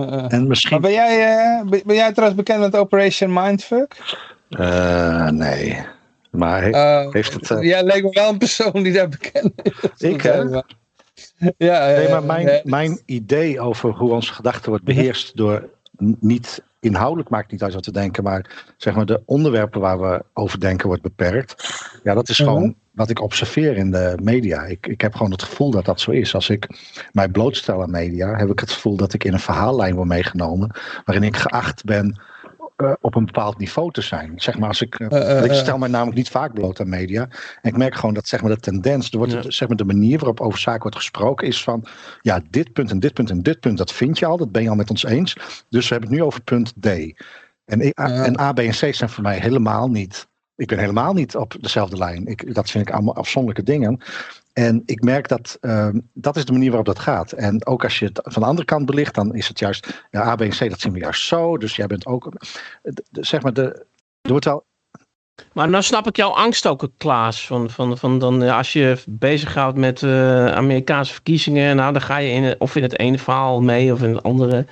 Uh. En Maar misschien. ben jij, eh, ben, jij trouwens bekend met Operation Mindfuck? eh, nee. Maar he- Uh, heeft het. eh, Jij leek me wel een persoon die daar bekend is. Ik, hè? Ja, ja, Nee, maar ja, mijn, ja. mijn idee over hoe onze gedachte wordt beheerst door niet inhoudelijk maakt niet uit wat we denken, maar zeg maar de onderwerpen waar we over denken wordt beperkt. Ja, dat is Mhm. gewoon wat ik observeer in de media. Ik, ik heb gewoon het gevoel dat dat zo is. Als ik mij blootstel aan media, heb ik het gevoel dat ik in een verhaallijn word meegenomen, waarin ik geacht ben eh, op een bepaald niveau te zijn. Zeg maar als ik, eh, ik eh. stel mij namelijk niet vaak bloot aan media. En ik merk gewoon dat zeg maar, de tendens, er wordt, Ja. zeg maar, de manier waarop over zaken wordt gesproken, is van ja, dit punt en dit punt en dit punt, dat vind je al, dat ben je al met ons eens. Dus we hebben het nu over punt D. En, ik- Ja. en A, B en C zijn voor mij helemaal niet. Ik ben helemaal niet op dezelfde lijn. Ik, dat vind ik allemaal afzonderlijke dingen. En ik merk dat ehm, dat is de manier waarop dat gaat. En ook als je het van de andere kant belicht, dan is het juist ja, A, B en C, dat zien we juist zo. Dus jij bent ook, de- de- zeg maar, de, er wordt wel Maar nou snap ik jouw angst ook, Klaas. Van, van, van dan, ja, als je bezighoudt met eh, Amerikaanse verkiezingen, nou, dan ga je in, of in het ene verhaal mee of in het andere.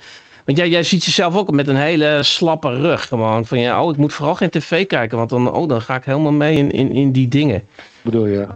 Want jij, jij ziet jezelf ook met een hele slappe rug. Gewoon van ja, oh, ik moet vooral geen tv kijken, want dan, oh, dan ga ik helemaal mee in, in, in die dingen. bedoel je.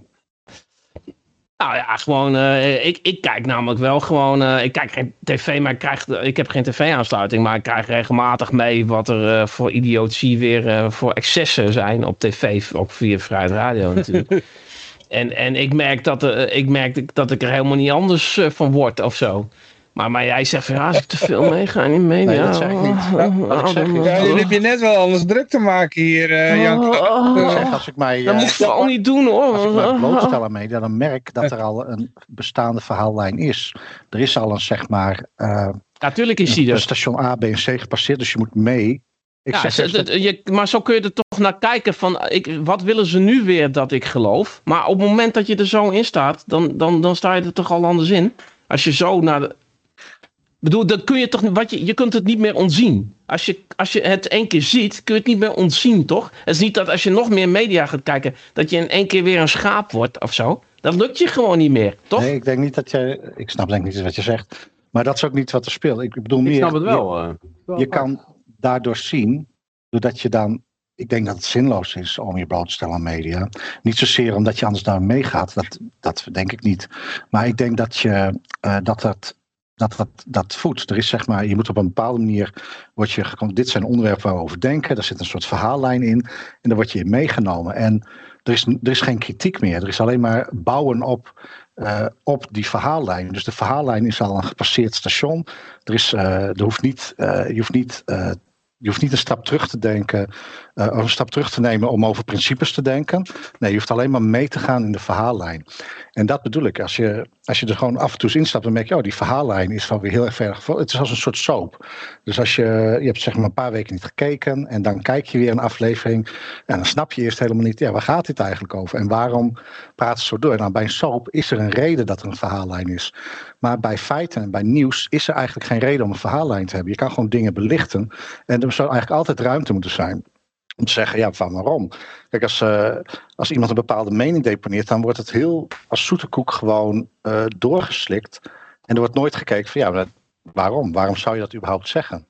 Nou ja, gewoon, eh, ik, ik kijk namelijk wel gewoon, eh, ik kijk geen tv, maar ik, krijg, ik heb geen tv-aansluiting, maar ik krijg regelmatig mee wat er eh, voor idiotie weer voor excessen zijn op tv, ook via Vrijheid Radio natuurlijk. en, en ik merk, dat, ik merk dat ik er helemaal niet anders van word of zo. Maar, maar jij zegt van ja, als ik te veel meega in de media. Nee, dat zeg ik niet. oh, Wat ik oh, zeg dan, is- Ja, oh, jullie heb je net wel anders druk te maken hier, eh Jan. oh, oh, Ik oh. zeg, als ik mij, Dat eh, moet ik vooral niet doen hoor. als ik mij Oh, oh. blootstel aan media, dan merk ik dat er al een bestaande verhaallijn is. Er is al een, zeg maar, eh, Ja, tuurlijk is die er. station A, B en C gepasseerd, dus je moet mee. Ik Ja, zeg dat- je, maar zo kun je er toch naar kijken van, ik, wat willen ze nu weer dat ik geloof? Maar op het moment dat je er zo in staat, dan, dan, dan sta je er toch al anders in. Als je zo naar de... Bedoel, dan kun je toch, wat je, je kunt het niet meer ontzien. Als je, als je het één keer ziet, kun je het niet meer ontzien, toch? Het is niet dat als je nog meer media gaat kijken, dat je in één keer weer een schaap wordt of zo. Dat lukt je gewoon niet meer, toch? Nee, ik denk niet dat jij. Ik snap denk ik niet wat je zegt. Maar dat is ook niet wat er speelt. Ik bedoel Ik meer. snap het wel. eh. Je, je kan daardoor zien, doordat je dan. Ik denk dat het zinloos is om je bloot te stellen aan media. Niet zozeer omdat je anders daar meegaat. Dat, dat denk ik niet. Maar ik denk dat je eh, dat dat. Dat, dat, dat voedt. Er is zeg maar, je moet op een bepaalde manier. Word je, dit zijn onderwerpen waar we over denken. Daar zit een soort verhaallijn in. En daar word je in meegenomen. En er is, er is geen kritiek meer. Er is alleen maar bouwen op, eh, op die verhaallijn. Dus de verhaallijn is al een gepasseerd station. Er, is, eh, er hoeft niet, eh, je, hoeft niet, je hoeft niet een stap terug te denken. Of een stap terug te nemen om over principes te denken. Nee, je hoeft alleen maar mee te gaan in de verhaallijn. En dat bedoel ik. Als je, als je er gewoon af en toe instapt, dan merk je, oh, die verhaallijn is wel weer heel erg ver. Het is als een soort soap. Dus als je, je hebt zeg maar een paar weken niet gekeken en dan kijk je weer een aflevering. En dan snap je eerst helemaal niet, ja, waar gaat dit eigenlijk over? En waarom praten ze zo door? Nou, bij een soap is er een reden dat er een verhaallijn is. Maar bij feiten en bij nieuws is er eigenlijk geen reden om een verhaallijn te hebben. Je kan gewoon dingen belichten. En er zou eigenlijk altijd ruimte moeten zijn om te zeggen, ja, van waarom? Kijk, als, eh, als iemand een bepaalde mening deponeert, dan wordt het heel als zoete koek gewoon eh, doorgeslikt. En er wordt nooit gekeken van, ja, waarom? Waarom zou je dat überhaupt zeggen?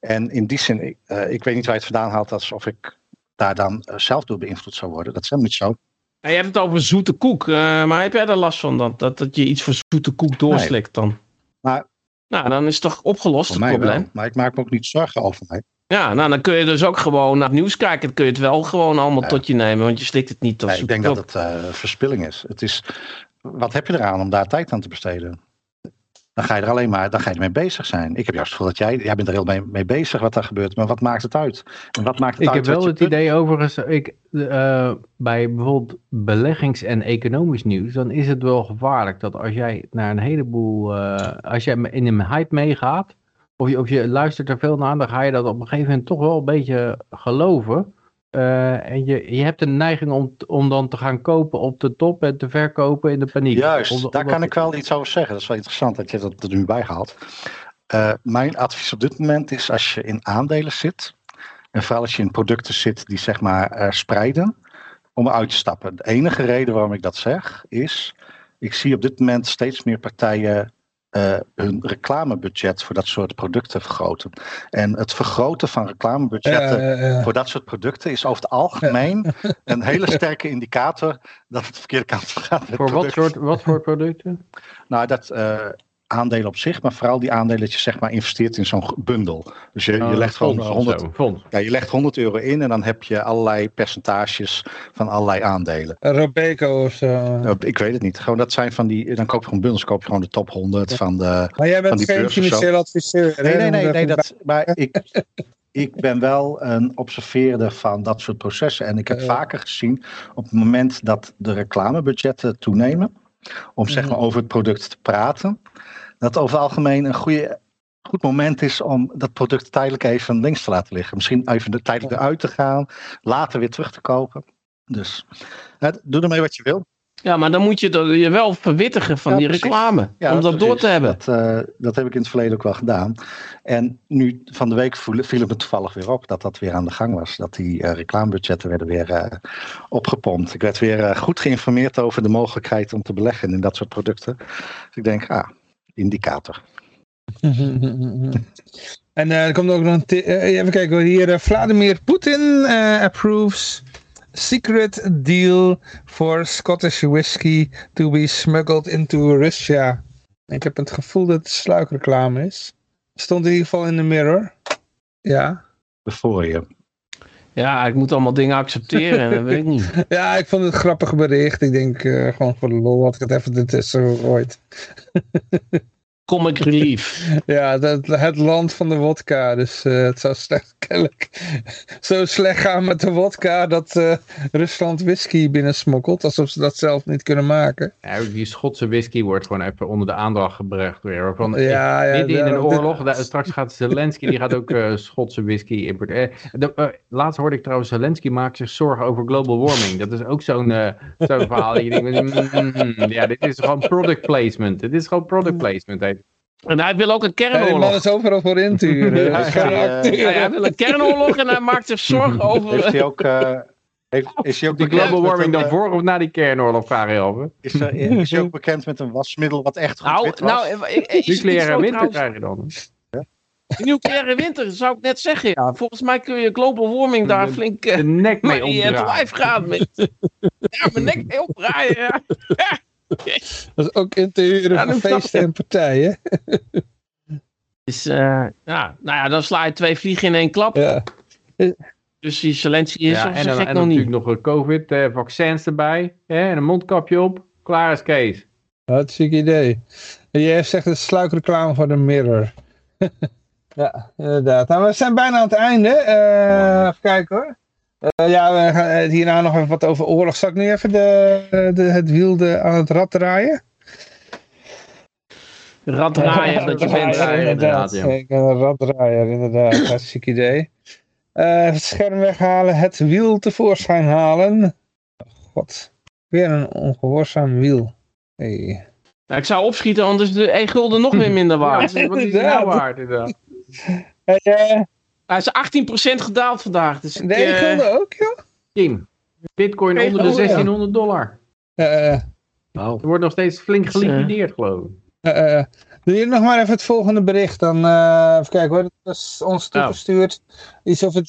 En in die zin, ik, eh, ik weet niet waar je het vandaan haalt, alsof ik daar dan zelf door beïnvloed zou worden. Dat is helemaal niet zo. Je hebt het over zoete koek, maar heb jij er last van dat, dat, dat je iets voor zoete koek doorslikt dan? Maar- nou, dan is het toch opgelost het probleem? wel. Maar ik maak me ook niet zorgen over mij. Ja, nou dan kun je dus ook gewoon naar het nieuws kijken. Dan kun je het wel gewoon allemaal Ja. tot je nemen, want je slikt het niet Nee, ik denk dat het eh, verspilling is. Het is. Wat heb je eraan om daar tijd aan te besteden? Dan ga je er alleen maar dan ga je ermee bezig zijn. Ik heb juist het gevoel dat jij, jij bent er heel mee, mee bezig wat daar gebeurt. Maar wat maakt het uit? En wat maakt het Ik uit heb wel het idee overigens, ik, eh, bij bijvoorbeeld beleggings- en economisch nieuws, dan is het wel gevaarlijk dat als jij naar een heleboel, eh, als jij in een hype meegaat, of je, of je luistert er veel naar, dan ga je dat op een gegeven moment toch wel een beetje geloven. Eh, en je, je hebt een neiging om, om dan te gaan kopen op de top en te verkopen in de paniek. Juist, daar kan ik wel iets over zeggen. Dat is wel interessant dat je dat er nu bij haalt. Eh, mijn advies op dit moment is als je in aandelen zit, en vooral als je in producten zit die zeg maar eh, spreiden, om eruit te stappen. De enige reden waarom ik dat zeg is, ik zie op dit moment steeds meer partijen eh, hun reclamebudget voor dat soort producten vergroten. En het vergroten van reclamebudgetten voor dat soort producten is over het algemeen een hele sterke indicator dat het de verkeerde kant op gaat. Voor wat soort, wat voor producten? Nou, dat eh, aandelen op zich, maar vooral die aandelen dat je zeg maar investeert in zo'n bundel. Dus je, je, Oh, legt gewoon fonds of 100, zo, fonds. ja, je legt 100 euro in en dan heb je allerlei percentages van allerlei aandelen. Robeco of zo. Ik weet het niet. Gewoon dat zijn van die, dan koop je gewoon bundels, koop je gewoon de top 100 van de. Maar jij van bent die geen financieel adviseur. Nee, nee, nee, nee dat, maar ik, ik ben wel een observeerder van dat soort processen. En ik heb vaker gezien op het moment dat de reclamebudgetten toenemen, om zeg maar Mhm. over het product te praten, dat over het algemeen een goede, goed moment is om dat product tijdelijk even links te laten liggen. Misschien even tijdelijk eruit te gaan, later weer terug te kopen. Dus hè, doe ermee wat je wil. Ja, maar dan moet je je wel verwittigen van Ja, die reclame. Ja, om dat door precies. te hebben. Dat, eh, dat heb ik in het verleden ook wel gedaan. En nu van de week voel- viel het me toevallig weer op dat dat weer aan de gang was. Dat die eh, reclamebudgetten werden weer eh, opgepompt. Ik werd weer goed geïnformeerd over de mogelijkheid om te beleggen in dat soort producten. Dus ik denk, ah, indicator. En eh, er komt ook nog een... eh, even kijken hoor, hier. eh, Vladimir Putin approves secret deal for Scottish whiskey to be smuggled into Russia. Ik heb het gevoel dat het sluikreclame is. Stond in ieder geval in de mirror. Ja. Voor je. Ja, ik moet allemaal dingen accepteren en dat weet ik niet. Ja, ik vond het een grappig bericht. Ik denk eh, gewoon voor de lol had ik het even ertussen gegooid. Comic relief. Ja, het, het land van de wodka. Dus eh, het zou slecht, kennelijk zo slecht gaan met de wodka dat eh, Rusland whisky binnensmokkelt. Alsof ze dat zelf niet kunnen maken. Ja, die Schotse whisky wordt gewoon even onder de aandacht gebracht weer. Ja, ja, midden in een dit- oorlog, daar- straks gaat Zelensky, die gaat ook eh, Schotse whisky importeren. Eh, eh, laatst hoorde ik trouwens, Zelensky maakt zich zorgen over global warming. Dat is ook zo'n eh, zo'n verhaal. dat Je denkt, mm, mm, ja, dit is gewoon product placement. Dit is gewoon product placement. hè. En hij wil ook een Ja, die man kernoorlog. is overal voor in te huren. Ja, ja, ja. hij wil een kernoorlog en hij maakt zich zorgen Heeft over... hij ook, eh, heeft, is hij ook Die global warming dan eh, voor of na die kernoorlog, vraag je? Is, er, is hij ook bekend met een wasmiddel wat echt goed Nou, wit was? nou, is Nucleaire winter trouwens? krijg je dan. Nucleaire winter, zou ik net zeggen, ja. Volgens mij kun je global warming daar De- flink De nek mee mee in het lijf gaan. Met, ja, mijn nek mee opdraaien. Ja. Dat is ook in te huren Ja, feesten en partijen. Dus, eh, ja, nou ja, dan sla je twee vliegen in één klap. Ja. Dus die Zelensky is Ja, of en dan, gek en nog dan niet. natuurlijk nog een COVID-vaccins erbij. Hè, en een mondkapje op. Klaar is Kees. Hartstikke idee. En jij zegt het is sluikreclame voor de Mirror. ja, inderdaad. Nou, we zijn bijna aan het einde. Eh, even kijken hoor. Eh, ja, we gaan eh, hierna nog even wat over oorlog. Zal ik nu even de, de, het wiel de, aan het rad draaien? Raddraaier dat je bent. Inderdaad. ja. Ik ben een raddraaier, inderdaad. Hartstikke idee. Eh, het scherm weghalen, het wiel tevoorschijn halen. God, weer een ongehoorzaam wiel. Hey. Nou, ik zou opschieten, anders is de 1 gulden nog weer minder waard. Ja, wat is die nou waard inderdaad? Hey, Hij is 18% gedaald vandaag. Dus ik, de eh, gulden ook, joh? Kim, bitcoin Geen onder de gulden, ja. 1600 dollar. Eh, Er wordt nog steeds flink eh, geliquideerd geloof ik. eh, eh, doe je nog maar even het volgende bericht. Dan eh, even kijken hoor. Dat is ons toegestuurd. Iets of het...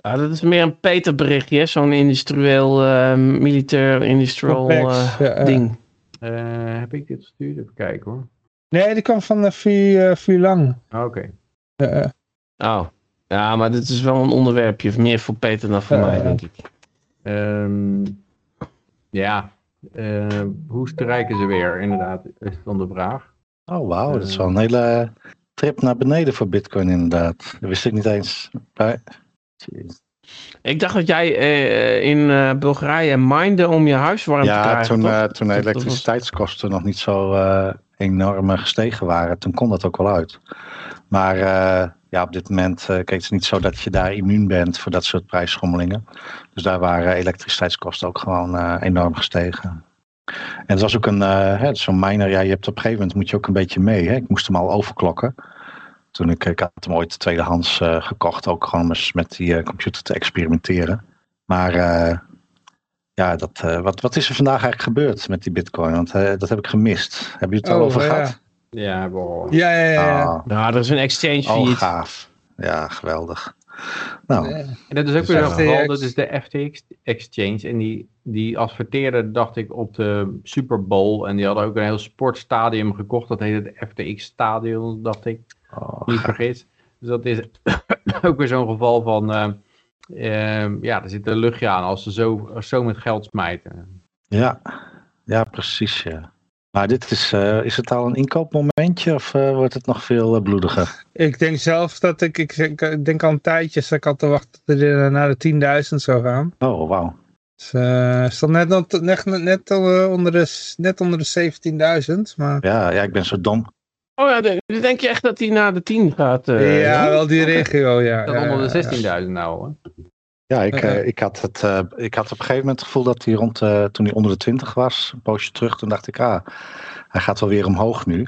ja, dat is meer een Peter berichtje, zo'n industrieel, eh, militair industrial eh, ja, ding. Eh, heb ik dit gestuurd? Even kijken hoor. nee, die kwam van uh, Vulang. Ah, Oké. Eh, eh, Oh. Ja, maar dit is wel een onderwerpje meer voor Peter dan voor Ja, mij, ja. denk ik. Ehm, ja, eh, hoe strijken ze weer, inderdaad, is dan de vraag. Oh, wauw. Dat is wel een hele trip naar beneden voor Bitcoin, inderdaad. Dat wist ik niet eens. Maar- Jeez. Ik dacht dat jij eh, in eh, Bulgarije minde om je huis warm te Ja, krijgen, toen, toch? eh, toen de was- elektriciteitskosten nog niet zo eh, enorm eh, gestegen waren, toen kon dat ook wel uit. Maar eh, ja, op dit moment, eh, kijk, het is niet zo dat je daar immuun bent voor dat soort prijsschommelingen. Dus daar waren elektriciteitskosten ook gewoon eh, enorm gestegen. En het was ook een, eh, hè, zo'n miner, ja, je hebt op een gegeven moment moet je ook een beetje mee. Hè? Ik moest hem al overklokken. Toen ik, ik had hem ooit tweedehands eh, gekocht, ook gewoon om eens met die computer te experimenteren. Maar ja, dat, wat, wat is er vandaag eigenlijk gebeurd met die bitcoin? Want dat heb ik gemist. Hebben jullie het al Oh, over ja. gehad? Ja, al. Ja, ja, ja. er is een exchange oh, feed. gaaf. Ja, geweldig. Nou. En dat is ook Dus weer ja. een geval, dat is de FTX Exchange. En die, die adverteerde, dacht ik, op de Super Bowl. En die hadden ook een heel sportstadium gekocht. Dat heette het FTX Stadion, dacht ik. oh, Niet vergis. Dus dat is ook weer zo'n geval van... eh, ehm, ja, er zit een luchtje aan als ze zo, zo met geld smijten. ja. ja, precies. Ja. Maar dit is, eh, is het al een inkoopmomentje of eh, wordt het nog veel eh, bloediger? Ik denk zelf dat ik, ik, ik denk al een tijdje, dat ik al te wachten dat het eh, naar de 10.000 zou gaan. Oh, wauw. Dus, eh stond net, net, net, net, onder de, net onder de 17.000, maar Ja, ja, ik ben zo dom. Oh ja, de- denk je echt dat hij naar de 10 gaat? eh, ja, wel die regio, ja. Dat ja, onder ja. de 16.000 nou, hoor. Ja, ik, eh, ik, had het, eh, ik had op een gegeven moment het gevoel dat hij rond, eh, toen hij onder de 20 was, een poosje terug, toen dacht ik, ah, hij gaat wel weer omhoog nu.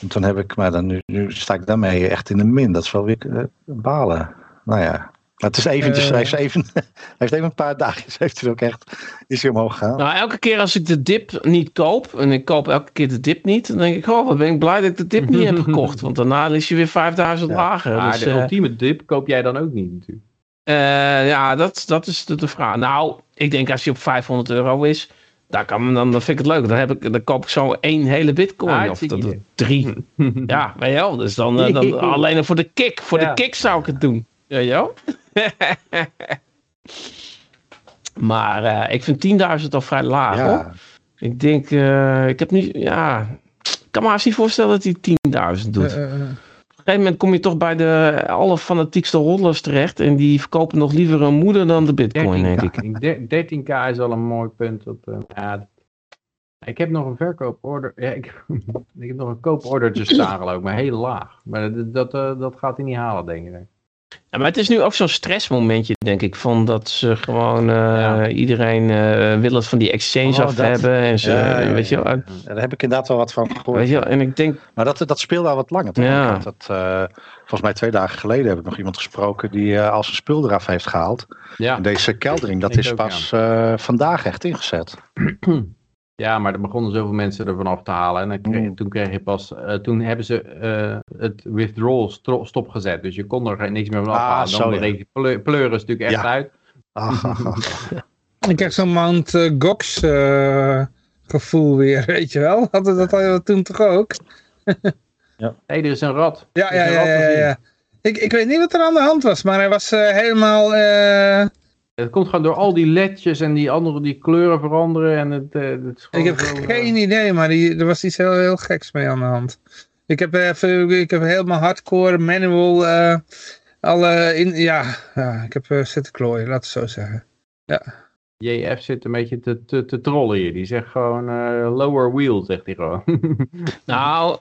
En toen heb ik, maar dan, nu, nu sta ik daarmee echt in de min. Dat is wel weer eh, balen. Nou ja, maar het is eventjes, hij, is even, hij heeft even een paar dagjes, heeft hij ook echt, is hij omhoog gegaan. Nou, elke keer als ik de dip niet koop, en ik koop elke keer de dip niet, dan denk ik, oh, wat ben ik blij dat ik de dip niet heb gekocht. Want daarna is je weer 5000 Ja. lager. Maar dus, de ultieme dip koop jij dan ook niet natuurlijk. Eh, ja, dat, dat is de, de vraag. Nou, ik denk als je op 500 euro is, daar kan, dan, dan vind ik het leuk. Dan, heb ik, dan koop ik zo één hele bitcoin. Ah, of dat, drie. ja, weet je wel. Dus dan, eh, dan alleen voor de kick. Voor Ja. de kick zou ik het doen. Weet je wel? maar eh, ik vind 10.000 al vrij laag hoor. ja, Ik denk, ik heb nu, ja, ik kan me haast niet voorstellen dat hij 10.000 doet. Op een gegeven moment kom je toch bij de allerfanatiekste rollers terecht en die verkopen nog liever een moeder dan de bitcoin, denk ik. Ik denk 13k is al een mooi punt. Op, eh, ja, ik heb nog een verkooporder. Ja, ik, ik heb nog een koopordertje staan geloof ik, maar heel laag. Maar dat, dat, eh, dat gaat hij niet halen, denk ik. Ja, maar het is nu ook zo'n stressmomentje, denk ik, van dat ze gewoon, eh, Ja. iedereen eh, wil het van die exchange Oh, af dat. hebben. En ze, Ja, ja, weet je wel. Ja, daar heb ik inderdaad wel wat van gehoord. Weet je wel, en ik denk, Maar dat, dat speelde al wat langer. toch? Ja. Dat, eh, volgens mij twee dagen geleden heb ik nog iemand gesproken die eh, al zijn spul eraf heeft gehaald. Ja, En deze keldering, dat Ik is pas eh, vandaag echt ingezet. ja, maar er begonnen zoveel mensen ervan af te halen. En dan kreeg, Mm. toen kreeg je pas, eh, toen hebben ze eh, het withdrawal stopgezet. Dus je kon er geen- niks meer van Ah, afhalen. zo, Dan ja. reed je pleur- pleuren is natuurlijk echt Ja. uit. Ach, ach, ach. Ik krijg zo'n Mount eh, Gox eh, gevoel weer, weet je wel. Hadden dat al toen toch ook? Hé, er is een rat. Ja, ja, ja, rat ja, ja. Ik, ik weet niet wat er aan de hand was, maar hij was eh, helemaal... Het komt gewoon door al die ledjes en die andere die kleuren veranderen. En het, eh, het is ik heb zo, eh, geen idee, maar die, er was iets heel, heel geks mee aan de hand. Ik heb, even, ik heb helemaal hardcore manual... eh, alle in, ja, ja, ik heb zitten klooien, laat het zo zeggen. JF zit een beetje te, te, te trollen hier. Die zegt gewoon eh, lower wheel, zegt hij gewoon. nou,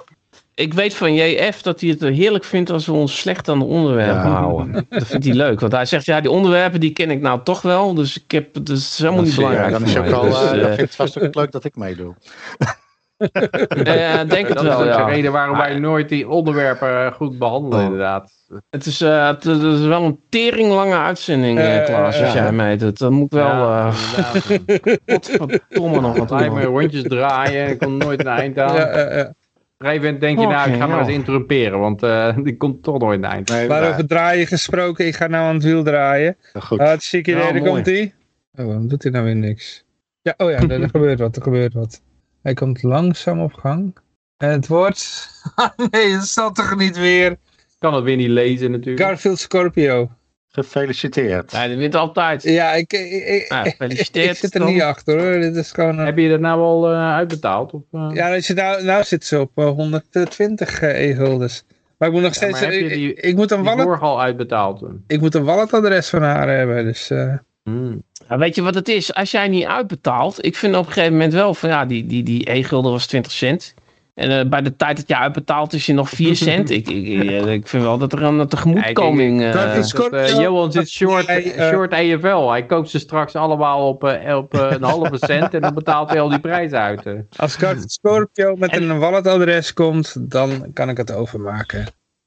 ik weet van JF dat hij het heerlijk vindt als we ons slecht aan de onderwerpen Ja. houden. Dat vindt hij leuk, want hij zegt, ja, die onderwerpen die ken ik nou toch wel, dus ik heb, het is helemaal niet belangrijk Dan is ook mij. al, Dus, eh, eh, dan vindt het vast ook leuk dat ik meedoe. eh, denk het dat is wel, ook de ja. reden waarom wij nooit die onderwerpen eh, goed behandelen, Oh. inderdaad. Het is, eh, het, het is wel een teringlange uitzending, eh, Eh, Klaas, als ja. jij meedoet. Dat moet wel, Ja, eh inderdaad. godverdomme nog wat doen. rondjes draaien en ik kom nooit een eind aan. Denk je, nou, ik ga maar eens interrumperen, want eh, die komt toch nooit een eind. Nee, Maar over draaien gesproken, ik ga nou aan het wiel draaien. goed. Hartstikke idee, Ja, daar komt hij. Oh, waarom doet hij nou weer niks? Ja, oh ja, er, er gebeurt wat, er gebeurt wat. Hij komt langzaam op gang. En het wordt... Ah, nee, het zal toch niet weer... kan het weer niet lezen natuurlijk. Garfield Scorpio. Gefeliciteerd. Ja, die wint altijd. Ja, ik, ik, ik, Ja, ik, gefeliciteerd, zit er Tom. niet achter hoor. Dit is gewoon... eh, Heb je dat nou al eh, uitbetaald? Of, eh? Ja, als je nou, nou zit ze op eh, 120 eh, e-guldens. Maar ik moet nog Ja, steeds... maar heb je ik, die- ik, ik moet een wallet, al uitbetaald toen. ik moet een walletadres van haar hebben. Dus, eh, Hmm. Ja, weet je wat het is? Als jij niet uitbetaalt, ik vind op een gegeven moment wel van ja, die, die, die e-gulden was 20 cent. En eh, bij de tijd dat je uitbetaalt is je nog 4 cent. ik, ik, ik, ik vind wel dat er een tegemoetkoming... Ik- eh, Dat is- Dat, eh, Johan zit short, short EFL. Hij koopt ze straks allemaal op, eh, op een halve cent en dan betaalt hij al die prijs uit. als Scorpio met een walletadres komt, dan kan ik het overmaken.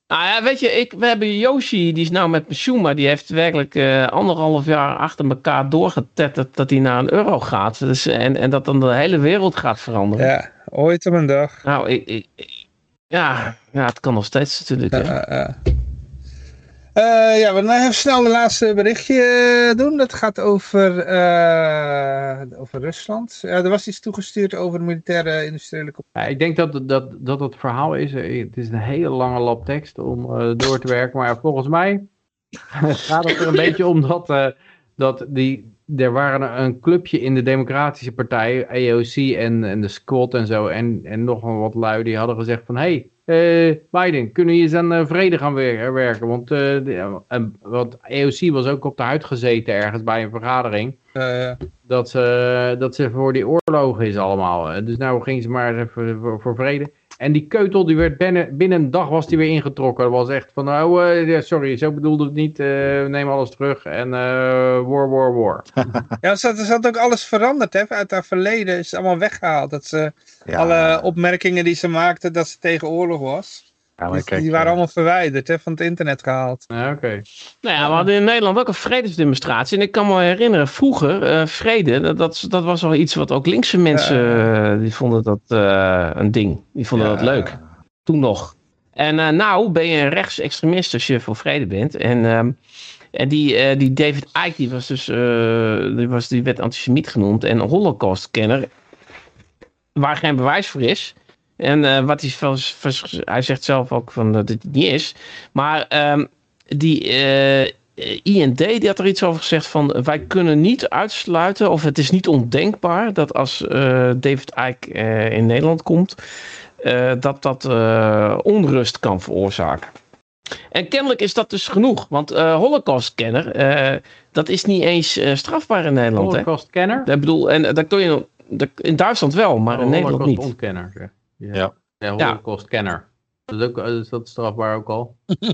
Nou ja, weet je, ik, we hebben Yoshi, die is nou met pensioen, maar die heeft werkelijk eh, anderhalf jaar achter elkaar doorgetetterd dat hij naar een euro gaat. Dus, en, en dat dan de hele wereld gaat veranderen. Ja, ooit op een dag. Nou, ik, ik, ik- ja, ja, het kan nog steeds natuurlijk. Eh, eh. Ja, we gaan even snel de laatste berichtje eh, doen. Dat gaat over, eh, over Rusland. Ja, er was iets toegestuurd over militaire industriële ik denk dat, dat, dat het verhaal is, het is een hele lange lap tekst om door te werken, maar volgens mij gaat het er een beetje om dat, dat die, er waren een clubje in de Democratische Partij, AOC en, en de Squad en zo, en, en nog wat lui, die hadden gezegd van, hey, Biden, kunnen we eens aan eh, vrede gaan wer- werken? Want, eh, de- ja, en, want AOC was ook op de huid gezeten ergens bij een vergadering eh, dat ze, dat ze voor die oorlog is allemaal. Eh, Dus nou ging ze maar voor, voor vrede. En die keutel, die werd binnen, binnen een dag was die weer ingetrokken. Dat was echt van, nou, eh, ja, sorry, zo bedoelde het niet. eh, neem alles terug. En eh war, war, war. Ja, er zat, er zat ook alles veranderd hè? uit haar verleden. Is het allemaal weggehaald. Dat ze, Ja, Alle opmerkingen die ze maakte dat ze tegen oorlog was. ja, kijk, die waren eh, allemaal verwijderd hè? van het internet gehaald. Ja, Oké. Nou ja, we hadden in Nederland ook een vredesdemonstratie. En ik kan me herinneren, vroeger, eh, vrede, dat, dat, dat was wel iets wat ook linkse mensen, eh, die vonden dat eh, een ding. Die vonden Ja. dat leuk. Toen nog. En eh, nou ben je een rechtsextremist als je voor vrede bent. En, ehm, en die, eh, die David Icke, die, was dus, eh, die, was, die werd antisemiet genoemd en holocaustkenner. Waar geen bewijs voor is. En eh, wat hij, vers- vers- hij zegt zelf ook van dat het niet is. Maar ehm, die eh, IND die had er iets over gezegd van wij kunnen niet uitsluiten of het is niet ondenkbaar dat als eh, David Icke eh, in Nederland komt, eh, dat dat eh, onrust kan veroorzaken. En kennelijk is dat dus genoeg, want eh Holocaustkenner, eh dat is niet eens eh, strafbaar in Nederland. Holocaust-kenner? Ik bedoel, en eh, dat kun je dat- in Duitsland wel, maar in Nederland niet. Holocaust-ontkenner. zeg. Ja. Ja. Ja, Holocaust-kenner. Dat is, ook, is dat strafbaar ook al?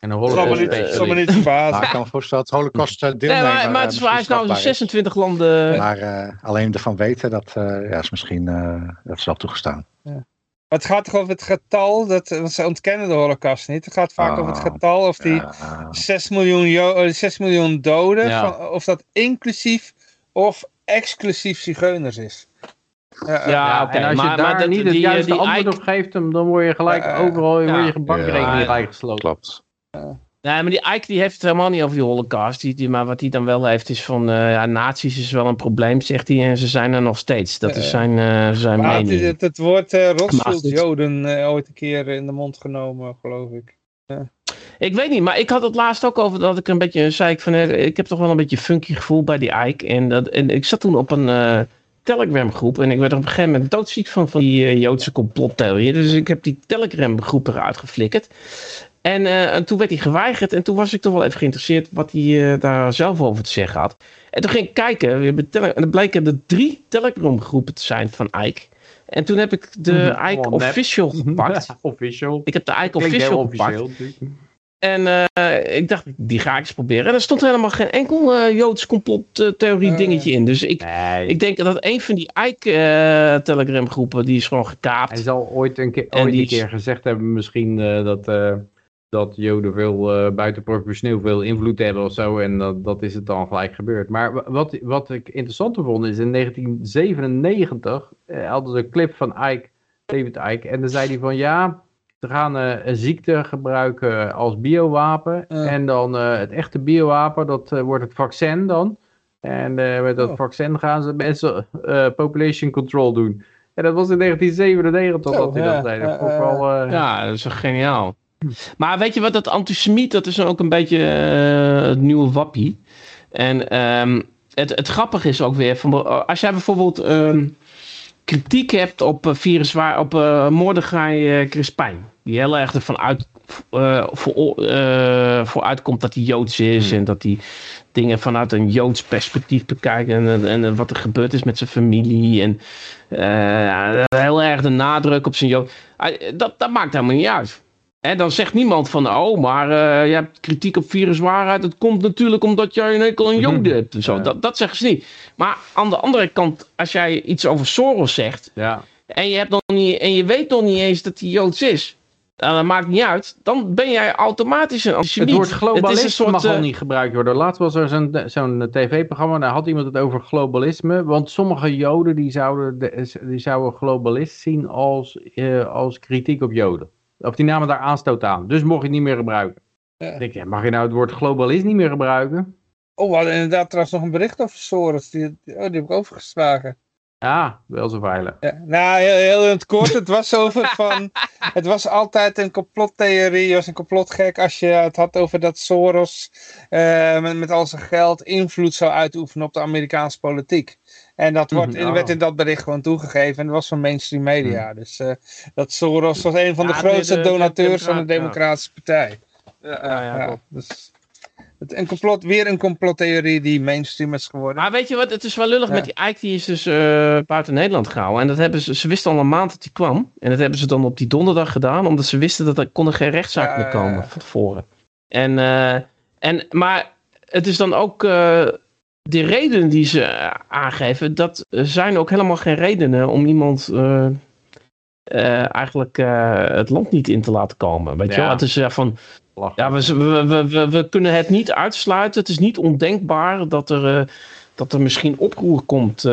En een Zal me niet, Holocaust-specialist. zal me niet Maar verbazen. ik kan me voorstellen dat Holocaust eh, Nee, deelnemer maar, maar eh, het is, hij is nou in strafbaar is. 26 landen. Maar eh, alleen ervan weten, dat eh, ja, is misschien eh, dat is wel toegestaan. Maar het gaat toch over het getal, dat, want ze ontkennen de holocaust niet. Het gaat vaak Ah. over het getal of die Ja, 6 miljoen, Jo- eh, 6 miljoen doden, Ja. van, of dat inclusief of exclusief zigeuners is. Ja, Ja, eh, Ja, oké, en als je maar- daar maar niet het die, eh, juiste die antwoord Ike- op geeft, dan dan word je gelijk Ja, overal ja. word je bankrekening Ja. bijgesloten. klopt. Nee, maar die Ike die heeft het helemaal niet over die holocaust. Die, die, maar wat hij dan wel heeft is van... eh ja, nazi's is wel een probleem, zegt hij. En ze zijn er nog steeds. Dat is Ja. zijn, eh, zijn maar het, mening. het, het woord eh dit- Joden eh, ooit een keer in de mond genomen, geloof ik. Ik weet niet, maar ik had het laatst ook over dat ik een beetje zei ik van... eh, ik heb toch wel een beetje funky gevoel bij die Ike. En, dat, en ik zat toen op een eh, Telegram groep. En ik werd op een gegeven moment doodziek van, van die eh, Joodse complottheorieën. Dus ik heb die Telegram groep eruit geflikkerd. En, en toen werd hij geweigerd. En toen was ik toch wel even geïnteresseerd wat hij daar zelf over te zeggen had. En toen ging ik kijken. We hebben tele- en er bleken er drie Telegram groepen te zijn van Ike. En toen heb ik de Mhm, Ike. Official gepakt. official. Ik heb de Ike Official gepakt. officieel. En eh, ik dacht, die ga ik eens proberen. En er stond helemaal geen enkel eh, Joods complottheorie Eh. dingetje in. Dus ik, Nee, ik denk dat een van die Ike eh, Telegram groepen, die is gewoon gekaapt. hij zal ooit een keer, ooit die een keer gezegd hebben misschien eh, dat, eh, dat Joden veel uh, buitenproportioneel veel invloed hebben of zo. En dat, dat is het dan gelijk gebeurd. Maar wa- wat, wat ik interessanter vond is in 1997 eh, hadden ze een clip van Ike, David Ike. En dan zei hij van ja, ze gaan eh, een ziekte gebruiken als biowapen. En dan eh, het echte biowapen, dat eh, wordt het vaccin dan. En eh, met dat Oh. vaccin gaan ze mensen eh, population control doen. En dat was in 1997 Zo, dat hij ja, dat zei. Dat ja, wel, eh, dat is geniaal. Maar weet je wat, dat antisemiet, dat is ook een beetje uh, het nieuwe wappie. En um, het, het grappige is ook weer, van, als jij bijvoorbeeld um, kritiek hebt op, uh, virus, op uh, Mordechai Crispijn, die heel erg ervan uit, voor, voor uitkomt dat hij Joods is hmm. en dat hij dingen vanuit een Joods perspectief bekijkt en, en, en wat er gebeurd is met zijn familie en heel erg de nadruk op zijn Jood. Dat, dat maakt helemaal niet uit. En dan zegt niemand van, oh, maar uh, je hebt kritiek op viruswaarheid. Het komt natuurlijk omdat jij een enkel een joden hebt. En zo. Dat, dat zeggen ze niet. Maar aan de andere kant, als jij iets over Soros zegt. Ja. En, je hebt nog niet, en je weet nog niet eens dat hij Joods is. Nou, dat maakt niet uit. Dan ben jij automatisch een antisemiet. Het woord globalisme soort, mag al niet gebruikt worden. Laatst was er zo'n zo'n tv-programma. Daar had iemand het over globalisme. Want sommige joden die zouden, die zouden globalist zien als, uh, als kritiek op joden. Of die namen daar aanstoot aan. Dus mocht je het niet meer gebruiken. Ja. Denk je, mag je nou het woord globalist niet meer gebruiken? Oh, we hadden inderdaad trouwens nog een bericht over Soros. Die, oh, die heb ik overgeslagen. Ja, wel zo veilig. Ja, nou, heel, heel, in het kort. Het was over van... het was altijd een complottheorie. Was een complotgek als je het had over dat Soros... Uh, met, met al zijn geld invloed zou uitoefenen op de Amerikaanse politiek. En dat wordt, oh. werd in dat bericht gewoon toegegeven. En dat was van mainstream media. Hmm. Dus uh, dat Soros was een van de grootste donateurs van de Democratische Partij. Ja, ja, ja dus het, een complot, weer een complottheorie die mainstream is geworden. Maar weet je wat, het is wel lullig met die Ike, die is dus uh, buiten Nederland gehouden. En dat hebben ze, ze wisten al een maand dat hij kwam. En dat hebben ze dan op die donderdag gedaan, omdat ze wisten dat er kon geen rechtszaak meer komen van tevoren. En, uh, en, maar het is dan ook de redenen die ze aangeven, dat zijn ook helemaal geen redenen om iemand uh, uh, eigenlijk uh, het land niet in te laten komen. Weet ja. je wel? Het is ja, van, ja, we, we, we, we, kunnen het niet uitsluiten. Het is niet ondenkbaar dat er, dat er misschien oproer komt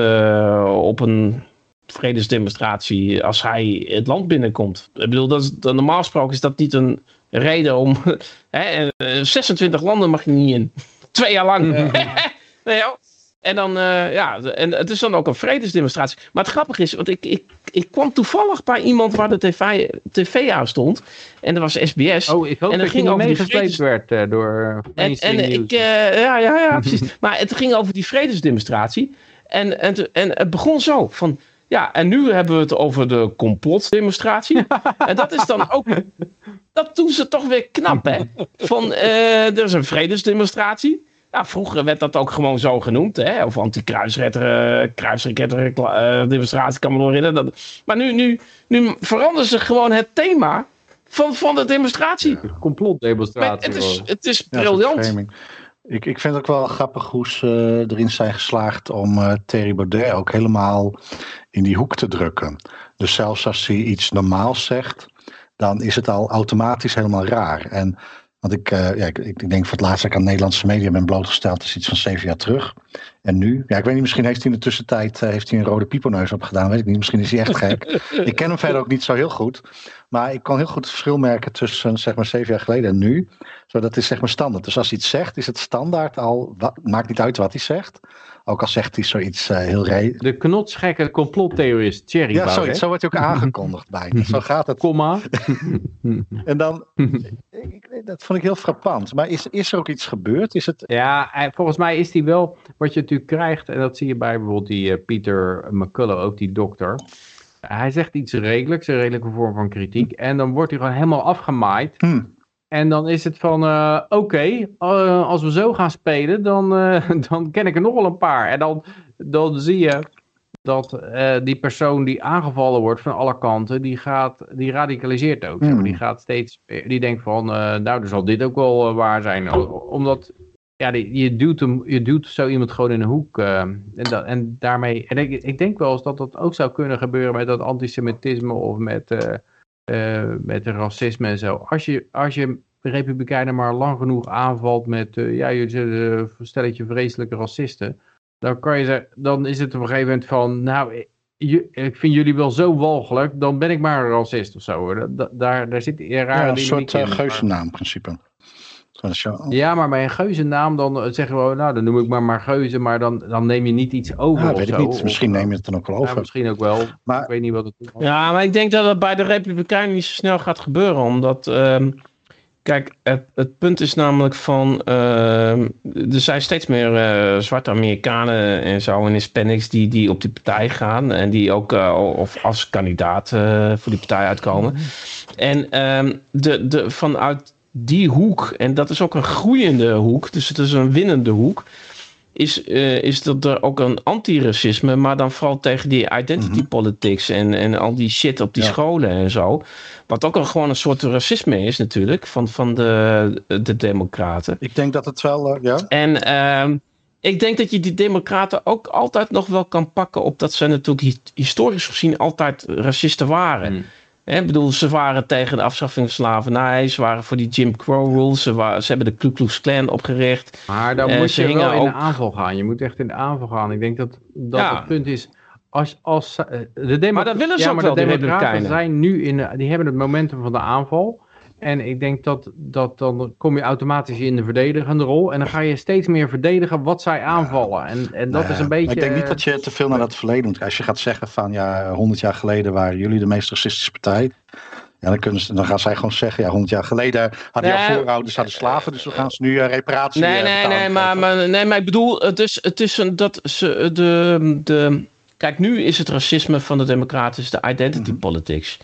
op een vredesdemonstratie als hij het land binnenkomt. Ik bedoel, dat is, normaal gesproken is dat niet een reden om... hè, 26 landen mag je niet in. Twee jaar lang. Nee, En dan, uh, ja, en het is dan ook een vredesdemonstratie. Maar het grappige is, want ik, ik, ik kwam toevallig bij iemand waar de tv, tv aan stond. En dat was SBS. Oh, ik hoop en dat ging over meegesleept werd uh, door En, en ik, uh, ja, ja, ja, precies. maar het ging over die vredesdemonstratie. En, en, en het begon zo, van... Ja, en nu hebben we het over de complotdemonstratie. en dat is dan ook... Dat doen ze toch weer knap, hè? Van, er is een vredesdemonstratie. Ja, vroeger werd dat ook gewoon zo genoemd, hè? of anti-kruisretter, uh, demonstratie, kan me nog herinneren. Dat, maar nu, nu, nu veranderen ze gewoon het thema van, van de demonstratie. Ja, complotdemonstratie. Het is, het is briljant. ik, ik vind het ook wel grappig hoe ze erin zijn geslaagd om uh, Thierry Baudet ook helemaal in die hoek te drukken. Dus zelfs als hij iets normaals zegt, dan is het al automatisch helemaal raar. En want ik, uh, ja, ik, denk voor het laatst dat ik aan Nederlandse media ben blootgesteld, is iets van zeven jaar terug. En nu, ja, ik weet niet, misschien heeft hij in de tussentijd uh, heeft hij een rode pieperneus opgedaan, weet ik niet. Misschien is hij echt gek. ik ken hem verder ook niet zo heel goed. Maar ik kan heel goed het verschil merken tussen zeg maar zeven jaar geleden en nu. Zo, dat is zeg maar standaard. Dus als hij iets zegt, is het standaard al, maakt niet uit wat hij zegt. Ook al zegt hij zoiets uh, heel re... De knotsgekke complottheorist Thierry Ja, zoiets, zo wordt hij ook aangekondigd bij. Zo gaat het. Komma. en dan, dat vond ik heel frappant. Maar is, is er ook iets gebeurd? Is het... Ja, volgens mij is hij wel, wat je natuurlijk krijgt, en dat zie je bij bijvoorbeeld die uh, Peter McCullough, ook die dokter. Hij zegt iets redelijks, een redelijke vorm van kritiek. En dan wordt hij gewoon helemaal afgemaaid. Hmm. En dan is het van, uh, oké, uh, als we zo gaan spelen, dan, uh, dan ken ik er nog wel een paar. En dan, dan zie je dat die persoon die aangevallen wordt van alle kanten, die, gaat, die radicaliseert ook. Mm. Die gaat steeds, die denkt van, nou, dan zal dit ook wel waar zijn. Omdat, ja, die, je, duwt hem, je duwt zo iemand gewoon in een hoek. en, dat, en daarmee, en ik, ik denk wel eens dat dat ook zou kunnen gebeuren met dat antisemitisme of met met racisme en zo. Als je, als je Republikeinen maar lang genoeg aanvalt met, uh, ja, jullie zijn een stelletje vreselijke racisten, dan, kan je zeggen, dan is het op een gegeven moment van, nou, ik vind jullie wel zo walgelijk, dan ben ik maar een racist of zo. daar, daar zit een rare ja, een soort uh, geuzennaam principe. Ja, maar bij een geuzennaam dan zeggen we, nou dan noem ik maar maar geuze, maar dan, dan neem je niet iets over ja, weet ik niet. Misschien neem je het dan ook wel over. Ja, misschien ook wel, maar, ik weet niet wat het is. Ja, maar ik denk dat dat bij de Republikeinen niet zo snel gaat gebeuren, omdat... Um, Kijk, het, het punt is namelijk van, ehm, er zijn steeds meer eh, zwarte Amerikanen en zo en Hispanics die, die op die partij gaan en die ook uh, of als kandidaat uh, voor die partij uitkomen. En ehm, de, de, vanuit die hoek, en dat is ook een groeiende hoek, dus het is een winnende hoek, is, uh, is dat er ook een antiracisme, maar dan vooral tegen die identity Mhm. politics en, en al die shit op die Ja. scholen en zo. Wat ook een, gewoon een soort racisme is natuurlijk, van, van de, de democraten. Ik denk dat het wel, eh, ja. En ehm, ik denk dat je die democraten ook altijd nog wel kan pakken op dat ze natuurlijk hi- historisch gezien altijd racisten waren. Hmm. Ik bedoel, ze waren tegen de afschaffing van slavernij, ze waren voor die Jim Crow rules, ze, waren, ze hebben de Ku Klux Klan opgericht. Maar dan Eh, moet je wel in ook- de aanval gaan. Je moet echt in de aanval gaan. Ik denk dat, dat Ja. het punt is... Als, als, eh, de Maar dat willen ze ja, ook wel, de Republikeinen. zijn nu in... de- Die hebben het momentum van de aanval. En ik denk dat, dat dan kom je automatisch in de verdedigende rol. En dan ga je steeds meer verdedigen wat zij aanvallen. En, en dat Nou is een beetje... maar Ik denk niet dat je te veel naar dat verleden moet. Als je gaat zeggen van ja, 100 jaar geleden waren jullie de meest racistische partij. Ja, dan, kunnen ze, dan gaan zij gewoon zeggen, ja, 100 jaar geleden hadden jouw voorouders hadden slaven, dus we gaan ze nu eh, reparatie Nee, eh, nee, nee, maar, maar, nee, maar ik bedoel, het is, het is een, dat ze de, de. Kijk, nu is het racisme van de Democraten is de identity Mhm. politics.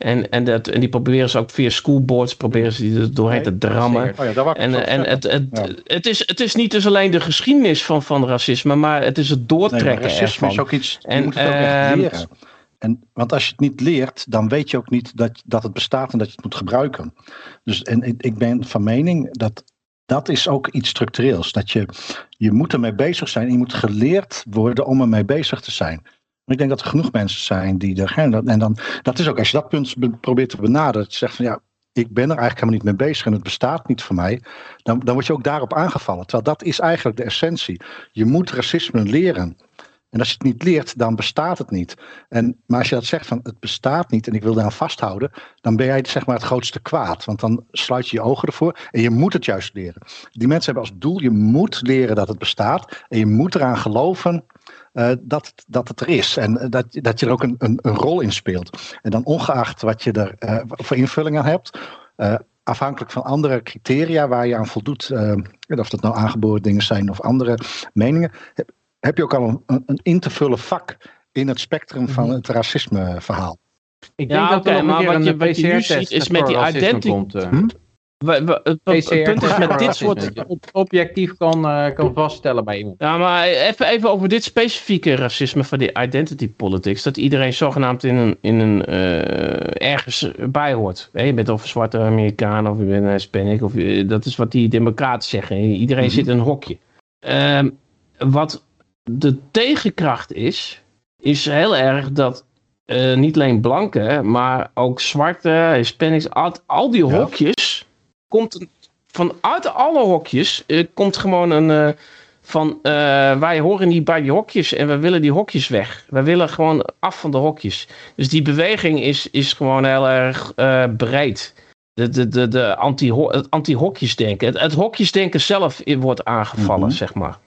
En, en, dat, en die proberen ze ook via schoolboards proberen ze die er doorheen te drammen. Oh ja, En, en het, het, Ja. het, is, het is niet dus alleen de geschiedenis van, van racisme, maar het is het Nee, doortrekken maar racisme ervan. is ook iets, je En, moet het ook echt ehm, leren. En, want als je het niet leert, dan weet je ook niet dat, dat het bestaat en dat je het moet gebruiken. Dus, en ik, ik ben van mening dat dat is ook iets structureels. Dat je, je moet ermee bezig zijn je moet geleerd worden om ermee bezig te zijn. Ik denk dat er genoeg mensen zijn die er. En, dat, en dan, dat is ook, als je dat punt be- probeert te benaderen, dat je zegt van ja, ik ben er eigenlijk helemaal niet mee bezig en het bestaat niet voor mij, dan, dan word je ook daarop aangevallen. Terwijl dat is eigenlijk de essentie. Je moet racisme leren. En als je het niet leert, dan bestaat het niet. En, maar als je dat zegt van het bestaat niet en ik wil daaraan vasthouden, dan ben jij zeg maar het grootste kwaad. Want dan sluit je je ogen ervoor en je moet het juist leren. Die mensen hebben als doel, je moet leren dat het bestaat en je moet eraan geloven eh, dat, het- dat het er is. En dat, dat je er ook een, een, een rol in speelt. En dan ongeacht wat je er eh, voor invulling aan hebt, eh, afhankelijk van andere criteria waar je aan voldoet, of dat nou aangeboren dingen zijn of andere meningen, heb, heb je ook al een, een, een in te vullen vak in het spectrum van het racisme verhaal. Ik Ja, denk dat er nog maar een keer wat je- een wat je nu ziet is met die racisme identity- komt. eh. Hm? We- we- het, het PCR punt is met dit soort dat je op- objectief kan, eh, kan vaststellen bij iemand. Ja, maar even, even over dit specifieke racisme van die identity politics. Dat iedereen zogenaamd in een, in een eh, ergens bij hoort. Hè, Je bent of een zwarte Amerikaan of je bent een Hispanic. Of, je- dat is wat die democraten zeggen. Iedereen Mhm. zit in een hokje. Ehm, wat de tegenkracht is, is heel erg dat eh, niet alleen blanken, maar ook zwarte, Hispanics, al, al die Ja. Komt vanuit alle hokjes, eh, komt gewoon een eh, van eh, wij horen niet bij die hokjes en we willen die hokjes weg. We willen gewoon af van de hokjes. Dus die beweging is, is gewoon heel erg breed. De, de, de, de anti het anti-hokjesdenken. Het, het hokjesdenken zelf wordt aangevallen, Mhm. zeg maar.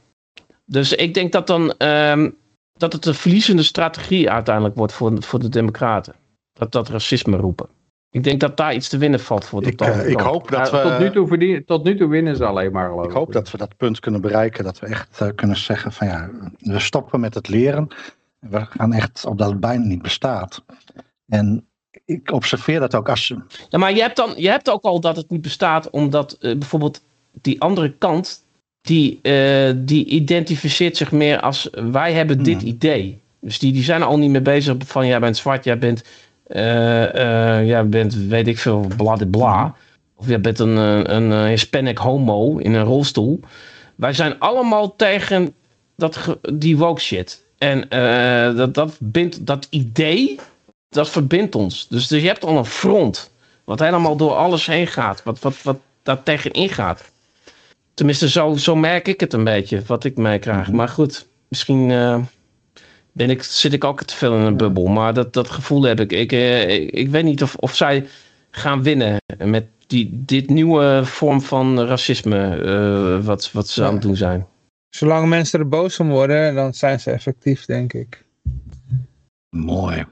Dus ik denk dat dan ehm, dat het een verliezende strategie uiteindelijk wordt voor, voor de democraten. Dat dat racisme roepen. Ik denk dat daar iets te winnen valt voor de Ik, eh, ik hoop dat Ja, we. tot, nu toe verdien- tot nu toe winnen ze alleen maar geloof Ik hoop dat we dat punt kunnen bereiken. Dat we echt eh, kunnen zeggen van ja, we stoppen met het leren. We gaan echt op dat het bijna niet bestaat. En ik observeer dat ook als je. Ja, maar je hebt, dan, je hebt ook al dat het niet bestaat, omdat eh, bijvoorbeeld die andere kant, die, eh, die identificeert zich meer als wij hebben dit Hmm. idee. Dus die, die zijn al niet meer bezig van jij bent zwart, jij bent, eh, eh, jij bent weet ik veel, bladibla. Of jij bent een, eh, een, Hispanic homo in een rolstoel. Wij zijn allemaal tegen dat, die woke shit. En dat, dat, bindt, dat idee, dat verbindt ons. Dus, dus je hebt al een front. Wat helemaal door alles heen gaat. Wat, wat, wat daar tegenin gaat. Tenminste, zo, zo merk ik het een beetje. Wat ik meekrijg. Mhm. Maar goed, misschien ben ik, zit ik ook te veel in een bubbel. Maar dat, dat gevoel heb ik. Ik, eh, ik, ik weet niet of, of zij gaan winnen met die, dit nieuwe vorm van racisme. eh, wat, wat ze aan het doen zijn. Zolang mensen er boos om worden, dan zijn ze effectief, denk ik. Mooi.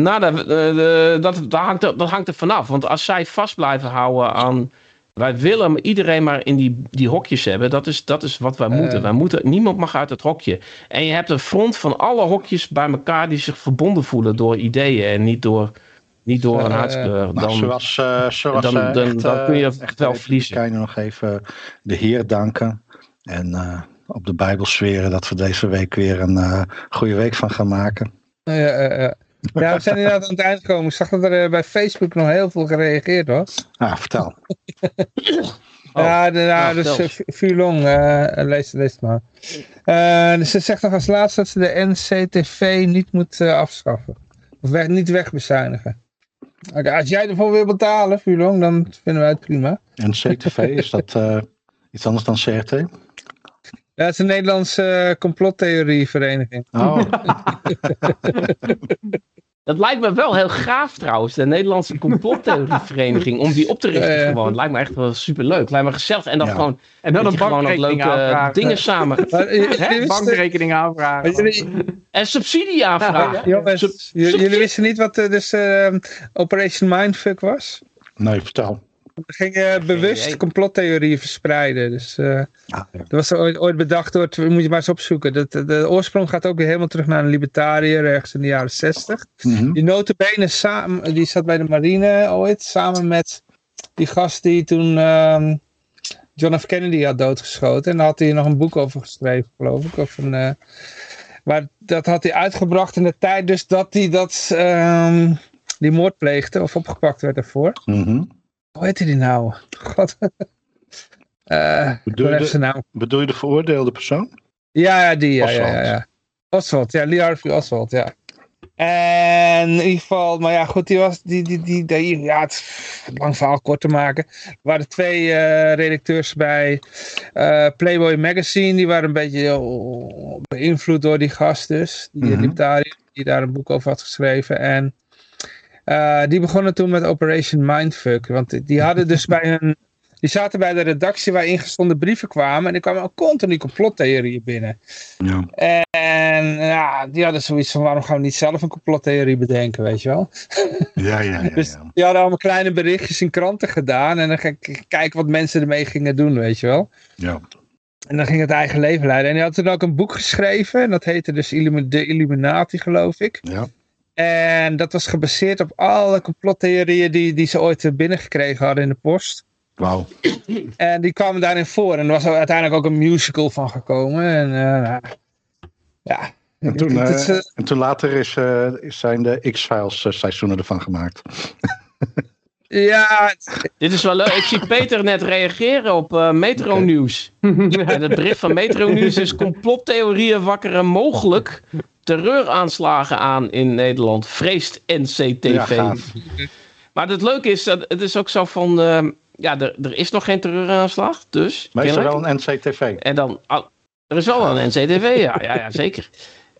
Nou, dat, eh, dat, dat, hangt er, dat hangt er vanaf. Want als zij vast blijven houden aan. Wij willen iedereen maar in die, die hokjes hebben. Dat is, dat is wat wij Eh. moeten. Wij moeten. Niemand mag uit het hokje. En je hebt een front van alle hokjes bij elkaar die zich verbonden voelen door ideeën en niet door, niet door een Eh, huidskleur. Nou, Dan, zoals, eh, zoals dan- eh, dan- echt, dan eh, kun je echt wel verliezen. Republikeinen nog even de Heer danken. En eh, op de Bijbel zweren dat we deze week weer een eh, goede week van gaan maken. Ja, ja, ja. we zijn inderdaad aan het eind gekomen. Ik zag dat er eh, bij Facebook nog heel veel gereageerd was. Ah, vertel. ja, de, ja, ja, dus uh, eh, lees, lees het maar. Eh, dus ze zegt nog als laatste dat ze de NCTV niet moet afschaffen. Of weg, niet wegbezuinigen. Oké, als jij ervoor wil betalen, Vuurlong, dan vinden wij het prima. En CTV, is dat eh, iets anders dan CRT? Ja, het is een Nederlandse eh, complottheorievereniging. Oh, Dat lijkt me wel heel gaaf trouwens, de Nederlandse complottheorievereniging, om die op te richten gewoon. Lijkt me echt wel superleuk. Lijkt me gezellig. En dan Ja. gewoon, En dan een je gewoon wat bankrekening leuke aanvragen. dingen samen. Eh, Bankrekening aanvragen. jullie, En subsidie aanvragen. jongens, Sub- jullie wisten niet wat eh, dus, eh, Operation Mindfuck was? nee, vertel. We gingen bewust idee. complottheorieën verspreiden. Dus eh, Ah, ja. dat was ooit, ooit bedacht door, moet je maar eens opzoeken. Dat, de, de oorsprong gaat ook weer helemaal terug naar een libertariër ergens in de jaren zestig. Mhm. Die notabene samen, die zat bij de marine ooit, samen met die gast die toen ehm, John F. Kennedy had doodgeschoten. En daar had hij nog een boek over geschreven, geloof ik. Of een, eh, maar dat had hij uitgebracht in de tijd dus dat hij dat, ehm, die moord pleegde of opgepakt werd daarvoor. Mhm. Hoe heette die nou? God. Eh, Bedoel je de- naam. Bedoel je de veroordeelde persoon? Ja, ja, die. Ja, ja, ja, Oswald. ja. Oswald, ja, Lee Harvey Oswald, ja. En in ieder geval, maar ja, goed, die was, die, die, die, die ja, het is lang verhaal kort te maken. Er waren twee eh, redacteurs bij eh, Playboy Magazine, die waren een beetje beïnvloed door die gast dus, die libertariër, die daar een boek over had geschreven. En eh, die begonnen toen met Operation Mindfuck, want die hadden dus bij hun, die zaten bij de redactie waar ingestonden brieven kwamen en er kwamen ook continu complottheorieën binnen. Ja. En ja, die hadden zoiets van waarom gaan we niet zelf een complottheorie bedenken, weet je wel. Ja, ja, ja. Dus die hadden allemaal kleine berichtjes in kranten gedaan en dan ga ik kijken wat mensen ermee gingen doen, weet je wel. ja. En dan ging het eigen leven leiden. En hij had toen ook een boek geschreven en dat heette dus De Illuminati, geloof ik. ja. En dat was gebaseerd op alle complottheorieën die, die ze ooit binnengekregen hadden in de post. Wauw. En die kwamen daarin voor. En er was uiteindelijk ook een musical van gekomen. En eh, nou, ja. En toen, is, eh, eh, en toen later is, eh, zijn de X-Files seizoenen ervan gemaakt. ja, Dit is wel leuk. Ik zie Peter net reageren op eh, Metro. Nieuws. En het bericht van Metro Nieuws is complottheorieën wakkeren mogelijk terreuraanslagen aan in Nederland. Vreest Ja, NCTV. gaaf. maar het leuke is, dat het is ook zo van, eh, ja, er, er is nog geen terreuraanslag, dus. Maar is er wel een NCTV? En dan, ah, er is wel een NCTV, ja, ja, ja zeker.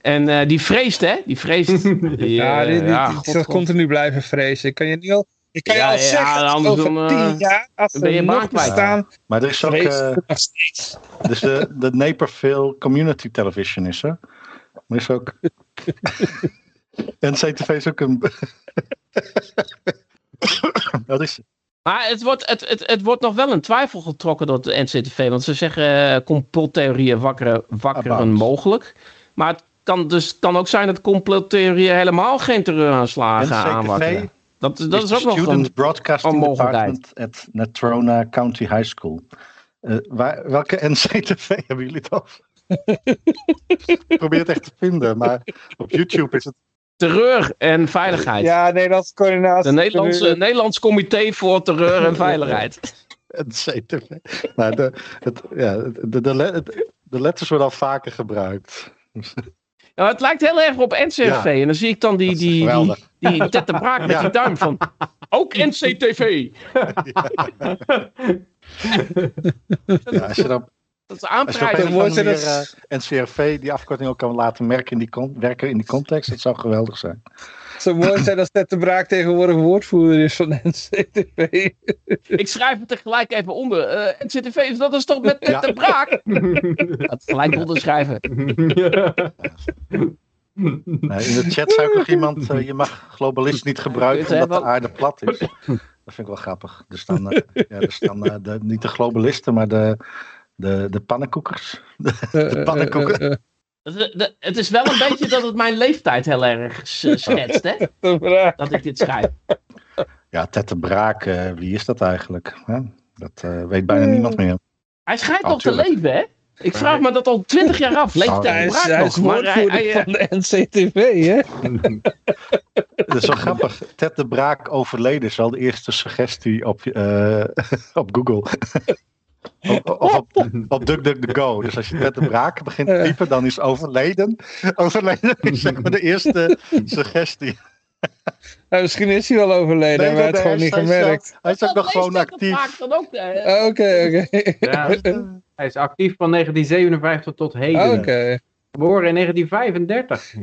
En eh, die vreest, hè? Die vreest. Die, ja, eh, die, die, ja, die god, zal god. continu blijven vrezen. Ik kan je, niet al, ik kan Ja, je al ja, zeggen, over dan, eh, tien jaar, als ben je er nog bestaan, Maar er is ook eh, dus de, de Naperville Community Television is er. Maar is ook... NCTV is ook een... Wat is Maar het wordt, het, het, het wordt nog wel in twijfel getrokken door de NCTV. Want ze zeggen eh, complottheorieën wakkeren, wakkeren mogelijk. Maar het kan, dus, kan ook zijn dat complottheorieën helemaal geen terreuraanslagen aanwakkeren. NCTV Dat, dat is de ook nog Student een... Broadcasting een. Department at Natrona County High School. Eh, waar, welke NCTV hebben jullie het over? Ik probeer het echt te vinden, maar op YouTube is het... terreur en veiligheid. Ja, Nederlandse coördinatie. De Nederlandse, Nederlands Comité voor Terreur en Veiligheid. NCTV. Nou, de, het, ja, de, de, het- de letters worden al vaker gebruikt. Nou, het lijkt heel erg op NCRV. Ja. En dan zie ik dan die, die, die, geweldig. die Ted de Braak met Ja. die duim van... Ook NCTV. Ja, als je dan Dat is Als je op aanprijzen. mooi zijn manier eh, NCRV die afkorting ook kan laten merken in die, con- werken in die context, dat zou geweldig zijn. Het zou mooi zijn als Ted de Braak tegenwoordig woordvoerder is van NCTV. Ik schrijf het er gelijk even onder. Eh NCTV, dat is toch met Ted Ja. de Braak? Dat gelijk onderschrijven. Nee, in de chat zei ook nog iemand, eh, je mag globalist niet gebruiken omdat de aarde plat is. Dat vind ik wel grappig. Dus dan, ja, dus dan eh, de, niet de globalisten, maar de, de, de pannenkoekers. Eh, eh, pannenkoeken. eh, eh, Het, het- het is wel een beetje dat het mijn leeftijd heel erg schetst, hè? de. Dat ik dit schrijf. Ja, Ted de Braak, eh, wie is dat eigenlijk? Hè? Dat eh, weet bijna niemand meer. Hij schijnt nog te leven, hè? Ik vraag me dat al twintig jaar af. Leeft Oh, hij Hij is, hij is nog? Maar hij, woordvoerder hij, van de NCTV, hè? Dat is wel grappig. Ted de Braak overleden is wel de eerste suggestie op, eh, op Google. Of, of op, op DuckDuckGo. Dus als je Ted de Braak begint te typen, dan is overleden. Overleden is zeg maar de eerste suggestie. Nou, misschien is hij wel overleden, Nee, maar het nee, gewoon hij niet gemerkt. zelf- Hij is ook nog gewoon actief. Oh, Oké, oké. Ja, hij is actief van 1957 tot heden. Oké. Geboren in 1935.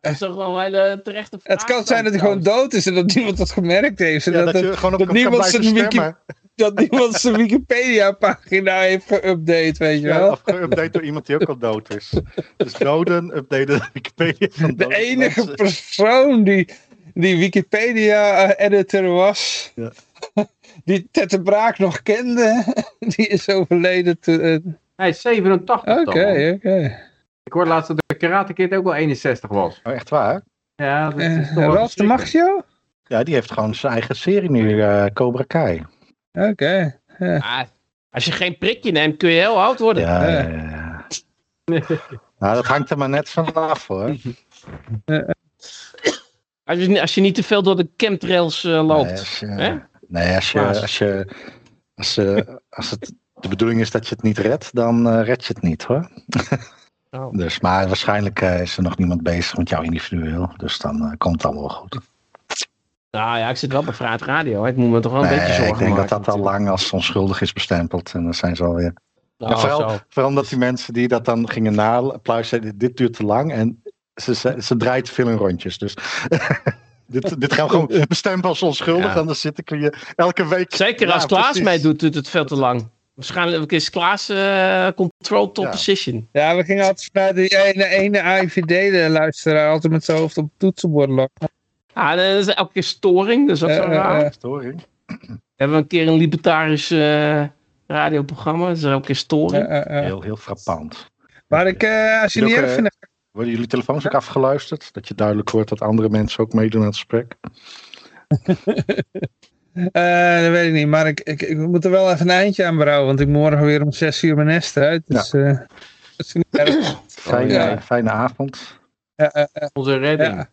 Dat is toch wel een hele terechte vraag. Het kan zijn dat hij gewoon dood is en dat niemand dat gemerkt heeft. En Ja, dat, dat het- je gewoon op dat kan niemand blijven zijn wiki- stemmen. Dat niemand zijn Wikipedia-pagina heeft geüpdate, weet je Ja, wel. of geüpdate door iemand die ook al dood is. Dus doden updaten de Wikipedia van De enige mensen. persoon die, die Wikipedia-editor was, Ja. die Ted de Braak nog kende, die is overleden. te- eh, Hij is 87 Oké, oké. Ik hoorde laatst dat de Karate Kid ook wel 61 was. Oh, echt waar? Ja, dat is Eh, toch wel Ralf de. Maxio? Ja, die heeft gewoon zijn eigen serie nu, eh, Cobra Kai. Oké. Ah, als je geen prikje neemt, kun je heel oud worden. Ja, Ja. ja, nou, dat hangt er maar net vanaf hoor. Als, je, als je niet te veel door de chemtrails eh, Nee, loopt. als je, Hè? nee, als, je, als, je, als, eh, als het de bedoeling is dat je het niet redt, dan eh, red je het niet hoor. Oh. Dus, maar waarschijnlijk is er nog niemand bezig met jou individueel. Dus dan komt het allemaal wel goed. Nou ja, ik zit wel bij Vraat Radio. hè. Ik moet me toch wel een beetje zorgen ik denk maken. dat dat al lang als onschuldig is bestempeld. En dan zijn ze alweer. Ja, vooral, zo. vooral omdat die mensen die dat dan gingen napluizen, zeiden: dit duurt te lang. En ze, ze, ze draait te veel in rondjes. Dus dit, dit gaan we gewoon bestempelen als onschuldig. Ja. Anders zit ik weer elke week. Zeker Ja, als Klaas precies. meedoet, doet het veel te lang. Waarschijnlijk is Klaas eh control top Ja. position. Ja, we gingen altijd vanuit die ene, ene AIVD-luisteraar altijd met zijn hoofd op het toetsenbord lopen. Ah, dat is elke keer storing, dus dat is wel raar. eh. Storing. We hebben een keer een libertarisch eh, radioprogramma, dat is elke keer storing. Heel, heel frappant. Maar ik, eh, als je niet erg vindt, Worden jullie telefoons ook afgeluisterd? Dat je duidelijk hoort dat andere mensen ook meedoen aan het gesprek? eh, dat weet ik niet. Maar ik, ik, ik moet er wel even een eindje aan brouwen, want ik moet morgen weer om zes uur mijn nest uit. Dus eh, dat is niet erg. Fijne, ja. fijne avond. Ja, eh, eh, Onze redding.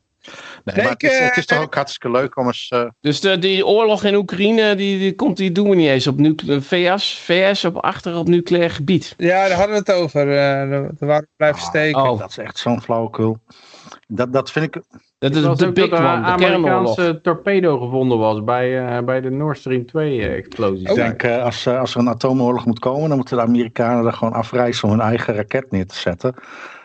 Nee, Nee, maar het, is, het is eh, toch ook hartstikke leuk om eens. eh, Dus de, die oorlog in Oekraïne, die, die, komt, die doen we niet eens op nucle- VS, VS op achter op nucleair gebied. ja, daar hadden we het over. eh daar daar waren we blijven Ah, steken. Oh, Dat is echt zo'n flauwekul. Dat, dat vind ik. dat is de big dat one, een de kernoorlog. Amerikaanse torpedo gevonden was bij, eh, bij de Nord Stream 2 explosie. Ik denk, eh, als, eh, als er een atoomoorlog moet komen, dan moeten de Amerikanen er gewoon afreizen om hun eigen raket neer te zetten.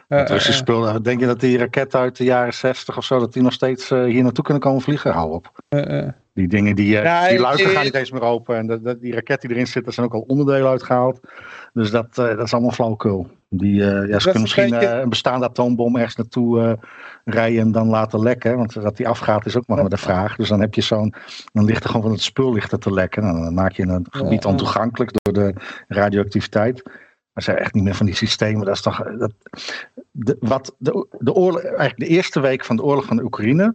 Eh, Het Russische eh, spul, denk je dat die raketten uit de jaren 60 of zo, dat die nog steeds eh, hier naartoe kunnen komen vliegen? Hou op. eh, eh. Die dingen, die, eh, Ja, die ik- luiken gaan niet eens meer open. En de, de- die raket die erin zit, daar zijn ook al onderdelen uitgehaald. Dus dat, eh, dat is allemaal flauwekul. Die, eh, ja, ze kunnen misschien eh, een bestaande atoombom ergens naartoe eh, rijden en dan laten lekken. Want dat die afgaat is ook nog maar de vraag. Dus dan heb je zo'n, dan ligt er gewoon van het spul ligt er te lekken. Nou, dan maak je een gebied ontoegankelijk door de radioactiviteit. Maar zijn echt niet meer van die systemen. Dat is toch. Dat, de, wat de, de, oorlog, eigenlijk de eerste week van de oorlog van de Oekraïne.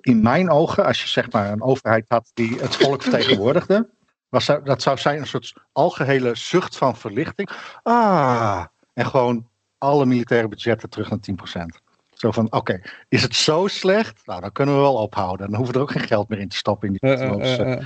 In mijn ogen, als je zeg maar een overheid had die het volk vertegenwoordigde. Was, dat- zou zijn een soort algehele zucht van verlichting. Ah, en gewoon alle militaire budgetten terug naar 10%. Zo van, oké, is het zo slecht? Nou, dan kunnen we wel ophouden. Dan hoeven we er ook geen geld meer in te stoppen. In die.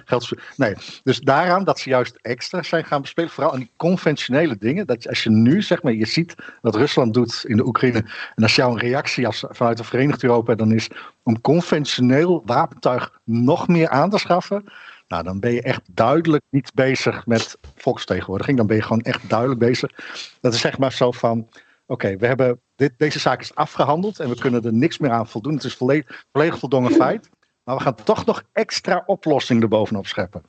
Gelds- nee, dus daaraan dat ze juist extra zijn gaan bespelen, vooral aan die conventionele dingen. Dat als je nu, zeg maar, je ziet wat Rusland doet in de Oekraïne. En als jouw reactie als, vanuit de Verenigd Europa dan is om conventioneel wapentuig nog meer aan te schaffen. Nou, dan ben je echt duidelijk niet bezig met volksvertegenwoordiging. Dan ben je gewoon echt duidelijk bezig. Dat is zeg maar zo van. Oké, we hebben dit, deze zaak is afgehandeld en we kunnen er niks meer aan voldoen. Het is volledig, volledig voldongen feit. Maar we gaan toch nog extra oplossingen erbovenop scheppen.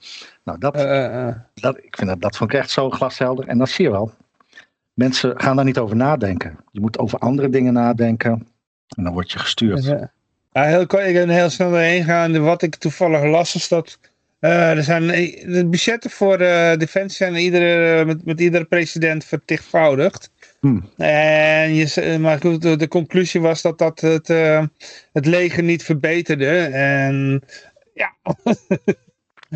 Nou, dat, eh, eh, eh. dat, ik vind dat, dat vond ik echt zo glashelder. En dat zie je wel. Mensen gaan daar niet over nadenken. Je moet over andere dingen nadenken. En dan word je gestuurd. Ja. Ja, heel ik ben heel snel doorheen gaan. Wat ik toevallig las is dat er zijn de budgetten voor defensie zijn iedere, met, met iedere president vertichtvoudigd. Hmm. En je, maar goed, de, de, conclusie was dat dat het, uh, het leger niet verbeterde. En ja,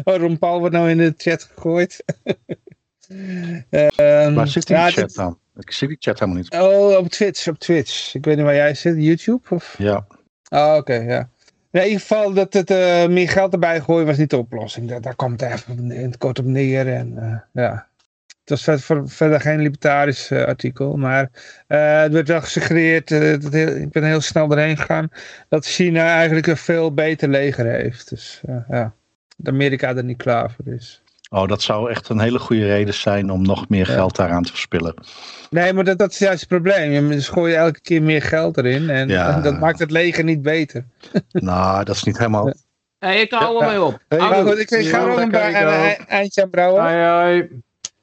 Ron Paul wordt nou in de chat gegooid. um, Waar zit die ja, chat dan? Ik zie die chat helemaal niet. Oh, op Twitch, op Twitch. Ik weet niet waar jij zit, YouTube? Of? Ja. Oh, oké, ja. In ieder geval dat het uh, meer geld erbij gooien was niet de oplossing. Daar, daar kwam het even in het kort op neer. En, uh, ja. Het was verder, verder geen libertarisch uh, artikel. Maar het werd wel gesuggereerd, dat heel, ik ben heel snel erheen gegaan, dat China eigenlijk een veel beter leger heeft. Dus ja, dat Amerika er niet klaar voor is. Oh, dat zou echt een hele goede reden zijn om nog meer geld daaraan te verspillen. Nee, maar dat, dat is juist het probleem. Je gooi je elke keer meer geld erin en, Ja. en dat maakt het leger niet beter. Nou, dat is niet helemaal... Hey, ik hou er mee op. Goed, ik, ik ga Ja, nog een, ook. ei- eindje aan brouwen. Hoi, hoi.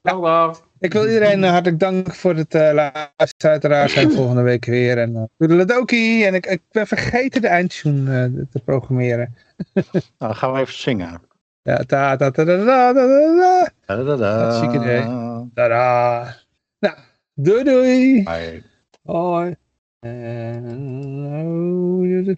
Dag, dag. Ik wil iedereen eh, hartelijk danken voor het eh, luisteren. Uiteraard zijn we volgende week weer. En uh, doedeledokie. En ik, ik ben vergeten de eindtune eh, te programmeren. Nou, dan gaan we even zingen. Ja, ta ta ta ta ta ta ta ta. Da-da-da. Hartstikke idee. Tada. Nou, doei doei. Bye. Hoi. En... oh,